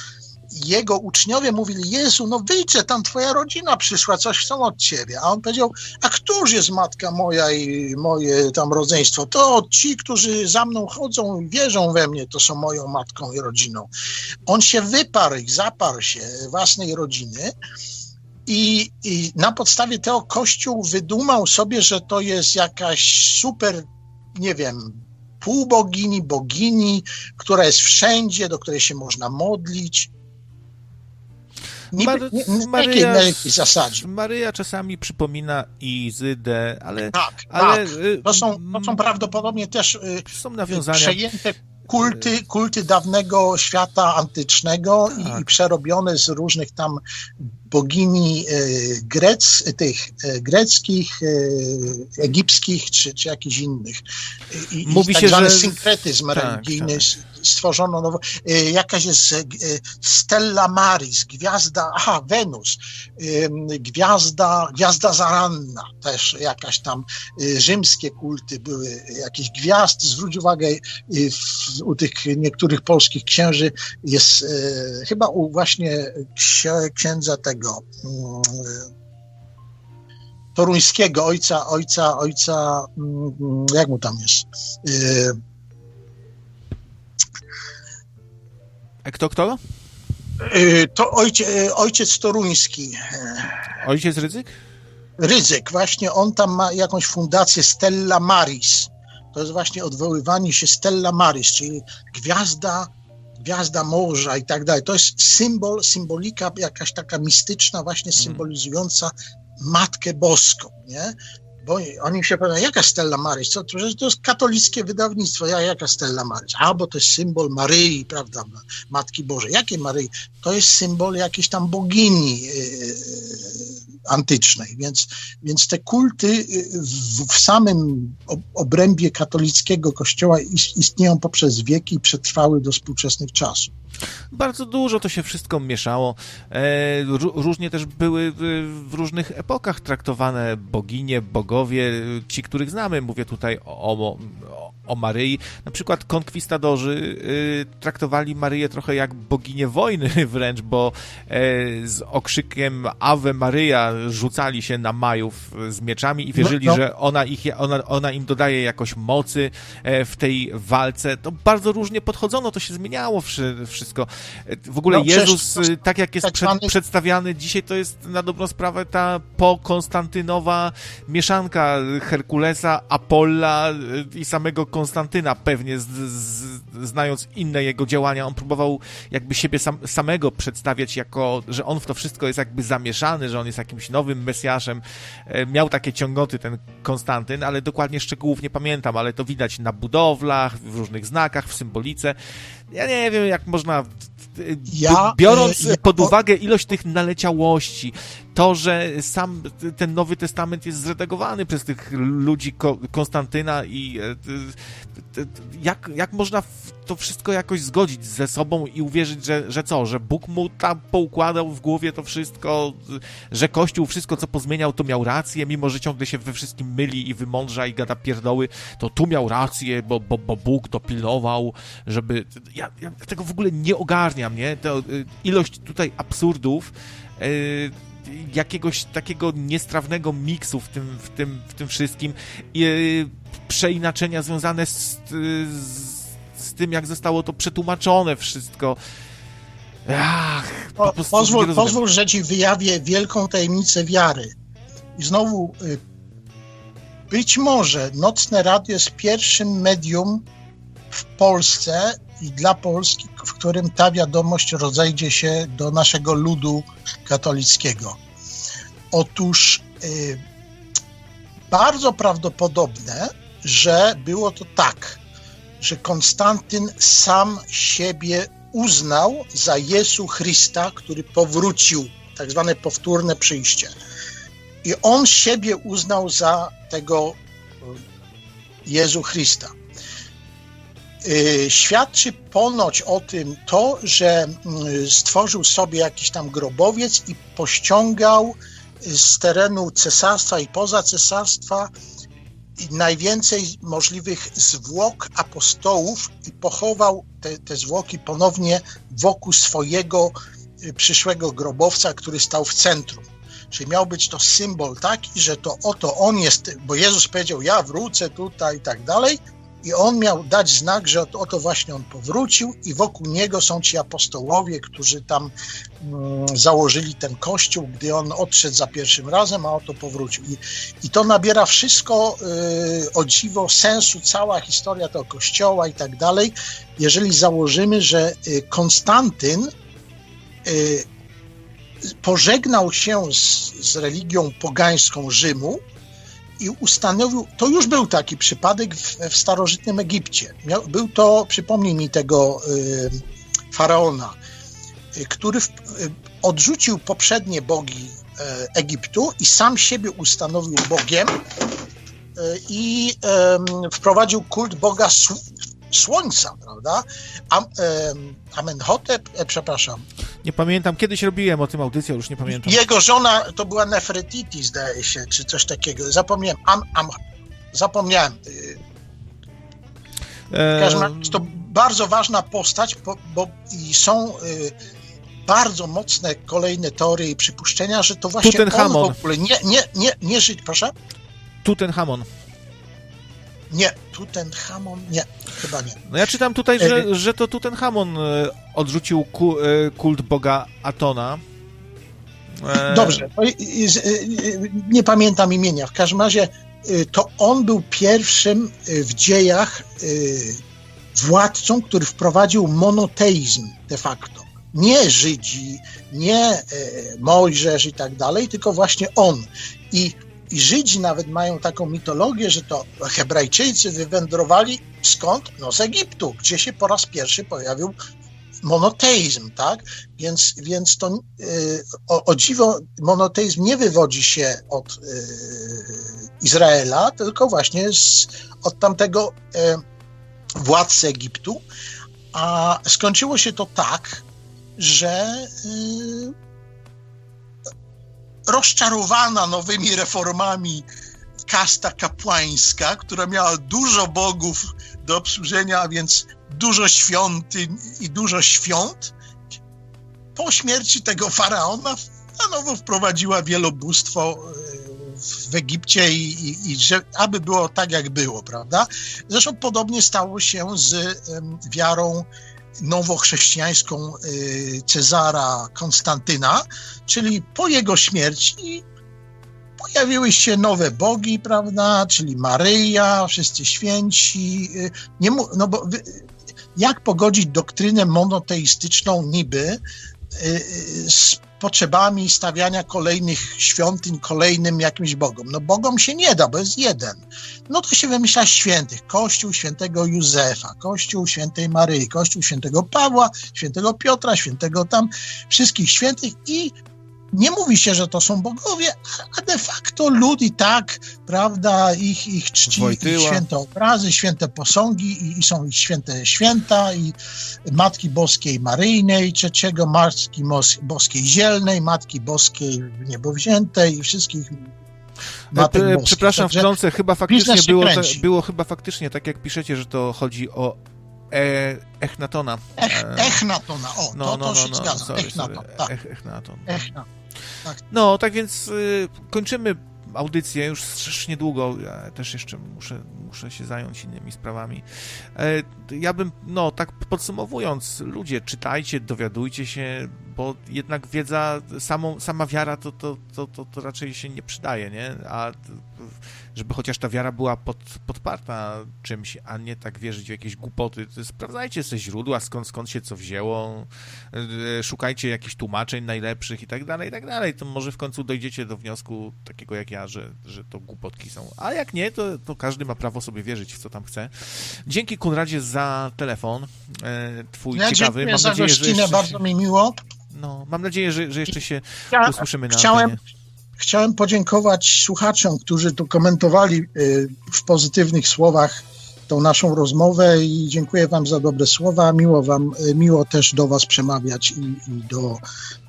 jego uczniowie mówili, Jezu, no wyjdź, tam twoja rodzina przyszła, coś chcą od ciebie. A on powiedział, a któż jest matka moja i moje tam rodzeństwo? To ci, którzy za mną chodzą wierzą we mnie, to są moją matką i rodziną. On się wyparł zaparł się własnej rodziny i, i na podstawie tego Kościół wydumał sobie, że to jest jakaś super, nie wiem, półbogini, bogini, która jest wszędzie, do której się można modlić. Mar- Maryja. Maryja czasami przypomina Izydę, ale, Tak, ale tak. To są, to są prawdopodobnie też y, są nawiązania. przejęte kulty, kulty dawnego świata antycznego i, Tak. i przerobione z różnych tam bogini e, grec, tych e, greckich, e, egipskich czy, czy jakichś innych. I, Mówi i tak się, zwany że- synkretyzm tak, religijny tak. stworzono nowo. Jakaś jest Stella Maris, gwiazda, aha, Wenus, gwiazda, gwiazda zaranna, też jakaś tam rzymskie kulty były, jakieś gwiazd, zwróć uwagę, w, u tych niektórych polskich księży jest chyba u właśnie księ, księdza tego mm, e, toruńskiego, ojca, ojca, ojca, mm, jak mu tam jest? E, A Kto, kto? e, To ojciec, ojciec toruński, e, Ojciec Rydzyk? Rydzyk, właśnie on tam ma jakąś fundację Stella Maris. To jest właśnie odwoływanie się Stella Maris, czyli gwiazda, gwiazda morza i tak dalej. To jest symbol, symbolika jakaś taka mistyczna, właśnie symbolizująca Matkę Boską, nie? Bo oni się pytają, jaka Stella Maris? Co, to, to jest katolickie wydawnictwo, ja, jaka Stella Maris? A, bo to jest symbol Maryi, prawda, Matki Bożej. Jakie Maryi? To jest symbol jakiejś tam bogini yy, antycznej, więc, więc te kulty yy, w, w samym ob- obrębie katolickiego kościoła is- istnieją poprzez wieki i przetrwały do współczesnych czasów. Bardzo dużo to się wszystko mieszało. E, ró- różnie też były w, w różnych epokach traktowane boginie, bogowie, ci, których znamy. Mówię tutaj o, o, o Maryi. Na przykład konkwistadorzy y, traktowali Maryję trochę jak boginię wojny wręcz, bo e, z okrzykiem Ave Maryja rzucali się na Majów z mieczami i wierzyli, No, no. że ona, ich, ona, ona im dodaje jakoś mocy e, w tej walce. To bardzo różnie podchodzono, to się zmieniało wszy- wszystko. E, W ogóle No, przecież Jezus, y, tak jak jest tak przed, przedstawiany dzisiaj, to jest na dobrą sprawę ta pokonstantynowa mieszanka Herkulesa, Apolla y, i samego Konstantyna pewnie, z, z, znając inne jego działania, on próbował jakby siebie sam, samego przedstawiać jako, że on w to wszystko jest jakby zamieszany, że on jest jakimś nowym Mesjaszem. E, Miał takie ciągoty ten Konstantyn, ale dokładnie szczegółów nie pamiętam, ale to widać na budowlach, w różnych znakach, w symbolice. Ja nie wiem, jak można Ja, biorąc y, ja- pod uwagę ilość tych naleciałości, to, że sam ten Nowy Testament jest zredagowany przez tych ludzi Ko- Konstantyna i e, jak, jak można to wszystko jakoś zgodzić ze sobą i uwierzyć, że, że co, że Bóg mu tam poukładał w głowie to wszystko, że Kościół wszystko, co pozmieniał, to miał rację, mimo że ciągle się we wszystkim myli i wymądrza i gada pierdoły, to tu miał rację, bo, bo, bo Bóg to pilnował, żeby... Ja, ja tego w ogóle nie ogarniam, nie? To, y, ilość tutaj absurdów, y, jakiegoś takiego niestrawnego miksu w tym, w tym, w tym wszystkim y, przeinaczenia związane z, z, z tym, jak zostało to przetłumaczone wszystko. Ach, po Po, pozwól, pozwól, że ci wyjawię wielką tajemnicę wiary. I znowu, y, być może Nocne Radio jest pierwszym medium w Polsce i dla Polski, w którym ta wiadomość rozejdzie się do naszego ludu katolickiego. Otóż y, bardzo prawdopodobne, że było to tak, że Konstantyn sam siebie uznał za Jezu Chrysta, który powrócił, tak zwane powtórne przyjście. I on siebie uznał za tego y, Jezu Chrysta. Y, Świadczy ponoć o tym to, że y, stworzył sobie jakiś tam grobowiec i pościągał z terenu cesarstwa i poza cesarstwa najwięcej możliwych zwłok apostołów i pochował te, te zwłoki ponownie wokół swojego przyszłego grobowca, który stał w centrum. Czyli miał być to symbol taki, że to oto on jest, bo Jezus powiedział, ja wrócę tutaj i tak dalej, i on miał dać znak, że oto właśnie on powrócił i wokół niego są ci apostołowie, którzy tam mm, założyli ten kościół, gdy on odszedł za pierwszym razem, a oto powrócił. I, i to nabiera wszystko y, o dziwo sensu, cała historia tego kościoła i tak dalej, jeżeli założymy, że y, Konstantyn y, pożegnał się z, z religią pogańską Rzymu, i ustanowił, to już był taki przypadek w, w starożytnym Egipcie. Miał, był to, przypomnij mi tego y, faraona, y, który w, y, odrzucił poprzednie bogi y, Egiptu i sam siebie ustanowił Bogiem y, i wprowadził kult Boga Słońca, prawda? Am, Amenhotep, e, przepraszam. Nie pamiętam, kiedyś robiłem o tym audycję, już nie pamiętam. Jego żona to była Nefertiti, zdaje się, czy coś takiego. Zapomniałem. Am, am, zapomniałem. Jest to bardzo ważna postać, bo, bo i są y, bardzo mocne kolejne teorie i przypuszczenia, że to właśnie Tutenhamon. on w ogóle nie, nie, nie, nie żyć, proszę? Tutenhamon. Nie, Tutenhamon, nie, chyba nie. No ja czytam tutaj, że, e, że to Tutenhamon e, odrzucił ku, e, kult boga Atona. Dobrze, nie pamiętam imienia. W każdym razie to on był pierwszym w dziejach władcą, który wprowadził monoteizm de facto. Nie Żydzi, nie Mojżesz i tak dalej, tylko właśnie on. I i Żydzi nawet mają taką mitologię, że to Hebrajczycy wywędrowali skąd? No z Egiptu, gdzie się po raz pierwszy pojawił monoteizm, tak? Więc, więc to yy, o, o, dziwo monoteizm nie wywodzi się od yy, Izraela, tylko właśnie z, od tamtego yy, władcy Egiptu, a skończyło się to tak, że rozczarowana nowymi reformami kasta kapłańska, która miała dużo bogów do obsłużenia, a więc dużo świątyń i dużo świąt, po śmierci tego faraona na nowo wprowadziła wielobóstwo e, w Egipcie i, i, i że, aby było tak, jak było, prawda? Zresztą podobnie stało się z wiarą nowochrześcijańską y, Cezara Konstantyna, czyli po jego śmierci pojawiły się nowe bogi, prawda, czyli Maryja, wszyscy święci. Y, nie, no bo jak pogodzić doktrynę monoteistyczną niby y, z potrzebami stawiania kolejnych świątyń kolejnym jakimś bogom. No bogom się nie da, bo jest jeden. No to się wymyśla świętych. Kościół świętego Józefa, Kościół świętej Maryi, Kościół świętego Pawła, świętego Piotra, świętego tam, wszystkich świętych i nie mówi się, że to są bogowie, a de facto lud i tak, prawda, ich, ich czci, ich święte obrazy, święte posągi i, i, są ich święte święta i Matki Boskiej Maryjnej trzeciego, Matki Boskiej Zielnej, Matki Boskiej Niebowziętej i wszystkich Matek e, Przepraszam, wtrącę, chyba faktycznie było, było chyba faktycznie tak, jak piszecie, że to chodzi o E, Echnatona. Ech, e, Echnatona, o, no, to, no, to no, się no, zgadza. Sorry, Echnaton, sorry. tak. Ech, Echnaton. Echnaton. Tak. No, tak więc y, kończymy audycję już strasznie długo. Ja też jeszcze muszę, muszę się zająć innymi sprawami. E, ja bym, no, tak podsumowując, ludzie, czytajcie, dowiadujcie się, bo jednak wiedza, samą, sama wiara to, to, to, to, to raczej się nie przydaje, nie? A żeby chociaż ta wiara była pod, podparta czymś, a nie tak wierzyć w jakieś głupoty. Sprawdzajcie te źródła, skąd, skąd się co wzięło, e, szukajcie jakichś tłumaczeń najlepszych i tak dalej, i tak dalej. To może w końcu dojdziecie do wniosku takiego jak ja, że, że to głupotki są. A jak nie, to, to każdy ma prawo sobie wierzyć w co tam chce. Dzięki Konradzie za telefon, e, twój ja ciekawy. Mam za nadzieję, gościnę, że bardzo się... mi miło. No, mam nadzieję, że, że jeszcze się ja usłyszymy na chciałem, antenie. Chciałem podziękować słuchaczom, którzy tu komentowali y, w pozytywnych słowach tą naszą rozmowę i dziękuję Wam za dobre słowa. Miło Wam, y, miło też do Was przemawiać i, i do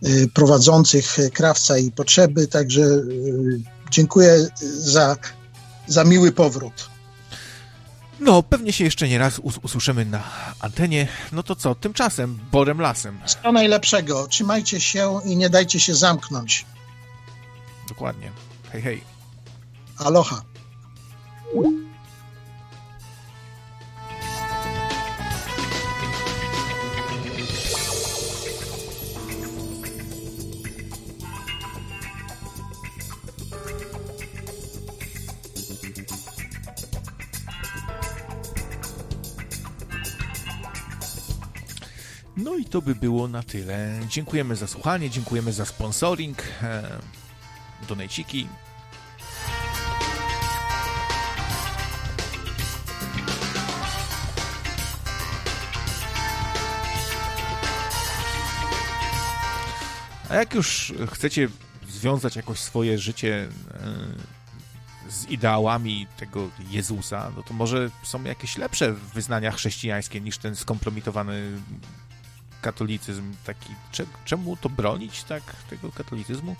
y, prowadzących krawca i potrzeby. Także dziękuję za, za miły powrót. No, pewnie się jeszcze nie raz us usłyszymy na antenie. No to co, tymczasem, Borem Lasem. Co najlepszego. Trzymajcie się i nie dajcie się zamknąć. Dokładnie. Hej, hej. Aloha. To by było na tyle. Dziękujemy za słuchanie, dziękujemy za sponsoring, e, donejciki. A jak już chcecie związać jakoś swoje życie e, z ideałami tego Jezusa, no to może są jakieś lepsze wyznania chrześcijańskie niż ten skompromitowany katolicyzm taki. Czemu to bronić tak tego katolicyzmu?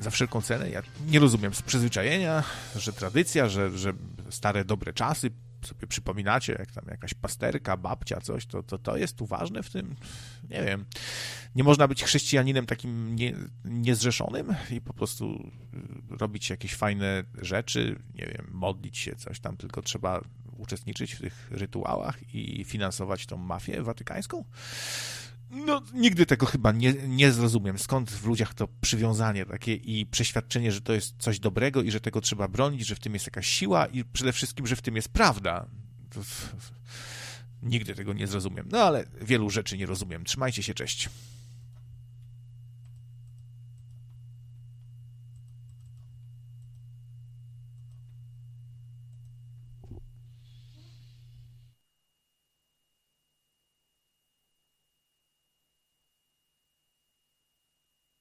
Za wszelką cenę. Ja nie rozumiem z przyzwyczajenia, że tradycja, że, że stare dobre czasy sobie przypominacie, jak tam jakaś pasterka, babcia, coś, to, to, to jest tu ważne w tym? Nie wiem. Nie można być chrześcijaninem takim nie, niezrzeszonym i po prostu robić jakieś fajne rzeczy, nie wiem, modlić się, coś tam, tylko trzeba uczestniczyć w tych rytuałach i finansować tą mafię watykańską? No, nigdy tego chyba nie, nie zrozumiem. Skąd w ludziach to przywiązanie takie i przeświadczenie, że to jest coś dobrego i że tego trzeba bronić, że w tym jest jakaś siła i przede wszystkim, że w tym jest prawda. Nigdy tego nie zrozumiem. No ale wielu rzeczy nie rozumiem. Trzymajcie się, cześć.